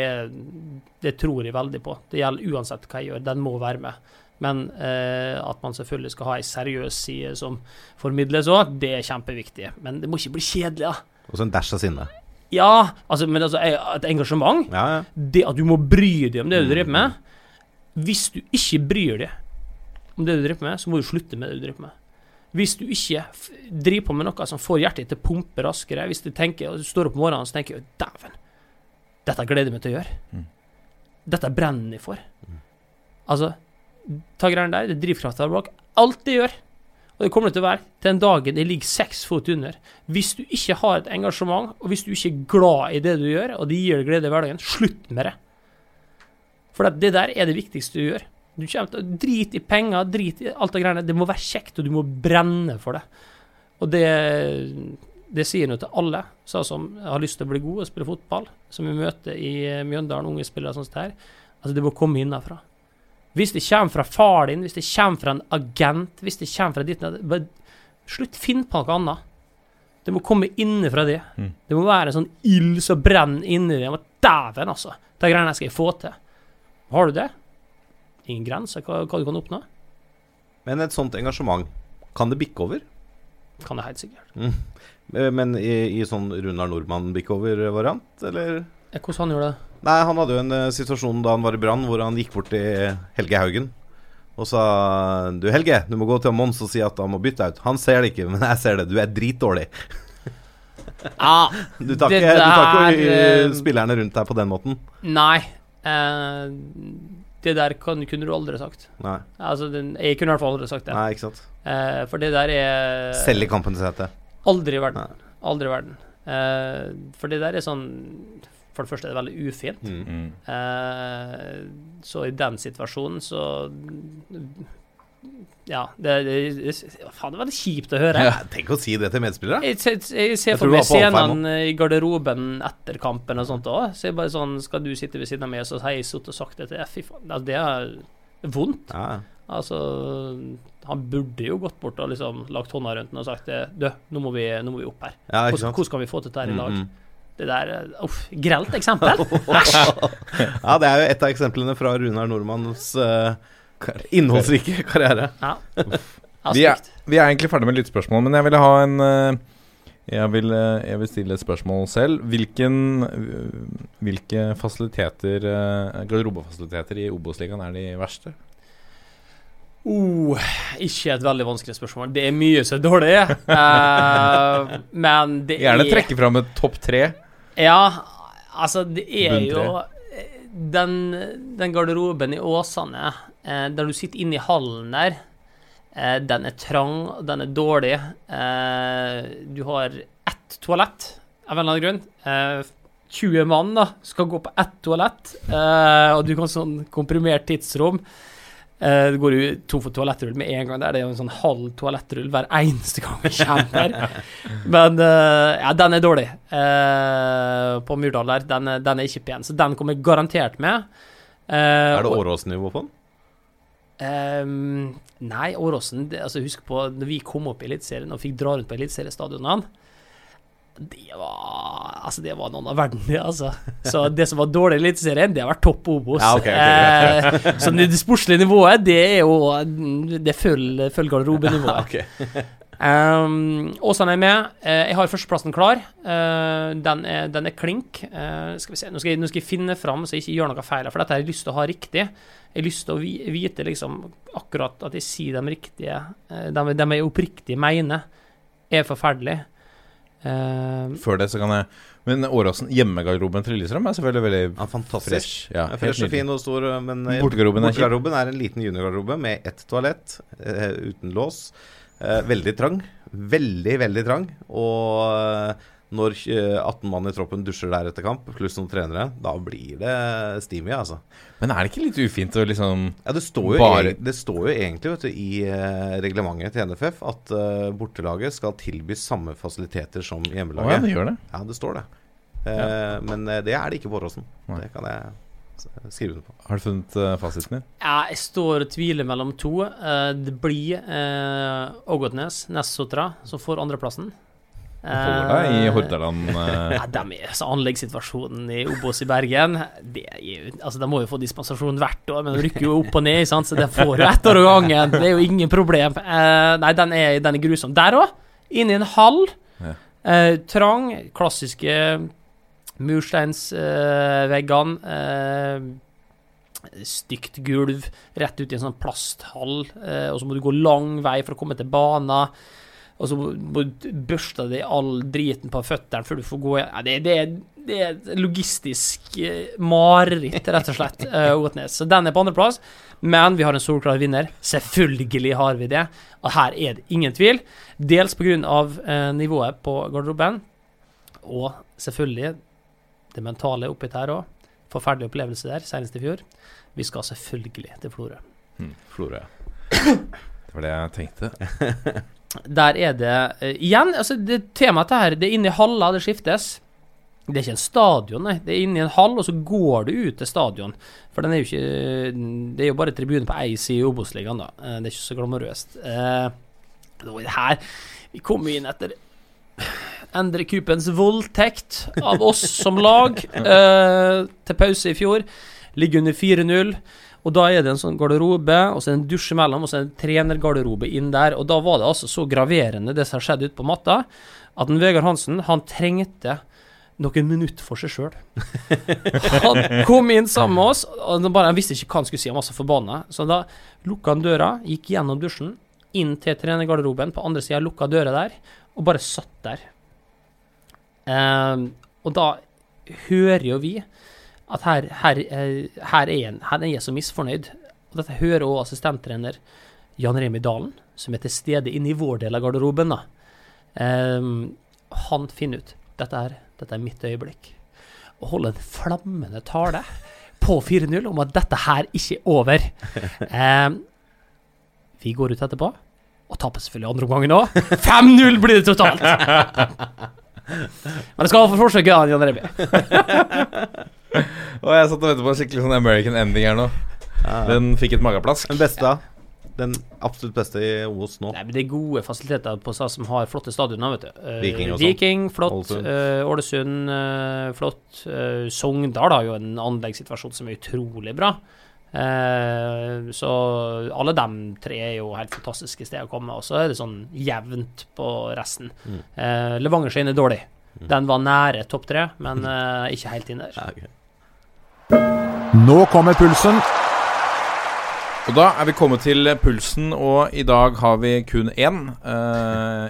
det, tror jeg veldig på. Det gjelder uansett hva jeg gjør. Den må være med. Men at man selvfølgelig skal ha ei seriøs side som formidles òg, det er kjempeviktig. Men det må ikke bli kjedelig, da. Og så en dash av sinne. Ja, altså, men altså, et engasjement Ja, ja. Det at du må bry deg om det du driver med Hvis du ikke bryr deg om det du driver med, så må du slutte med det du driver med. Hvis du ikke driver på med noe som får hjertet til å pumpe raskere Hvis du tenker, du står opp om morgenen og tenker dæven, dette gleder jeg meg til å gjøre. Mm. Dette brenner jeg for. Altså, ta greiene der, det er drivkrafta bak. Alt det gjør. Og det kommer det til å være til en dagen det ligger seks fot under. Hvis du ikke har et engasjement, og hvis du ikke er glad i det du gjør, og det gir deg glede i hverdagen, slutt med det. For det der er det viktigste du gjør. Du kommer til å Drit i penger, drit i alt det greiene. Det må være kjekt, og du må brenne for det. Og det, det sier noe til alle som har lyst til å bli god og spille fotball, som vi møter i Mjøndalen, unge spillere sånn som det her. Altså, det må komme innenfra. Hvis det kommer fra far din, hvis det kommer fra en agent, hvis det kommer fra ditt bare Slutt, finn på noe annet. Det må komme innenfra det. Mm. Det må være en sånn ild som brenner inni deg. Dæven, altså! De greiene skal jeg få til. Har du det? Ingen grenser hva, hva du kan oppnå. Men et sånt engasjement, kan det bikke over? Kan det helt sikkert. Mm. Men i, i sånn Runar Nordmann bikke over-variant, eller? Eh, Hvordan han gjør det? Nei, han hadde jo en uh, situasjon da han var i Brann, hvor han gikk bort til Helge Haugen og sa Du, Helge, du må gå til Mons og si at han må bytte ut. Han ser det ikke, men jeg ser det. Du er dritdårlig. [LAUGHS] Ja, [LAUGHS] Du tar ikke, der, eh, spillerne rundt deg på den måten. Nei. Eh, det der kan, kunne du aldri sagt. Nei, Altså, den, jeg kunne i hvert fall aldri sagt det. Nei ikke sant. Eh, for det der er Selv i kampens hete. Aldri i verden. Nei. Aldri i verden. Eh, for det der er sånn For det første er det veldig ufint. Mm. Mm. Eh, så i den situasjonen så Ja, det, det, det Faen, det var veldig kjipt å høre. Ja, tenk å si det til medspillere. Jeg, ser- jeg ser Jeg for meg scenene i garderoben etter kampen og sånt òg. Så jeg bare sånn Skal du sitte ved siden av meg, så har jeg sittet og sagt det til? Fy faen. Altså, det er vondt. Ja, Altså Han burde jo gått bort og liksom lagt hånda rundt den og sagt det, Du, nå må vi, nå må vi opp her. ja Hvordan, hvordan kan vi få til dette her i dag? Mm, mm. Det der eh, Uff, grelt eksempel. Æsj! [LAUGHS] Ja, det er jo et av eksemplene fra Runar Nordmanns uh, innholdsrike karriere. Ja. Vi er, vi er egentlig ferdig med lyttspørsmål, men jeg ville ha en eh, jeg vil, eh, jeg vil stille et spørsmål selv. Hvilken, eh, hvilke fasiliteter, eh, garderobefasiliteter i Obos-ligaen er de verste? Oh, ikke et veldig vanskelig spørsmål. Det er mye som er dårlig. uh, men det Gjerne er trekke fram et topp tre. Ja, altså, det er jo eh, den, den garderoben i Åsane, eh, der du sitter inne i hallen der, eh, den er trang, den er dårlig. Eh, du har ett toalett, av en eller annen grunn. Eh, 20 mann da, skal gå på ett toalett, eh, og du kan sånn komprimert tidsrom. Eh, det går jo tom for toalettrull med en gang der. Det er jo en sånn halv toalettrull hver eneste gang vi kommer der. [LAUGHS] Men eh, ja, den er dårlig eh, på Myrdal der. Den, den er ikke pen, så den kommer garantert med. Eh, Er det Årås-nivå på den? Ehm, nei, Åråsen altså Husk på når vi kom opp i Eliteserien og fikk dra rundt på eliteseriestadionene. Det var Altså, det var noen av verden, det, altså. Så det som var dårlig i Eliteserien, det har vært topp Obos. Ja, okay, okay, okay. så det, sportslige nivået, det er jo Det følger følger garderobenivået. okay. Um, Åsane er med. Eh, jeg har førsteplassen klar. Eh, den, er, den er klink. Eh, skal vi se. Nå skal, jeg, nå skal jeg finne fram så jeg ikke gjør noe feil, for dette har jeg lyst til å ha riktig. Jeg har lyst til å vite liksom akkurat at jeg sier de riktige de, de jeg oppriktig mener, er forferdelig. Eh, Før det så kan jeg Men Åråsen, hjemmegarderoben til Lillestrøm er selvfølgelig veldig Ja, fantastisk. fresh. Ja, Ja, fresh og fin og stor, men eh, Bortegarderoben er er en liten juniorgarderobe med ett toalett uh, uten lås. Uh, veldig trang. Veldig, veldig trang. Og når eh, 18 mann i troppen dusjer der etter kamp, pluss noen trenere, da blir det steamy, altså. Men er det ikke litt ufint å liksom Ja, det står jo, Bare- det står jo egentlig vet du, i eh, reglementet til NFF at uh, bortelaget skal tilby samme fasiliteter som Å ja, det gjør det. Ja, det står det. Eh, Men eh, det er det ikke på Åråsen. Det kan jeg skrive under på. Har du funnet uh, fasiten din? ja, jeg står og tviler mellom to. Eh, det blir uh, Ågotnes, Nessotra, som får andreplassen. Holder deg i Hordaland. eh. Ja, de er, så Anleggssituasjonen i Obos i Bergen det er jo, altså De må jo få dispensasjon hvert år, men de rykker jo opp og ned, sant? så det får jo ett år av gangen. Det er jo ingen problem. Uh, nei, den er, den er grusom. Der òg, inne i en hall. Ja. Uh, trang, klassiske mursteinsveggene. Uh, stygt gulv rett ut i en sånn plasthall, eh, og så må du gå lang vei for å komme til bana. Og så må det du børste deg all driten på føttene før du får gå igjen. Det, det, det er et logistisk eh, mareritt, rett og slett, eh, Otnes. Så den er på andreplass. Men vi har en solklar vinner. Selvfølgelig har vi det. Og her er det ingen tvil. Dels pga. Eh, nivået på garderoben, og selvfølgelig det mentale oppi her òg. Forferdelig opplevelse der, senest i fjor. Vi skal selvfølgelig til Florø. Mm, Florø. [COUGHS] Det var det jeg tenkte. [LAUGHS] Der er det uh, Igjen, altså det temaet her, det er inni i halla det skiftes. Det er ikke en stadion, nei. Det er inni en hall, og så går du ut til stadion. For den er jo ikke Det er jo bare tribune på ei side i Obos-ligaen, da. Eh, Det er ikke så glamorøst. Er det her Vi kom inn etter Endre Kupens voldtekt av oss som lag uh, [LAUGHS] til pause i fjor. Ligger under 4-0. Og da er det en sånn garderobe, og så er det en dusj imellom, og så er det en trenergarderobe inn der. Og da var det altså så graverende, det som har skjedd ute på matta, at en Vegard Hansen, han trengte noen minutter for seg sjøl. [LAUGHS] Han kom inn sammen med oss, og han bare, han visste ikke hva han skulle si, han var så forbanna. Så da lukka han døra, gikk gjennom dusjen, inn til trenergarderoben, på andre sida lukka døra der, og bare satt der. Um, og da hører jo vi at her, her, eh, her, er en, her er jeg så misfornøyd. Og dette hører også assistenttrener Jan Remi Dalen, som er til stede inne i vår del av garderoben. da. Ehm, han finner ut dette er, dette er mitt øyeblikk. Og holder en flammende tale på 4-0 om at dette her ikke er over. Um, [LAUGHS] vi går ut etterpå, og taper selvfølgelig andre omgangen òg. 5-0 blir det totalt! [LAUGHS] Men det skal få forsøke, da, Jan Remi. [LAUGHS] Og jeg satt og ventet på en skikkelig sånn American ending her nå. Den fikk et mageplask. Den beste, da? Den absolutt beste i Os nå? Nei, men Det er gode fasiliteter på SAS som har flotte stadioner. vet du. Eh, Viking og sånn. Viking, flott. Ålesund. uh, eh, flott. Uh, Sogndal har jo en anleggssituasjon som er utrolig bra. Eh, så alle dem tre er jo helt fantastiske steder å komme. Og så er det sånn jevnt på resten. Mm. Eh, Levanger sin er dårlig. Den var nære topp tre, men [LAUGHS] ikke helt inn der. Ja, ok. Nå kommer pulsen. Og da er vi kommet til pulsen, og i dag har vi kun én.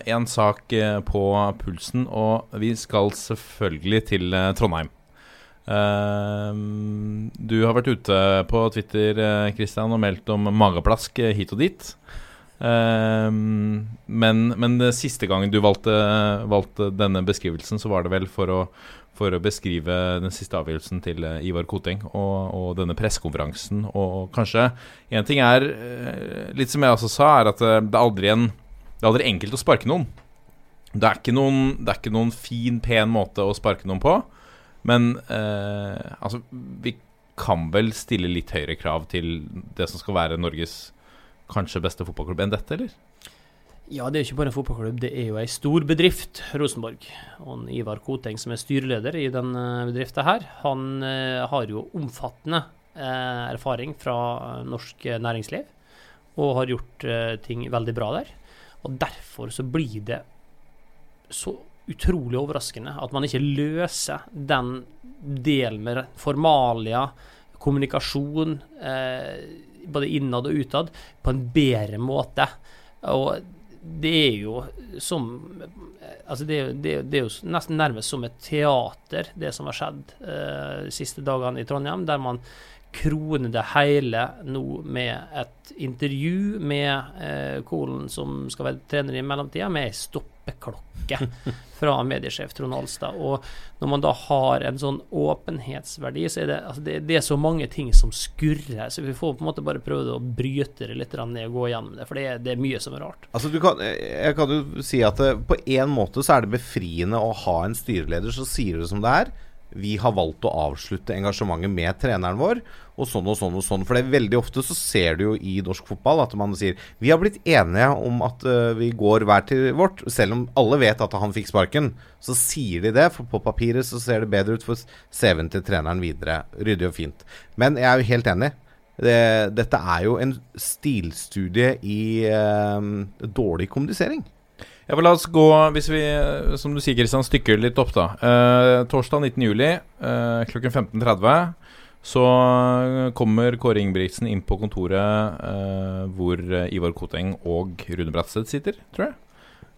Én sak eh, på pulsen, og vi skal selvfølgelig til eh, Trondheim. Eh, du har vært ute på Twitter eh, Christian, og meldt om mageplask eh, hit og dit. Eh, men, men siste gangen du valgte, valgte denne beskrivelsen, så var det vel for å for å beskrive den siste avgjørelsen til eh, Ivar Koting og, og denne pressekonferansen. Og kanskje en ting er, eh, litt som jeg også sa, er at eh, det er aldri, en, det er aldri enkelt å sparke noen. Det er, ikke noen. det er ikke noen fin, pen måte å sparke noen på. Men eh, altså, vi kan vel stille litt høyere krav til det som skal være Norges kanskje beste fotballklubb enn dette, eller? Ja, det er jo ikke bare en fotballklubb, det er jo ei stor bedrift, Rosenborg. Og Ivar Koteng, som er styreleder i den eh, bedriften her, han eh, har jo omfattende eh, erfaring fra norsk næringsliv, og har gjort ting veldig bra der. Og derfor så blir det så utrolig overraskende at man ikke løser den delen med formalia, kommunikasjon, både innad og utad, på en bedre måte. Og det er jo som Altså, det, det, det er jo nesten nærmest som et teater, det som har skjedd eh, de siste dagene i Trondheim, der man kroner det hele nå med et intervju med eh, Kolen, som skal være trener i mellomtida, med ei stoppeklokke [LAUGHS] fra mediesjef Trond Alstad. Og når man da har en sånn åpenhetsverdi, så er det, altså det, det er så mange ting som skurrer. Så vi får på en måte bare prøve å bryte det litt ned og gå gjennom det, for det er, det er mye som er rart. Altså, du kan, jeg kan jo si at det, på en måte så er det befriende å ha en styreleder som sier det som det er, vi har valgt å avslutte engasjementet med treneren vår, og sånn og sånn og sånn. For det er veldig ofte så ser du jo i norsk fotball at man sier vi har blitt enige om at uh, vi går hver til vårt. Selv om alle vet at han fikk sparken, så sier de det. For på papiret så ser det bedre ut for CV-en til treneren videre. Ryddig og fint. Men jeg er jo helt enig. Det, dette er jo en stilstudie i uh, dårlig kommunisering. Ja, La oss gå, hvis vi, som du sier, Kristian, stykker litt opp, da. Uh, torsdag 19.07. Uh, klokken 15.30 så kommer Kåre Ingebrigtsen inn på kontoret eh, hvor Ivar Koteng og Rune Bratseth sitter, tror jeg.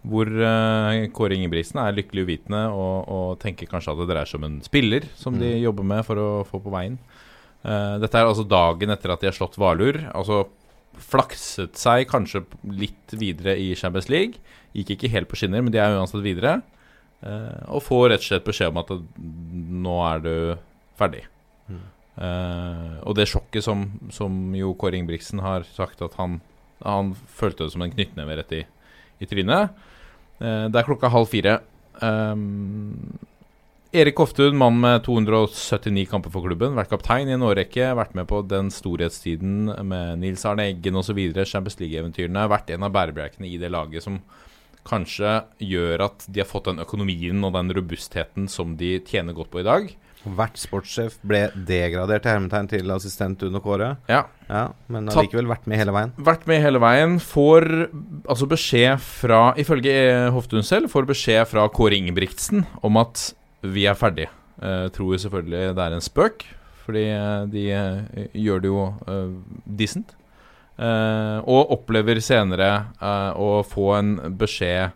Hvor eh, Kåre Ingebrigtsen er lykkelig uvitende og, og, tenker kanskje at det dreier seg om en spiller som de mm. jobber med for å få på veien. Eh, dette er altså dagen etter at de har slått Valur. Altså flakset seg kanskje litt videre i Champions League. Gikk ikke helt på skinner, men de er uansett videre. Uh, og får rett og slett beskjed om at nå er du ferdig. Uh, og det sjokket som, som jo Kåre Ingebrigtsen har sagt at han, han følte det som en knyttneve rett i, i trynet. Uh, det er klokka halv fire. Um, Erik Hoftun, mann med 279 kamper for klubben, vært kaptein i en årrekke, vært med på den storhetstiden med Nils Arne Eggen osv., Champions League-eventyrene. Vært en av bærebjelkene i det laget som kanskje gjør at de har fått den økonomien og den robustheten som de tjener godt på i dag. Vært sportssjef, ble degradert til hermetegn til assistent under Kåre. Ja. ja men har likevel vært med hele veien. Vært med hele veien. Får altså beskjed fra, ifølge Hoftun selv, får beskjed fra Kåre Ingebrigtsen om at vi er ferdige. Uh, tror selvfølgelig det er en spøk, fordi uh, de uh, gjør det jo decent. og opplever senere å få en beskjed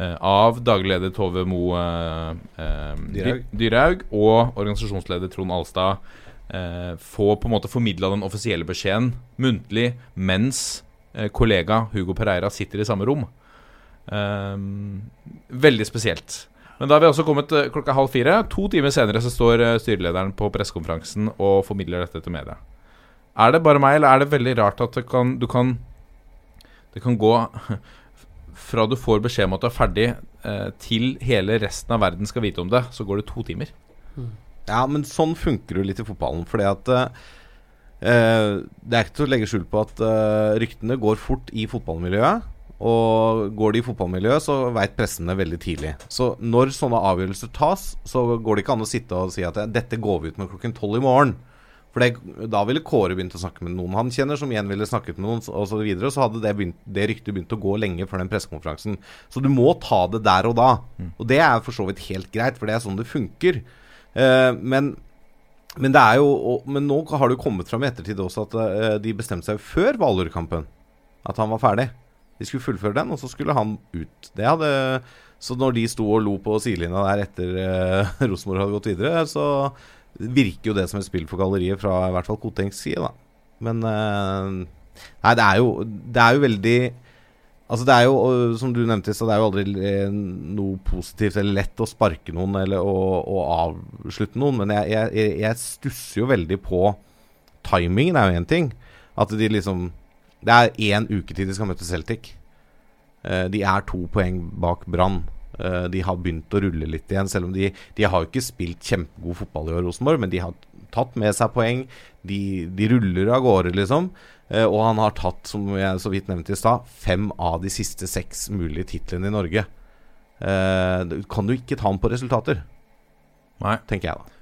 av daglig leder Tove Mo Dyrhaug og organisasjonsleder Trond Alstad få på en måte formidla den offisielle beskjeden muntlig mens kollega Hugo Pereira sitter i samme rom. veldig spesielt. Men da har vi også kommet klokka halv fire. To timer senere så står styrelederen på pressekonferansen og formidler dette til media. Er det bare meg, eller er det veldig rart at det kan, du kan Det kan gå [LAUGHS] Fra du får beskjed om at du er ferdig, uh, til hele resten av verden skal vite om det, så går det to timer. Ja, men sånn funker det litt i fotballen. Fordi at det er ikke til å legge skjul på at ryktene går fort i fotballmiljøet. Og går det i fotballmiljøet, så veit pressen det veldig tidlig. Så når sånne avgjørelser tas, så går det ikke an å sitte og si at dette går vi ut med klokken tolv i morgen. For det, da ville Kåre begynt å snakke med noen han kjenner, som igjen ville snakket med noen, osv. Så, videre, så hadde det, begynt, det ryktet begynt å gå lenge før den pressekonferansen. Så du må ta det der og da. Mm. Og det er for så vidt helt greit, for det er sånn det funker. Eh, men, men, det er jo, og, men nå har det jo kommet fram i ettertid også at eh, de bestemte seg før Hvaler-kampen at han var ferdig. De skulle fullføre den, og så skulle han ut. Det hadde Så når de sto og lo på sidelinja der etter eh, [LAUGHS] Rosenborg hadde gått videre, så virker jo det som et spill for galleriet fra i hvert fall Kotengs side, da. Men uh, Nei, det er jo Det er jo veldig Altså Det er jo, som du nevnte, så det er jo aldri eh, noe positivt eller lett å sparke noen eller å, å avslutte noen. Men jeg, jeg, jeg, stusser jo veldig på timingen, er jo én ting. At de liksom det er én uke til de skal møte Celtic. Uh, de er to poeng bak Brann. Uh, de har begynt å rulle litt igjen, selv om de, de har jo ikke spilt kjempegod fotball i år, Rosenborg. Men de har tatt med seg poeng. De, de ruller av gårde, liksom. Uh, og han har tatt, som jeg så vidt nevnte i stad, fem av de siste seks mulige titlene i Norge. kan du ikke ta ham på resultater? Nei. Tenker jeg, da.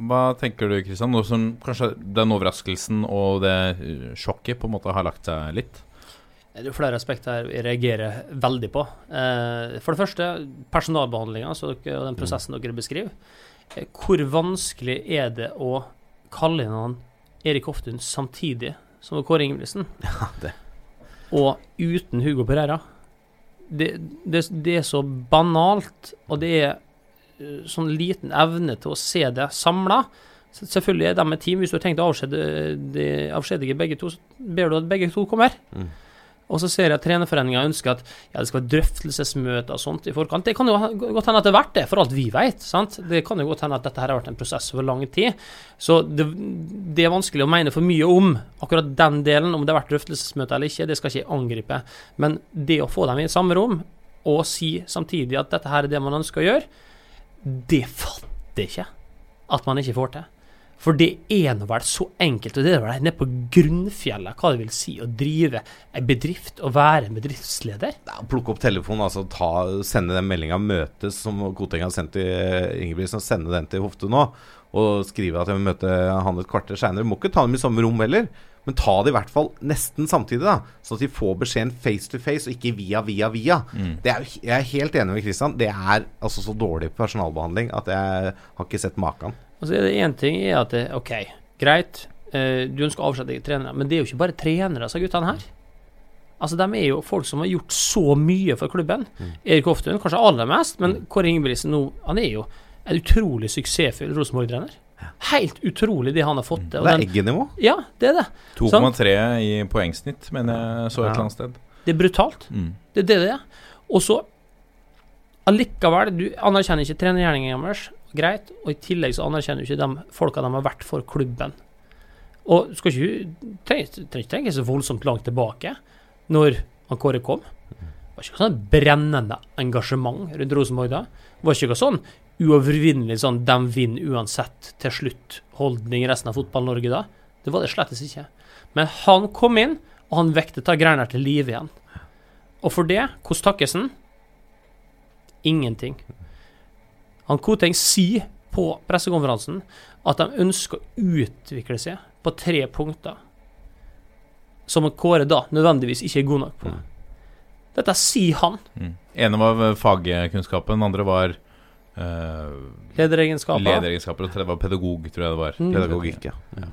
Hva tenker du, Kristian, nå som kanskje den overraskelsen og det sjokket på en måte har lagt seg litt? Det er flere aspekter jeg reagerer veldig på. Eh, for det første, personalbehandlinga og den prosessen dere beskriver. Eh, hvor vanskelig er det å kalle inn han Erik Hoftun samtidig som Kåre Ingebrigtsen? [LAUGHS] Ja, det. Og uten Hugo Pereira. Det, det, det, er så banalt, og det er Eh, sånn liten evne til å se det samla. Selvfølgelig er de et team. Hvis du har tenkt å avskjedige begge to, så ber du at begge to kommer. Mm. Og så ser jeg at trenerforeninga ønsker at ja, det skal være drøftelsesmøter og sånt i forkant. Det kan jo godt hende at det har vært det, for alt vi vet. Sant? Det kan jo godt hende at dette her har vært en prosess over lang tid. Så det, det, er vanskelig å mene for mye om akkurat den delen, om det har vært drøftelsesmøter eller ikke. Det skal ikke jeg angripe. Men det å få dem i samme rom, og si samtidig at dette her er det man ønsker å gjøre, det fatter ikke at man ikke får til. For det er nå vel så enkelt, og det er vel nede på grunnfjellet hva det vil si å drive en bedrift og være en bedriftsleder. Ja, Plukke opp telefonen, altså ta, sende den meldinga 'møtes', som Koteng har sendt til Ingebrigtsen, sende den til Hofte nå. Og skrive at jeg vil møte han et kvarter seinere. Må ikke ta dem i samme rom heller. Men ta det i hvert fall nesten samtidig, da sånn at de får beskjeden face to face, og ikke via, via, via. Det er, jeg er helt enig med Kristian. Det er altså så dårlig personalbehandling at jeg har ikke sett maken. Og så er det én ting er at det, OK, greit, eh, du ønsker å avsette trenere, men det er jo ikke bare trenere, sa guttene her. Altså, De er jo folk som har gjort så mye for klubben. Erik Hoftun kanskje aller mest, men Kåre Ingebrigtsen nå, han er jo en utrolig suksessfull Rosenborg-trener. Helt utrolig det han har fått til. og Det er eggenivå. Ja, det er det. 2,3 i poengsnitt, men jeg så et Ja. eller annet sted. Det er brutalt. Mm. Det er det det er. Og så allikevel, du anerkjenner ikke trenergjerningen deres, greit, og i tillegg så anerkjenner du ikke de folka de har vært for klubben. Og du skal ikke trenger ikke tenke så voldsomt langt tilbake, når han Kåre kom. Det var ikke sånn brennende engasjement rundt Rosenborg da. Det var ikke sånn uovervinnelig sånn 'de vinner uansett' til slutt-holdning i resten av Fotball-Norge da. Det var det slettes ikke. Men han kom inn, og han vekte ta greiene til live igjen. Og for det, hvordan takkes han? Ingenting. Han Koteng sier på pressekonferansen at de ønsker å utvikle seg på tre punkter, som Kåre da nødvendigvis ikke er god nok på. Dette sier han. Mm. ene var fagkunnskapen, den andre var eh, Lederegenskaper. lederegenskaper, og det tredje var pedagog, tror jeg det var. Mm. Pedagogikk, ja.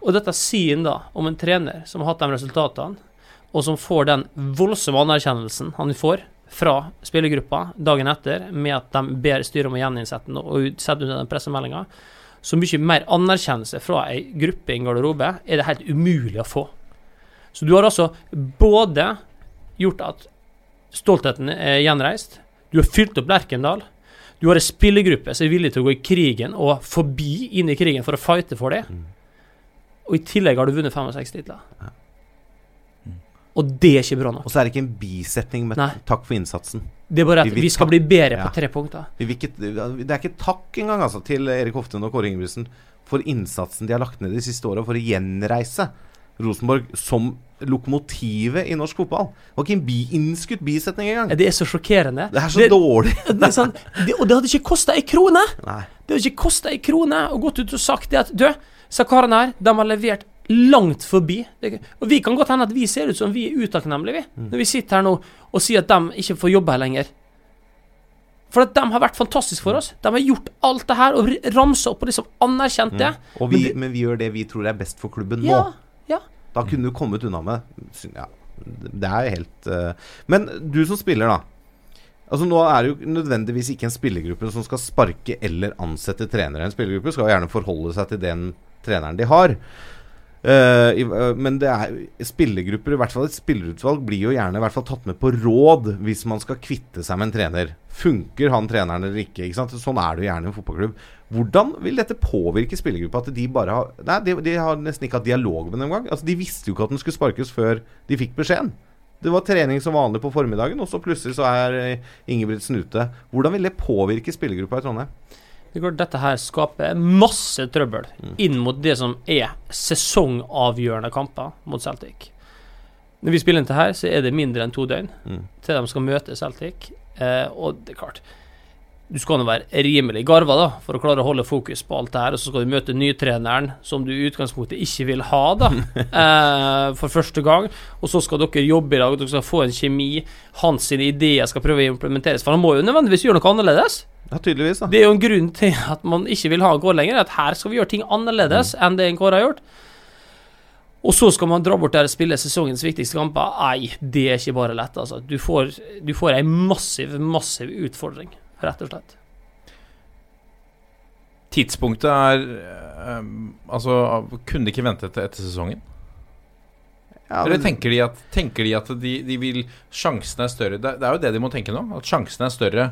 Og dette sier han da om en trener som har hatt de resultatene, og som får den voldsomme anerkjennelsen han får fra spillergruppa dagen etter, med at de ber styret om å gjeninnsette den og sette ut den pressemeldinga. Så mye mer anerkjennelse fra ei gruppe i en garderobe er det helt umulig å få. Så du har altså både gjort at stoltheten er gjenreist, du har fylt opp Lerkendal, du har ei spillergruppe som er villig til å gå i krigen og forbi inn i krigen for å fighte for det. Og i tillegg har du vunnet 65 titler. Og det er ikke bra nok. Og så er det ikke en bisetning med Nei. 'takk for innsatsen'. Det er bare at Vi vi skal bli bedre Ja. på tre punkter. Ikke, det er ikke takk engang altså, til Erik Hoftun og Kåre Ingebrigtsen for innsatsen de har lagt ned de siste åra for å gjenreise Rosenborg som lokomotivet i norsk fotball. Det var ikke en bi, innskutt bisetning engang. Det er så sjokkerende. Det er så dårlig. [LAUGHS] Det er sånn, det, og det hadde ikke kosta ei krone! Nei. Det hadde ikke kosta ei krone å gått ut og sagt det at Du, disse karene her, de har levert langt forbi. Og vi kan godt hende at vi ser ut som vi er utakknemlige, vi. Mm. Når vi sitter her nå og sier at de ikke får jobbe her lenger. For at de har vært fantastiske for oss. De har gjort alt det her og ramsa opp og liksom anerkjent det. Og vi, men vi gjør det vi tror er best for klubben Ja, nå. ja. Da kunne du kommet unna med ja, Det er jo helt uh, Men du som spiller, da. Altså Nå er det jo nødvendigvis ikke en spillergruppe som skal sparke eller ansette trenere. En spillergruppe skal jo gjerne forholde seg til den treneren de har. Eh, i, uh, men det er spillergrupper, i hvert fall et spillerutvalg, blir jo gjerne i hvert fall tatt med på råd hvis man skal kvitte seg med en trener. Funker han treneren eller ikke? ikke sant? Sånn er det jo gjerne i en fotballklubb. Hvordan vil dette påvirke spillergruppa? At de bare har Nei, de, de har nesten ikke hatt dialog med dem engang. Altså, de visste jo ikke at den skulle sparkes før de fikk beskjeden. Det var trening som vanlig på formiddagen, og så plutselig så er eh, Ingebrigtsen ute. Hvordan vil det påvirke spillergruppa i Trondheim? Det klart Dette her skaper masse trøbbel inn mot det som er sesongavgjørende kamper mot Celtic. Når vi spiller inn til her, så er det mindre enn to døgn Mm. til de skal møte Celtic. Eh, og det er klart Du skal nå være rimelig garva da for å klare å holde fokus på alt det her. Og så skal du møte nytreneren som du i utgangspunktet ikke vil ha, da. [LAUGHS] eh, for første gang. Og så skal dere jobbe i dag, dere skal få en kjemi. Hans ideer skal prøve å implementeres. For han må jo nødvendigvis gjøre noe annerledes. Ja, tydeligvis, da. Det er jo en grunn til at man ikke vil ha Kåre lenger. At her skal vi gjøre ting annerledes enn det en Kåre har gjort. Og så skal man dra bort der og spille sesongens viktigste kamper. Nei, det er ikke bare lett, altså. Du får, du får ei massiv, massiv utfordring, rett og slett. Tidspunktet er um, Altså, kunne de ikke vente til etter sesongen? Ja, Eller tenker de at, tenker de, at de, de vil Sjansen er større det, det er jo det de må tenke nå. At sjansen er større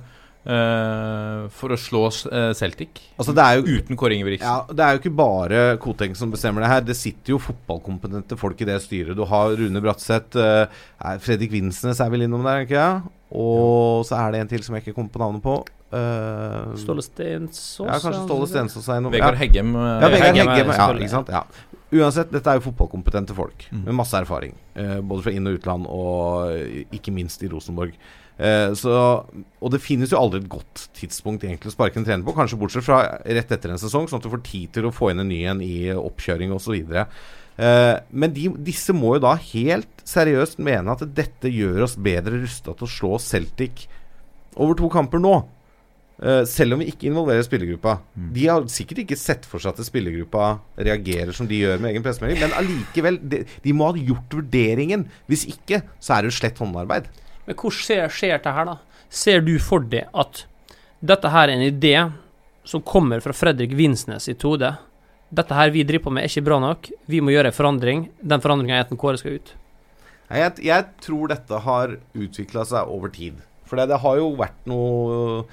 eh, for å slå eh, Celtic Altså, det er jo uten Kåre Ingebrigtsen. Ja, Det er jo ikke bare Koteng som bestemmer det her. Det sitter jo fotballkompetente folk i det styret. Du har Rune Bratseth. er Fredrik Vinsnes er vel innom der, ikke jeg? Og så er det en til som jeg ikke kommer på navnet på. uh, Ståle Stensås? Ja, kanskje Ståle Stensås er innom. Vegard. Heggem. Ja, Vegard Heggem Heggem. Ja, ikke sant. Ja. Uansett, dette er jo fotballkompetente folk Mm. med masse erfaring. Uh, både fra inn- og utland, og ikke minst i Rosenborg. Eh, så, og det finnes jo aldri et godt tidspunkt egentlig å sparke en trener på, kanskje bortsett fra rett etter en sesong, sånn at du får tid til å få inn en ny en i oppkjøring osv. Eh, men de, disse må jo da helt seriøst mene at dette gjør oss bedre rusta til å slå Celtic over to kamper nå. Eh, selv om vi ikke involverer spillergruppa. De har sikkert ikke sett for seg at spillergruppa reagerer som de gjør med egen pressemelding, men allikevel, de, de må ha gjort vurderingen. Hvis ikke, så er det jo slett håndarbeid. Men hvor skjer, skjer det her, da? Ser du for deg at dette her er en idé som kommer fra Fredrik Vinsnes sitt hode? Dette her vi driver på med, er ikke bra nok. Vi må gjøre en forandring. Den forandringa er at Kåre skal ut. Jeg, jeg tror dette har utvikla seg over tid. For det, det har jo vært noe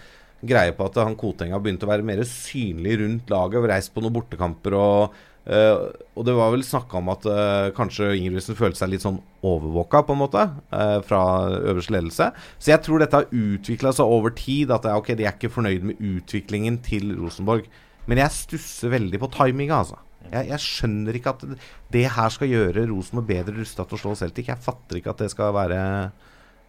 greie på at han Koteng har begynt å være mer synlig rundt laget. og Reist på noen bortekamper og eh, Og det var vel snakka om at uh, kanskje Ingebrigtsen følte seg litt sånn overvåka, på en måte, uh, fra øverste ledelse. Så jeg tror dette har utvikla seg over tid. At det, er, ok, de er ikke fornøyd med utviklingen til Rosenborg. Men jeg stusser veldig på timinga, altså. Jeg, jeg, skjønner ikke at det, her skal gjøre Rosenborg bedre rusta til å slå Celtic. Jeg fatter ikke at det skal være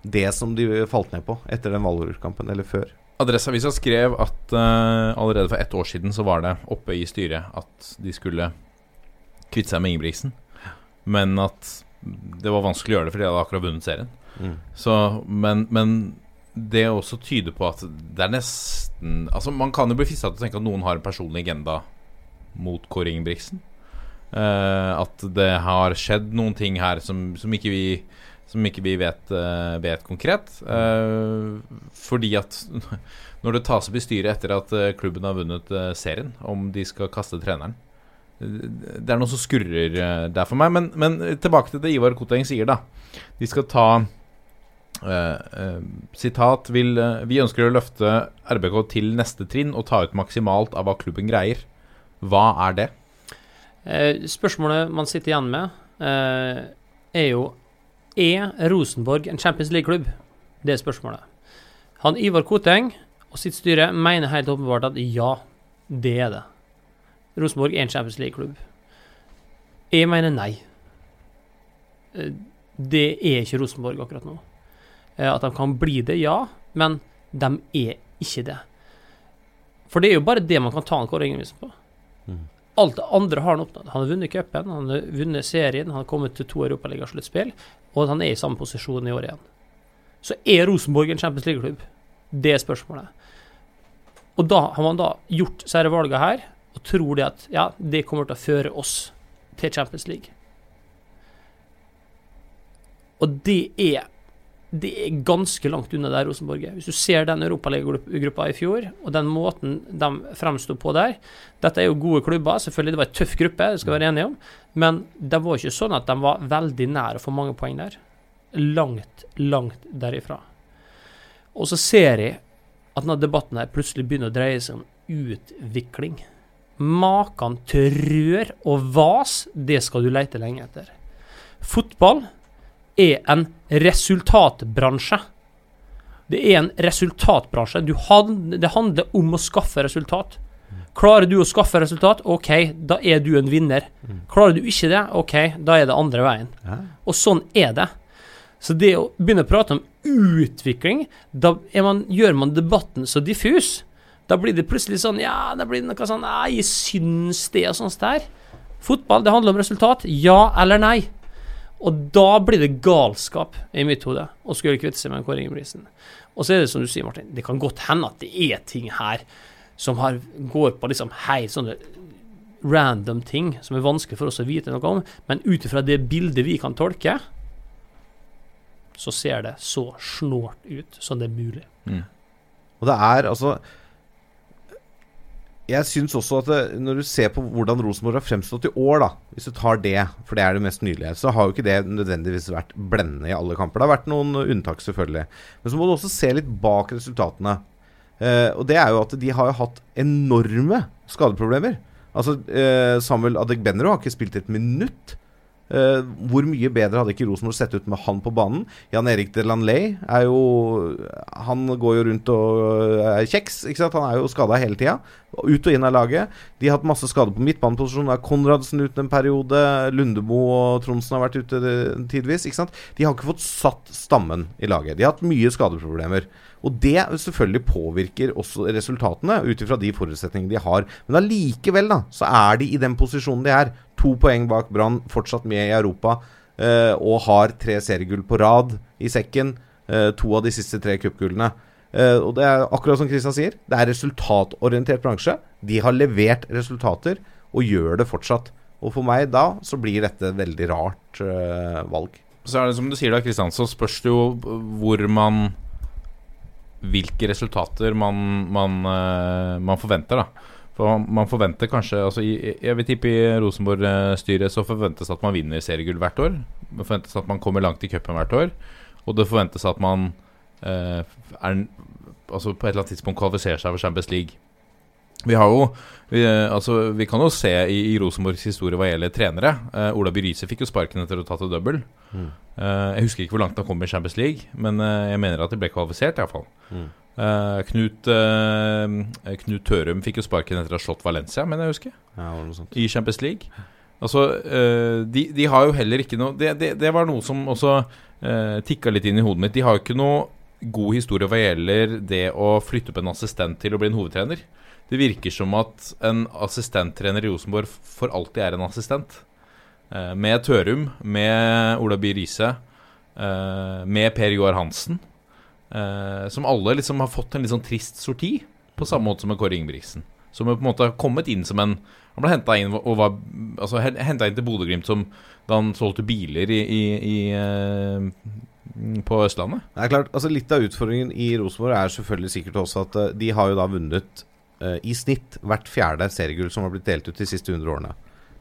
det som de falt ned på etter den valgordkampen eller før. Adresseavisa skrev at uh, allerede for ett år siden så var det oppe i styret at de skulle kvitte seg med Ingebrigtsen, men at det var vanskelig å gjøre det fordi de hadde akkurat vunnet serien. Mm. Så, men, men det også tyder på at det er nesten Altså Man kan jo bli frista til å tenke at noen har en personlig agenda mot Kåre Ingebrigtsen. Uh, at det har skjedd noen ting her som, som ikke vi som ikke vi vet, uh, vet konkret. Uh, fordi at [LAUGHS] når det tas opp i styret etter at klubben har vunnet serien, om de skal kaste treneren Det er noe som skurrer der for meg. Men, men, tilbake til det Ivar Koteng sier, da. De skal ta Sitat vil, Vi ønsker å løfte RBK til neste trinn og ta ut maksimalt av hva klubben greier. Hva er det? spørsmålet man sitter igjen med, er jo er Rosenborg en Champions League-klubb? Det er spørsmålet. Han Ivar Koteng og sitt styre mener helt åpenbart at ja, det er det. Rosenborg er en Champions League-klubb. Jeg mener nei. Det er ikke Rosenborg akkurat nå. At de kan bli det, ja, men de er ikke det. For det er jo bare det man kan ta en Kåre Ingebrigtsen på. Mm. Alt det andre har han oppnådd. Han har vunnet cupen, han har vunnet serien, han har kommet til to Europaligasluttspill, og han er i samme posisjon i år igjen. Så er Rosenborg en Champions League-klubb? Det er spørsmålet. Og da har man da gjort disse valgene her, og tror det at ja, det kommer til å føre oss til Champions League. Og det er det er ganske langt unna der Rosenborg er. Hvis du ser den europaligagruppa i fjor, og den måten de fremsto på der Dette er jo gode klubber, selvfølgelig. Det var en tøff gruppe, det skal vi være enige om. Men det var ikke sånn at de var veldig nær å få mange poeng der. Langt, langt derifra. Og så ser jeg at denne debatten her plutselig begynner å dreie seg om utvikling. Maken til rør og vas, det skal du lete lenge etter. Fotball er en resultatbransje. Det er en resultatbransje. Hand, det handler om å skaffe resultat. Klarer du å skaffe resultat, OK, da er du en vinner. Klarer du ikke det, OK, da er det andre veien. Og sånn er det. Så det å begynne å prate om utvikling, da man, gjør man debatten så diffus. Da blir det plutselig sånn Ja, da blir det noe sånn Nei, syns det og sånt der. Fotball, det handler om resultat. Ja eller nei. Og da blir det galskap i mitt hode å skulle kvitte seg med Kåre Ingebrigtsen. Og så er det som du sier, Martin, det kan godt hende at det er ting her som har, går på liksom hei, sånne random ting som er vanskelig for oss å vite noe om, men ut ifra det bildet vi kan tolke, så ser det så snålt ut som det er mulig. Mm. Og det er altså jeg syns også at det, når du ser på hvordan Rosenborg har fremstått i år, da hvis du tar det, for det er det mest nylige, så har jo ikke det nødvendigvis vært blendende i alle kamper. Det har vært noen unntak, selvfølgelig. Men så må du også se litt bak resultatene. Eh, og det er jo at de har hatt enorme skadeproblemer. Altså, eh, Samuel Adegbenro har ikke spilt et minutt Eh, hvor mye bedre hadde ikke Rosenborg sett ut med han på banen? Jan Erik Delanley er jo Han går jo rundt og er kjeks. ikke sant? Han er jo skada hele tida. Ut og inn av laget. De har hatt masse skader på midtbaneposisjonen. Er Konradsen ute en periode. Lundemo og Tronsen har vært ute tidvis. ikke sant? De har ikke fått satt stammen i laget. De har hatt mye skadeproblemer. Og det selvfølgelig påvirker også resultatene ut ifra de forutsetningene de har. Men allikevel da, så er de i den posisjonen de er. To poeng bak Brann, fortsatt med i Europa. Eh, og har tre seriegull på rad i sekken. Eh, to av de siste tre cupgullene. Eh, og det er akkurat som Kristian sier, det er resultatorientert bransje. De har levert resultater, og gjør det fortsatt. Og for meg da så blir dette et veldig rart eh, valg. Så er det som du sier da, Kristian, så spørs det jo hvor man hvilke resultater man, man, uh, man, forventer. da For Man forventer kanskje altså Jeg vil tippe i Rosenborg-styret så forventes at man vinner seriegull hvert år. Det forventes at man kommer langt i cupen hvert år. Og det forventes at man eh, er, altså på et eller annet tidspunkt kvalifiserer seg for Champions League. Vi har jo vi, altså, vi kan jo se i, i Rosenborgs historie hva gjelder trenere. Uh, Ola Byrise fikk jo sparken etter å ha tatt et double. Mm. Uh, jeg husker ikke hvor langt han kom i Champions League, men uh, jeg mener at de ble kvalifisert, iallfall. Mm. Uh, Knut, Knut Tørum fikk jo sparken etter å ha slått Valencia, mener jeg husker. Ja, I Champions League. Altså, de, de, har jo heller ikke noe Det, det, det var noe som også uh, tikka litt inn i hodet mitt. De har jo ikke noe god historie hva gjelder det å flytte opp en assistent til å bli en hovedtrener. Det virker som at en assistenttrener i Rosenborg for alltid er en assistent. Eh, med Tørum, med Ola By Riise, eh, med Per Joar Hansen. Eh, som alle liksom har fått en litt sånn trist sorti, på samme måte som med Kåre Ingebrigtsen. Som på en måte har kommet inn som en Han ble henta inn Altså inn til Bodø-Glimt da han solgte biler i, i, i på Østlandet? Det er klart, altså Litt av utfordringen i Rosenborg er selvfølgelig sikkert også at de har jo da vunnet uh, i snitt hvert fjerde seriegull som har blitt delt ut de siste 100 årene.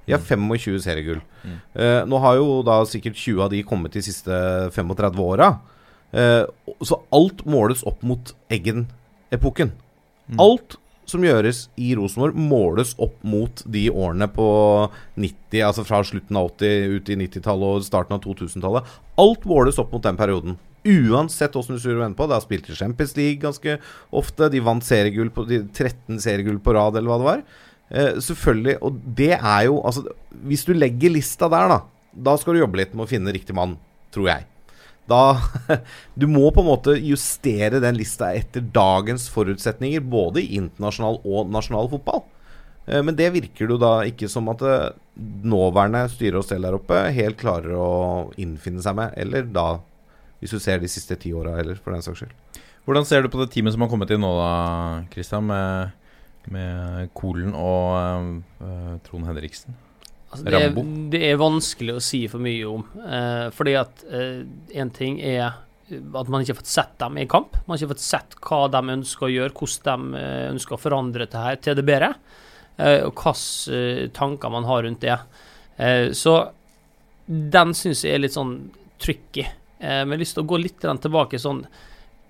De har 25 seriegull. Mm. Uh, nå har jo da sikkert 20 av de kommet de siste 35 åra. Uh, så alt måles opp mot Eggen-epoken. Mm. Alt som gjøres i Rosenborg, måles opp mot de årene på 90, altså fra slutten av 80 ut i 90-tallet og starten av 2000-tallet. Alt måles opp mot den perioden. Uansett hvordan du snur og vender på. De har spilt i Champions League ganske ofte. De vant seriegull på de 13 seriegull på rad, eller hva det var. Eh, selvfølgelig. Og det er jo Altså, hvis du legger lista der, da, da skal du jobbe litt med å finne riktig mann, tror jeg. Da [LAUGHS] Du må på en måte justere den lista etter dagens forutsetninger, både i internasjonal og nasjonal fotball. Eh, men det virker jo da ikke som at eh, nåværende styre og stell der oppe helt klarer å innfinne seg med, eller da hvis du ser de siste ti åra heller, for den saks skyld. Hvordan ser du på det teamet som har kommet inn nå, da, Christian, med, med Kolen og uh, Trond Henriksen? Altså, det, er, det, er, vanskelig å si for mye om. Uh, fordi at én uh, ting er at man ikke har fått sett dem i kamp. Man har ikke fått sett hva de ønsker å gjøre, hvordan de ønsker å forandre det her til det bedre. og hvilke tanker man har rundt det. så den syns jeg er litt sånn tricky. Eh, men jeg har lyst til å gå litt tilbake sånn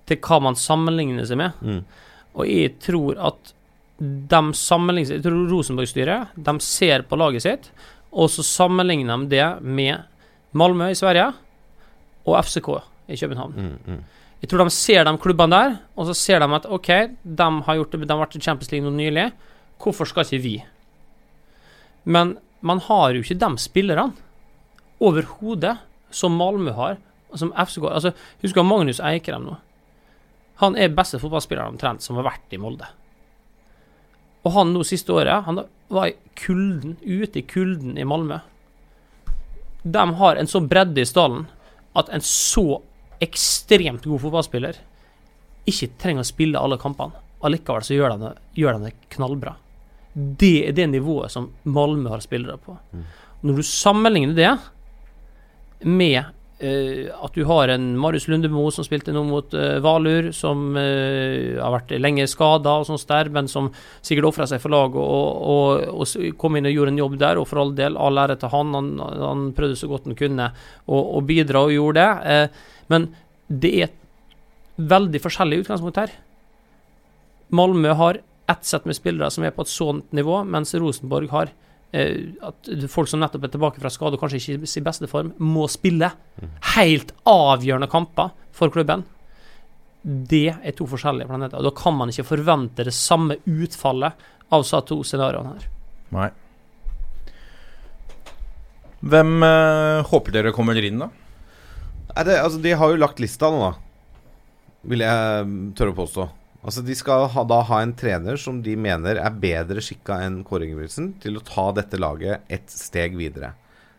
til hva man sammenligner seg med. Mm. Og jeg tror at de sammenligner seg Jeg tror Rosenborg-styret de ser på laget sitt, og så sammenligner de det med Malmö i Sverige og FCK i København. Mm, mm. Jeg tror de ser de klubbene der, og så ser de at OK, de har, gjort det, de har vært i Champions League nå nylig. Hvorfor skal ikke vi? Men man har jo ikke de spillerne overhodet som Malmö har, som FCK altså, Husker Magnus Eikrem nå? Han er beste fotballspilleren omtrent som har vært i Molde. Og han nå siste året Han var i kulden, ute i kulden i Malmö. De har en så bredde i stallen at en så ekstremt god fotballspiller ikke trenger å spille alle kampene. Allikevel så gjør de gjør de det knallbra. Det er det nivået som Malmö har spillere på. Mm. Når du sammenligner det med at du har en Marius Lundemo som spilte nå mot uh, Valur, som uh, har vært lenge skada og sånt der, men som sikkert ofra seg for laget og, og, og, kom inn og gjorde en jobb der. Og for all del, all ære til han. han. Han, prøvde så godt han kunne å bidra og gjorde det. men det er veldig forskjellig utgangspunkt her. Malmö har ett sett med spillere som er på et sånt nivå, mens Rosenborg har eh, at folk som nettopp er tilbake fra skade og kanskje ikke i sin beste form, må spille. Helt avgjørende kamper for klubben. Det er to forskjellige planeter. og Da kan man ikke forvente det samme utfallet av disse to scenarioene her. Nei. Hvem eh, håper dere kommer inn, da? Det, altså, de har jo lagt lista nå, da. Vil jeg mm, tørre å påstå. Altså, De skal ha, da ha en trener som de mener er bedre skikka enn Kåre Ingebrigtsen til å ta dette laget et steg videre.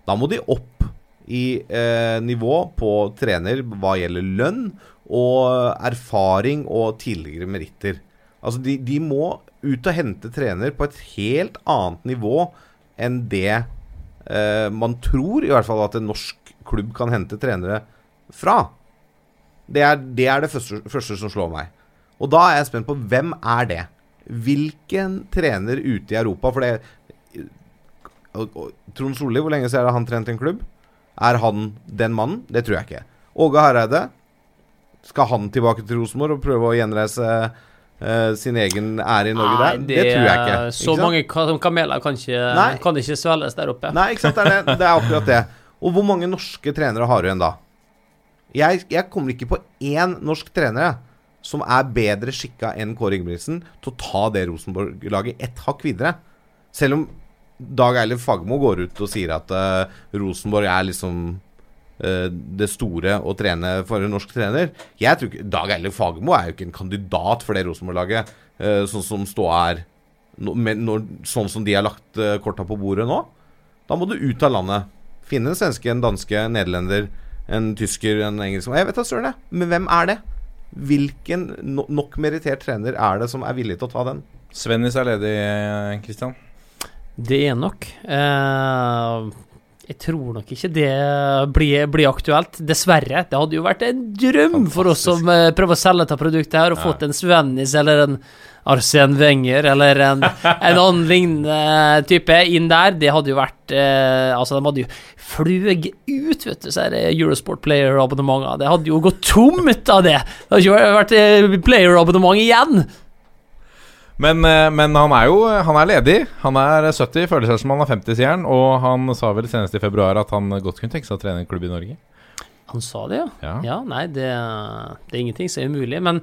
Da må de opp i eh, nivå på trener hva gjelder lønn og erfaring og tidligere meritter. Altså, de, de må ut og hente trener på et helt annet nivå enn det eh, man tror i hvert fall at en norsk klubb kan hente trenere fra. Det er det, er det første, første som slår meg. Og da er jeg spent på hvem er det? Hvilken trener ute i Europa For det Trond Solli, hvor lenge siden det han trent en klubb? Er han den mannen? Det tror jeg ikke. Åge Hareide. Skal han tilbake til Rosenborg og prøve å gjenreise uh, sin egen ære i Norge der? Det, tror jeg ikke. Så sant? mange kameler kan ikke, Nei. kan ikke svelges der oppe. Nei, ikke sant. Det er, det. det er akkurat det. Og hvor mange norske trenere har du igjen da? Jeg, jeg kommer ikke på én norsk trener jeg, som er bedre skikka enn Kåre Ingebrigtsen til å ta det Rosenborg-laget ett hakk videre. Selv om Dag Eilif Fagermo går ut og sier at uh, Rosenborg er liksom eh, det store å trene for en norsk trener. Jeg tror ikke, Dag Eilif Fagermo er jo ikke en kandidat for det Rosenborg-laget, eh, sånn som ståa er sånn som de har lagt korta på bordet nå. Da må du ut av landet. Finne en svenske, en danske, en nederlender, en tysker, en engelsk Jeg vet da søren, jeg. Men hvem er det? Hvilken no nok merittert trener er det som er villig til å ta den? Svennis er ledig, Kristian. Det er nok. Eh, jeg tror nok ikke det blir, blir aktuelt. Dessverre. Det hadde jo vært en drøm for oss som eh, prøver å selge dette produktet her, og fått en Svennis eller en Arsen Wenger eller en, en annen lignende type inn der. Det hadde jo vært eh, Altså, de hadde jo fløyet ut, vet du, så er Eurosport player-abonnementene. Det hadde jo gått tomt av det. Det hadde ikke vært eh, player-abonnement igjen. Men, eh, men han er jo han er ledig. Han er 70, føler seg som han er 50, sier han. Og han sa vel senest i februar at han godt kunne tenke seg å trene en klubb i Norge. Han sa det, ja. Ja. Ja, nei, det, det er ingenting som er umulig. Men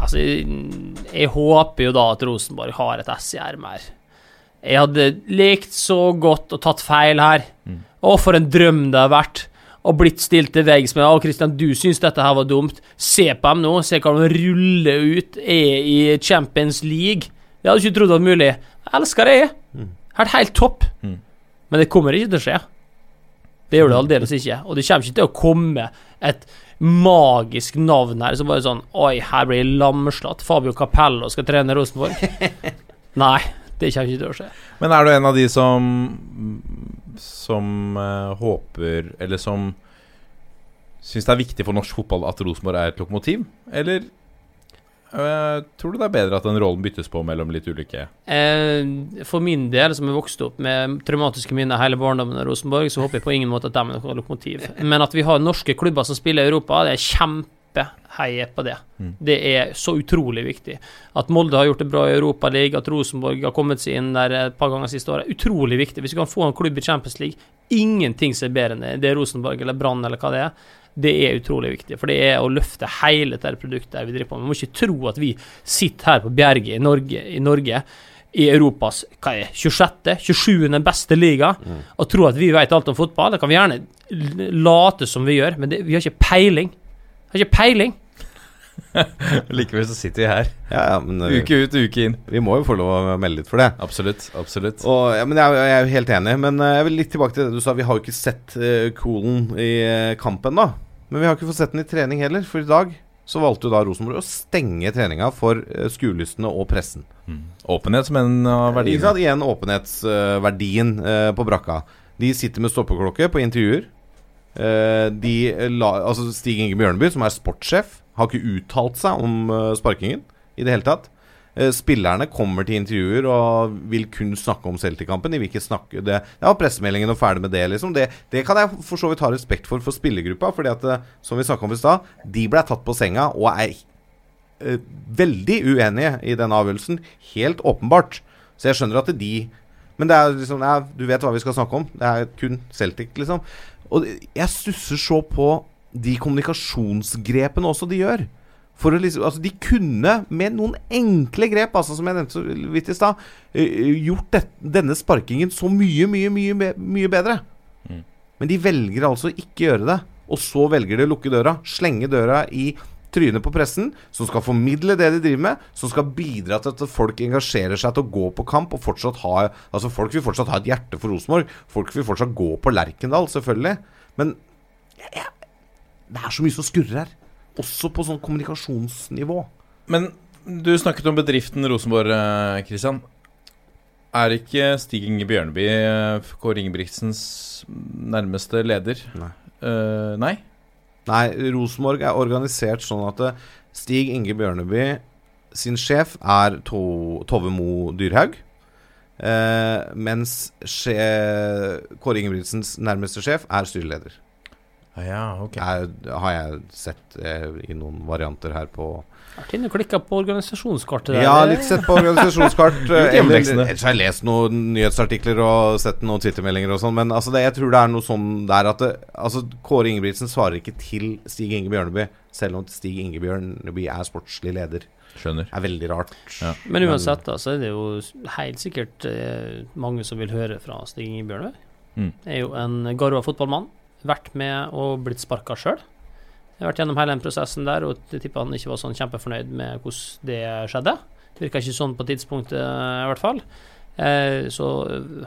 altså, jeg håper jo da at Rosenborg har et S i ermet her. Jeg hadde lekt så godt og tatt feil her. Å, for en drøm det har vært. Og blitt stilt til veggs med Å, Christian, du syns dette her var dumt. Se på dem nå. Se hva de ruller ut. Er i Champions League. Jeg hadde ikke trodd det var mulig. Jeg elsker det. Helt, helt topp. Men det kommer ikke til å skje. Det gjør det aldeles ikke. Og det kommer ikke til å komme et magisk navn her som bare sånn Oi, her blir det lamslått. Fabio Capello skal trene Rosenborg. [LAUGHS] Nei, det kommer ikke til å skje. Men er du en av de som Som uh, håper Eller som syns det er viktig for norsk fotball at Rosenborg er et lokomotiv? Eller tror du det er bedre at den rollen byttes på mellom litt ulike Eh, for min del, som er vokst opp med traumatiske minner hele barndommen av Rosenborg, så håper jeg på ingen måte at de er noe lokomotiv. Men at vi har norske klubber som spiller i Europa, det er kjempeheie på det. Det er så utrolig viktig. At Molde har gjort det bra i Europaligaen, at Rosenborg har kommet seg inn der et par ganger siste året, utrolig viktig. Hvis vi kan få en klubb i Champions League, ingenting som er bedre enn det. Er Rosenborg eller Brann eller hva det er. Det er utrolig viktig, for det er å løfte hele dette produktet vi driver på med. Vi må ikke tro at vi sitter her på Bjerget i Norge, i, Norge, i Europas hva er, det, 26., 27. beste liga, og tro at vi vet alt om fotball. Det kan vi gjerne late som vi gjør, men det, vi har ikke peiling. Vi har ikke peiling. [LAUGHS] Likevel så sitter vi her. Ja, ja, men eh, Uke ut, uke inn. vi må jo få lov å melde litt for det. Absolutt. Absolutt. Og, ja, men jeg, jeg er jo helt enig, men eh, jeg vil litt tilbake til det du sa. Vi har jo ikke sett uh, Kolen i uh, kampen, da. Men vi har ikke fått sett den i trening heller, for i dag så valgte jo da Rosenborg å stenge treninga for uh, skuelystne og pressen. Åpenhet som en av Ikke verdiene. sant? Igjen åpenhetsverdien på brakka. De sitter med stoppeklokke på intervjuer. De la, altså Stig Inge Bjørneby, som er sportssjef, har ikke uttalt seg om eh, sparkingen i det hele tatt. Eh, spillerne kommer til intervjuer og vil kun snakke om Celtic-kampen. De vil ikke snakke det Ja, pressemeldingen og ferdig med det, liksom. Det, det kan jeg for så vidt ha respekt for for spillergruppa, fordi at, eh, som vi snakka om i stad, de ble tatt på senga og er uh, veldig uenige i denne avgjørelsen. Helt åpenbart. Så jeg skjønner at de Men det er liksom ja, du vet hva vi skal snakke om. Det er kun Celtic, liksom. Og jeg stusser så på de kommunikasjonsgrepene også de gjør. For å liksom, altså De kunne, med noen enkle grep, altså som jeg nevnte så vidt i stad, gjort det, denne sparkingen så mye, mye, mye, mye bedre. Mm. Men de velger altså ikke gjøre det. Og så velger de å lukke døra. Slenge døra i trynet på pressen, som skal formidle det de driver med, som skal bidra til at folk engasjerer seg til å gå på kamp og fortsatt ha Altså Folk vil fortsatt ha et hjerte for Rosenborg. Folk vil fortsatt gå på Lerkendal, selvfølgelig. Men jeg, jeg, det er så mye som skurrer her. Også på sånn kommunikasjonsnivå. Men du snakket om bedriften Rosenborg, Kristian. Er ikke Stig Inge Bjørneby eh, Kåre Ingebrigtsens nærmeste leder? Nei. Uh, nei? Nei, Rosenborg er organisert sånn at eh, Stig Inge Bjørneby sin sjef er to, Tove Mo Dyrhaug. Uh, mens Kåre Ingebrigtsens nærmeste sjef er styreleder. Ah, ja, ok. Er, har jeg sett eh, i noen varianter her på Vært inne og klikka på organisasjonskartet der. Ja, litt sett på organisasjonskart. [LAUGHS] eh, ellers har jeg lest noen nyhetsartikler og sett noen Twitter-meldinger og sånn, men altså det, jeg tror det er noe sånn der at det, altså Kåre Ingebrigtsen svarer ikke til Stig Inge Bjørneby, selv om Stig Inge Bjørneby er sportslig leder. Skjønner. Det er veldig rart. Ja. Men uansett, da, så er det jo helt sikkert eh, mange som vil høre fra Stig Inge Bjørnøy. Mm. Er jo en garva fotballmann. Vært med og blitt sparka sjøl. Jeg har vært gjennom hele den prosessen der, og jeg tipper han ikke var sånn kjempefornøyd med hvordan det skjedde. Virka ikke sånn på tidspunktet, i hvert fall. Eh, så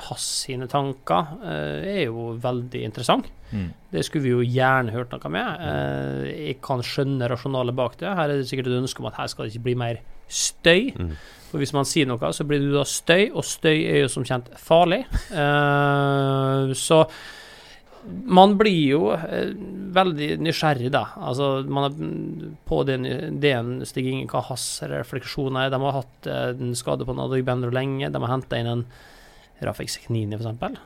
hans sine tanker eh, er jo veldig interessant. Mm. Det skulle vi jo gjerne hørt noe med. Eh, jeg kan skjønne rasjonalet bak det. Her er det sikkert et ønske om at her skal det ikke bli mer støy. Mm. For hvis man sier noe, så blir det da støy, og støy er jo som kjent farlig. Eh, så man blir jo eh, veldig nysgjerrig, da. Altså, man er på den ideen Stig Inge, hva hans refleksjoner er. De har hatt eh, en skade på Nadig Bendro lenge. De har henta inn en Rafik Sekhnini, f.eks.,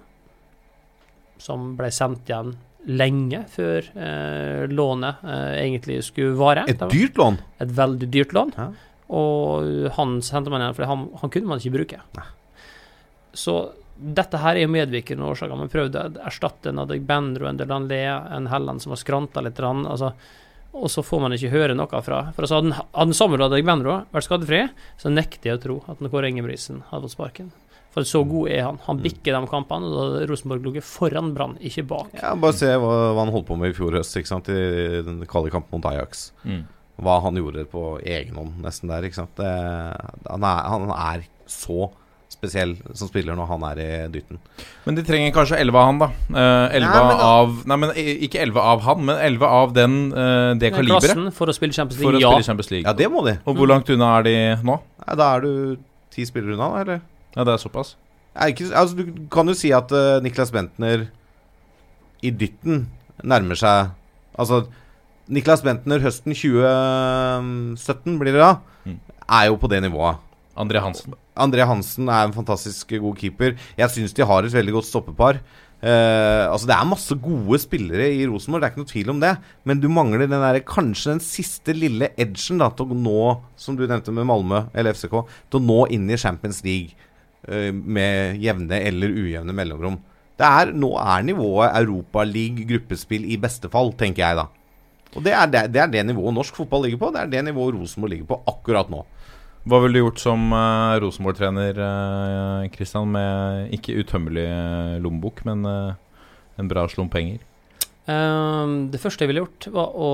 som ble sendt igjen lenge før eh, lånet eh, egentlig skulle vare. Et dyrt lån! et veldig dyrt lån. Ja. Og han sendte man igjen, for han, han kunne man ikke bruke. Nei. Så dette her er jo medvirkende årsaker. Man prøvde å erstatte en Adegbenro, en Delanlé, en Helland som har skranta litt. Altså, og så får man ikke høre noe fra For altså, Hadde hadde Samuel Adegbenro vært skadefri, så nekter jeg å tro at Kåre Ingebrigtsen hadde fått sparken. For så god er han. Han bikker de kampene, og da hadde Rosenborg ligget foran Brann, ikke bak. Ja, bare se hva, hva han holdt på med i fjor høst, ikke sant, i den kalde kampen mot Ajax. Mm. Hva han gjorde på egen hånd, nesten der, ikke sant. Det, han, er, han er så spesiell som spiller når han er i dytten. Men de trenger kanskje 11 av han, da. Eh, 11 da- av Nei, men ikke 11 av han, men 11 av den, eh, det kaliberet. for å spille Champions For å League, ja. spille Champions League. Ja, det må de. Og hvor langt unna er de nå? Ja, da er du ti spillere unna, da, eller? Ja, det er såpass. Er ikke, altså, du kan jo si at uh, Niklas Bentner i dytten nærmer seg Altså, Niklas Bentner høsten 2017, blir det da, Mm. er jo på det nivået. André Hansen. André Hansen er en fantastisk god keeper. Jeg syns de har et veldig godt stoppepar. Uh, altså Det er masse gode spillere i Rosenborg, det er ikke noe tvil om det. Men du mangler den der, kanskje den siste lille edgen da til å nå, som du nevnte med Malmö eller FCK, til å nå inn i Champions League uh, med jevne eller ujevne mellomrom. Det er, nå er nivået Europaliga gruppespill i beste fall, tenker jeg da. Og det er det, det er det nivået norsk fotball ligger på. Det er det nivået Rosenborg ligger på akkurat nå. Hva ville du gjort som uh, Rosenborg-trener, Christian, med ikke utømmelig lommebok, men uh, en bra slump penger? Um, det første jeg ville gjort, var å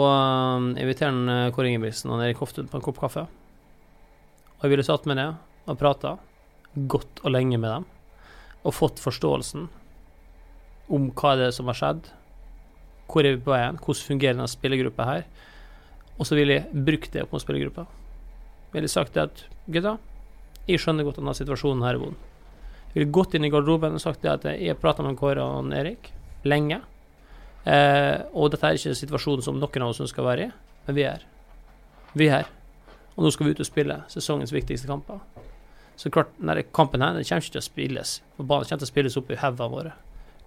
invitere Kåre Ingebrigtsen og Erik Hoftun på en kopp kaffe. Og jeg ville satt meg ned og prata godt og lenge med dem, og fått forståelsen om hva det er som har skjedd, hvor er vi på veien, hvordan fungerer denne spillergruppa her, og så ville jeg brukt det opp mot spillergruppa. Ville sagt at gutta, jeg skjønner godt denne situasjonen her er vond. Jeg ville gått inn i garderoben og sagt at jeg prata med Kåre og Erik lenge. Eh, og dette er ikke en situasjon som noen av oss ønsker å være i, men vi er. Vi er her. Og nå skal vi ut og spille sesongens viktigste kamper. Så klart, denne kampen her den kommer ikke til å spilles. Banen kommer til å spilles opp i hodene våre.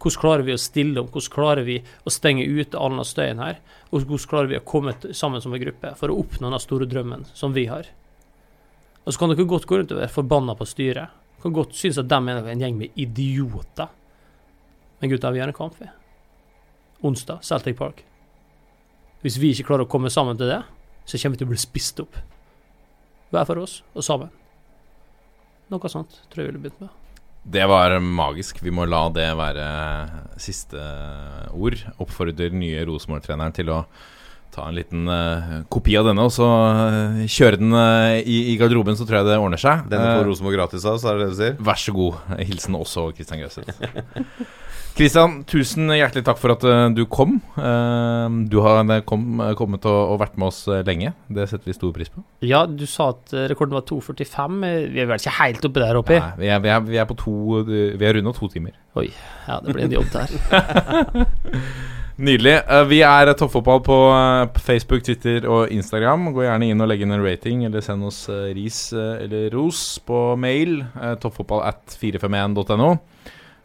Hvordan klarer vi å stille om? Hvordan klarer vi å stenge ute all denne støyen her? Og hvordan klarer vi å komme sammen som en gruppe for å oppnå den store drømmen som vi har? Og så kan dere godt gå rundt og være forbanna på styret. Kan godt synes at de er en gjeng med idioter. Men gutta, vi har en kamp, vi. Onsdag, Celtic Park. Hvis vi ikke klarer å komme sammen til det, så kommer vi til å bli spist opp. Hver for oss, og sammen. Noe sånt tror jeg vi ville begynt med. Det var magisk. Vi må la det være siste ord. Oppfordrer nye Rosenborg-treneren til å ta en liten uh, kopi av denne og så uh, kjøre den uh, i, i, garderoben, så tror jeg det ordner seg. Denne får Rosenborg gratis av, så er det det du sier? Vær så god. Hilsen også Christian Grøseth. [LAUGHS] Kristian, tusen hjertelig takk for at uh, du kom. Uh, du har kom, kommet og, og, vært med oss lenge. Det setter vi stor pris på. Ja, du sa at rekorden var 2,45. Vi er vel ikke helt oppe der oppe? Nei, vi er, vi er, vi er på to Vi er runda to timer. Oi. Ja, det blir en jobb der. [LAUGHS] Nydelig. Uh, vi er Toppfotball på Facebook, Twitter og Instagram. Gå gjerne inn og legg inn en rating, eller send oss ris eller ros på mail. toppfotball at 451.no.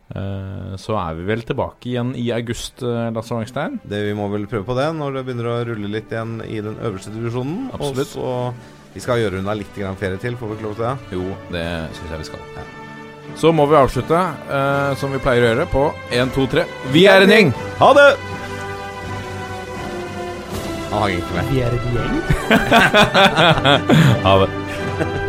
Eh, så er vi vel tilbake igjen i august, eh, Lasse Wangstein. Det Vi må vel prøve på det når det begynner å rulle litt igjen i den øverste divisjonen. Absolutt. Og Vi skal gjøre unna litt ferie til, får vi ikke lov til det? Jo, det syns jeg vi skal. Ja. Så må vi avslutte uh, som vi pleier å gjøre, på 1, 2, 3. Vi er en gjeng! Ha det! Han hang ikke med. Vi er en gjeng? [LAUGHS] ha det.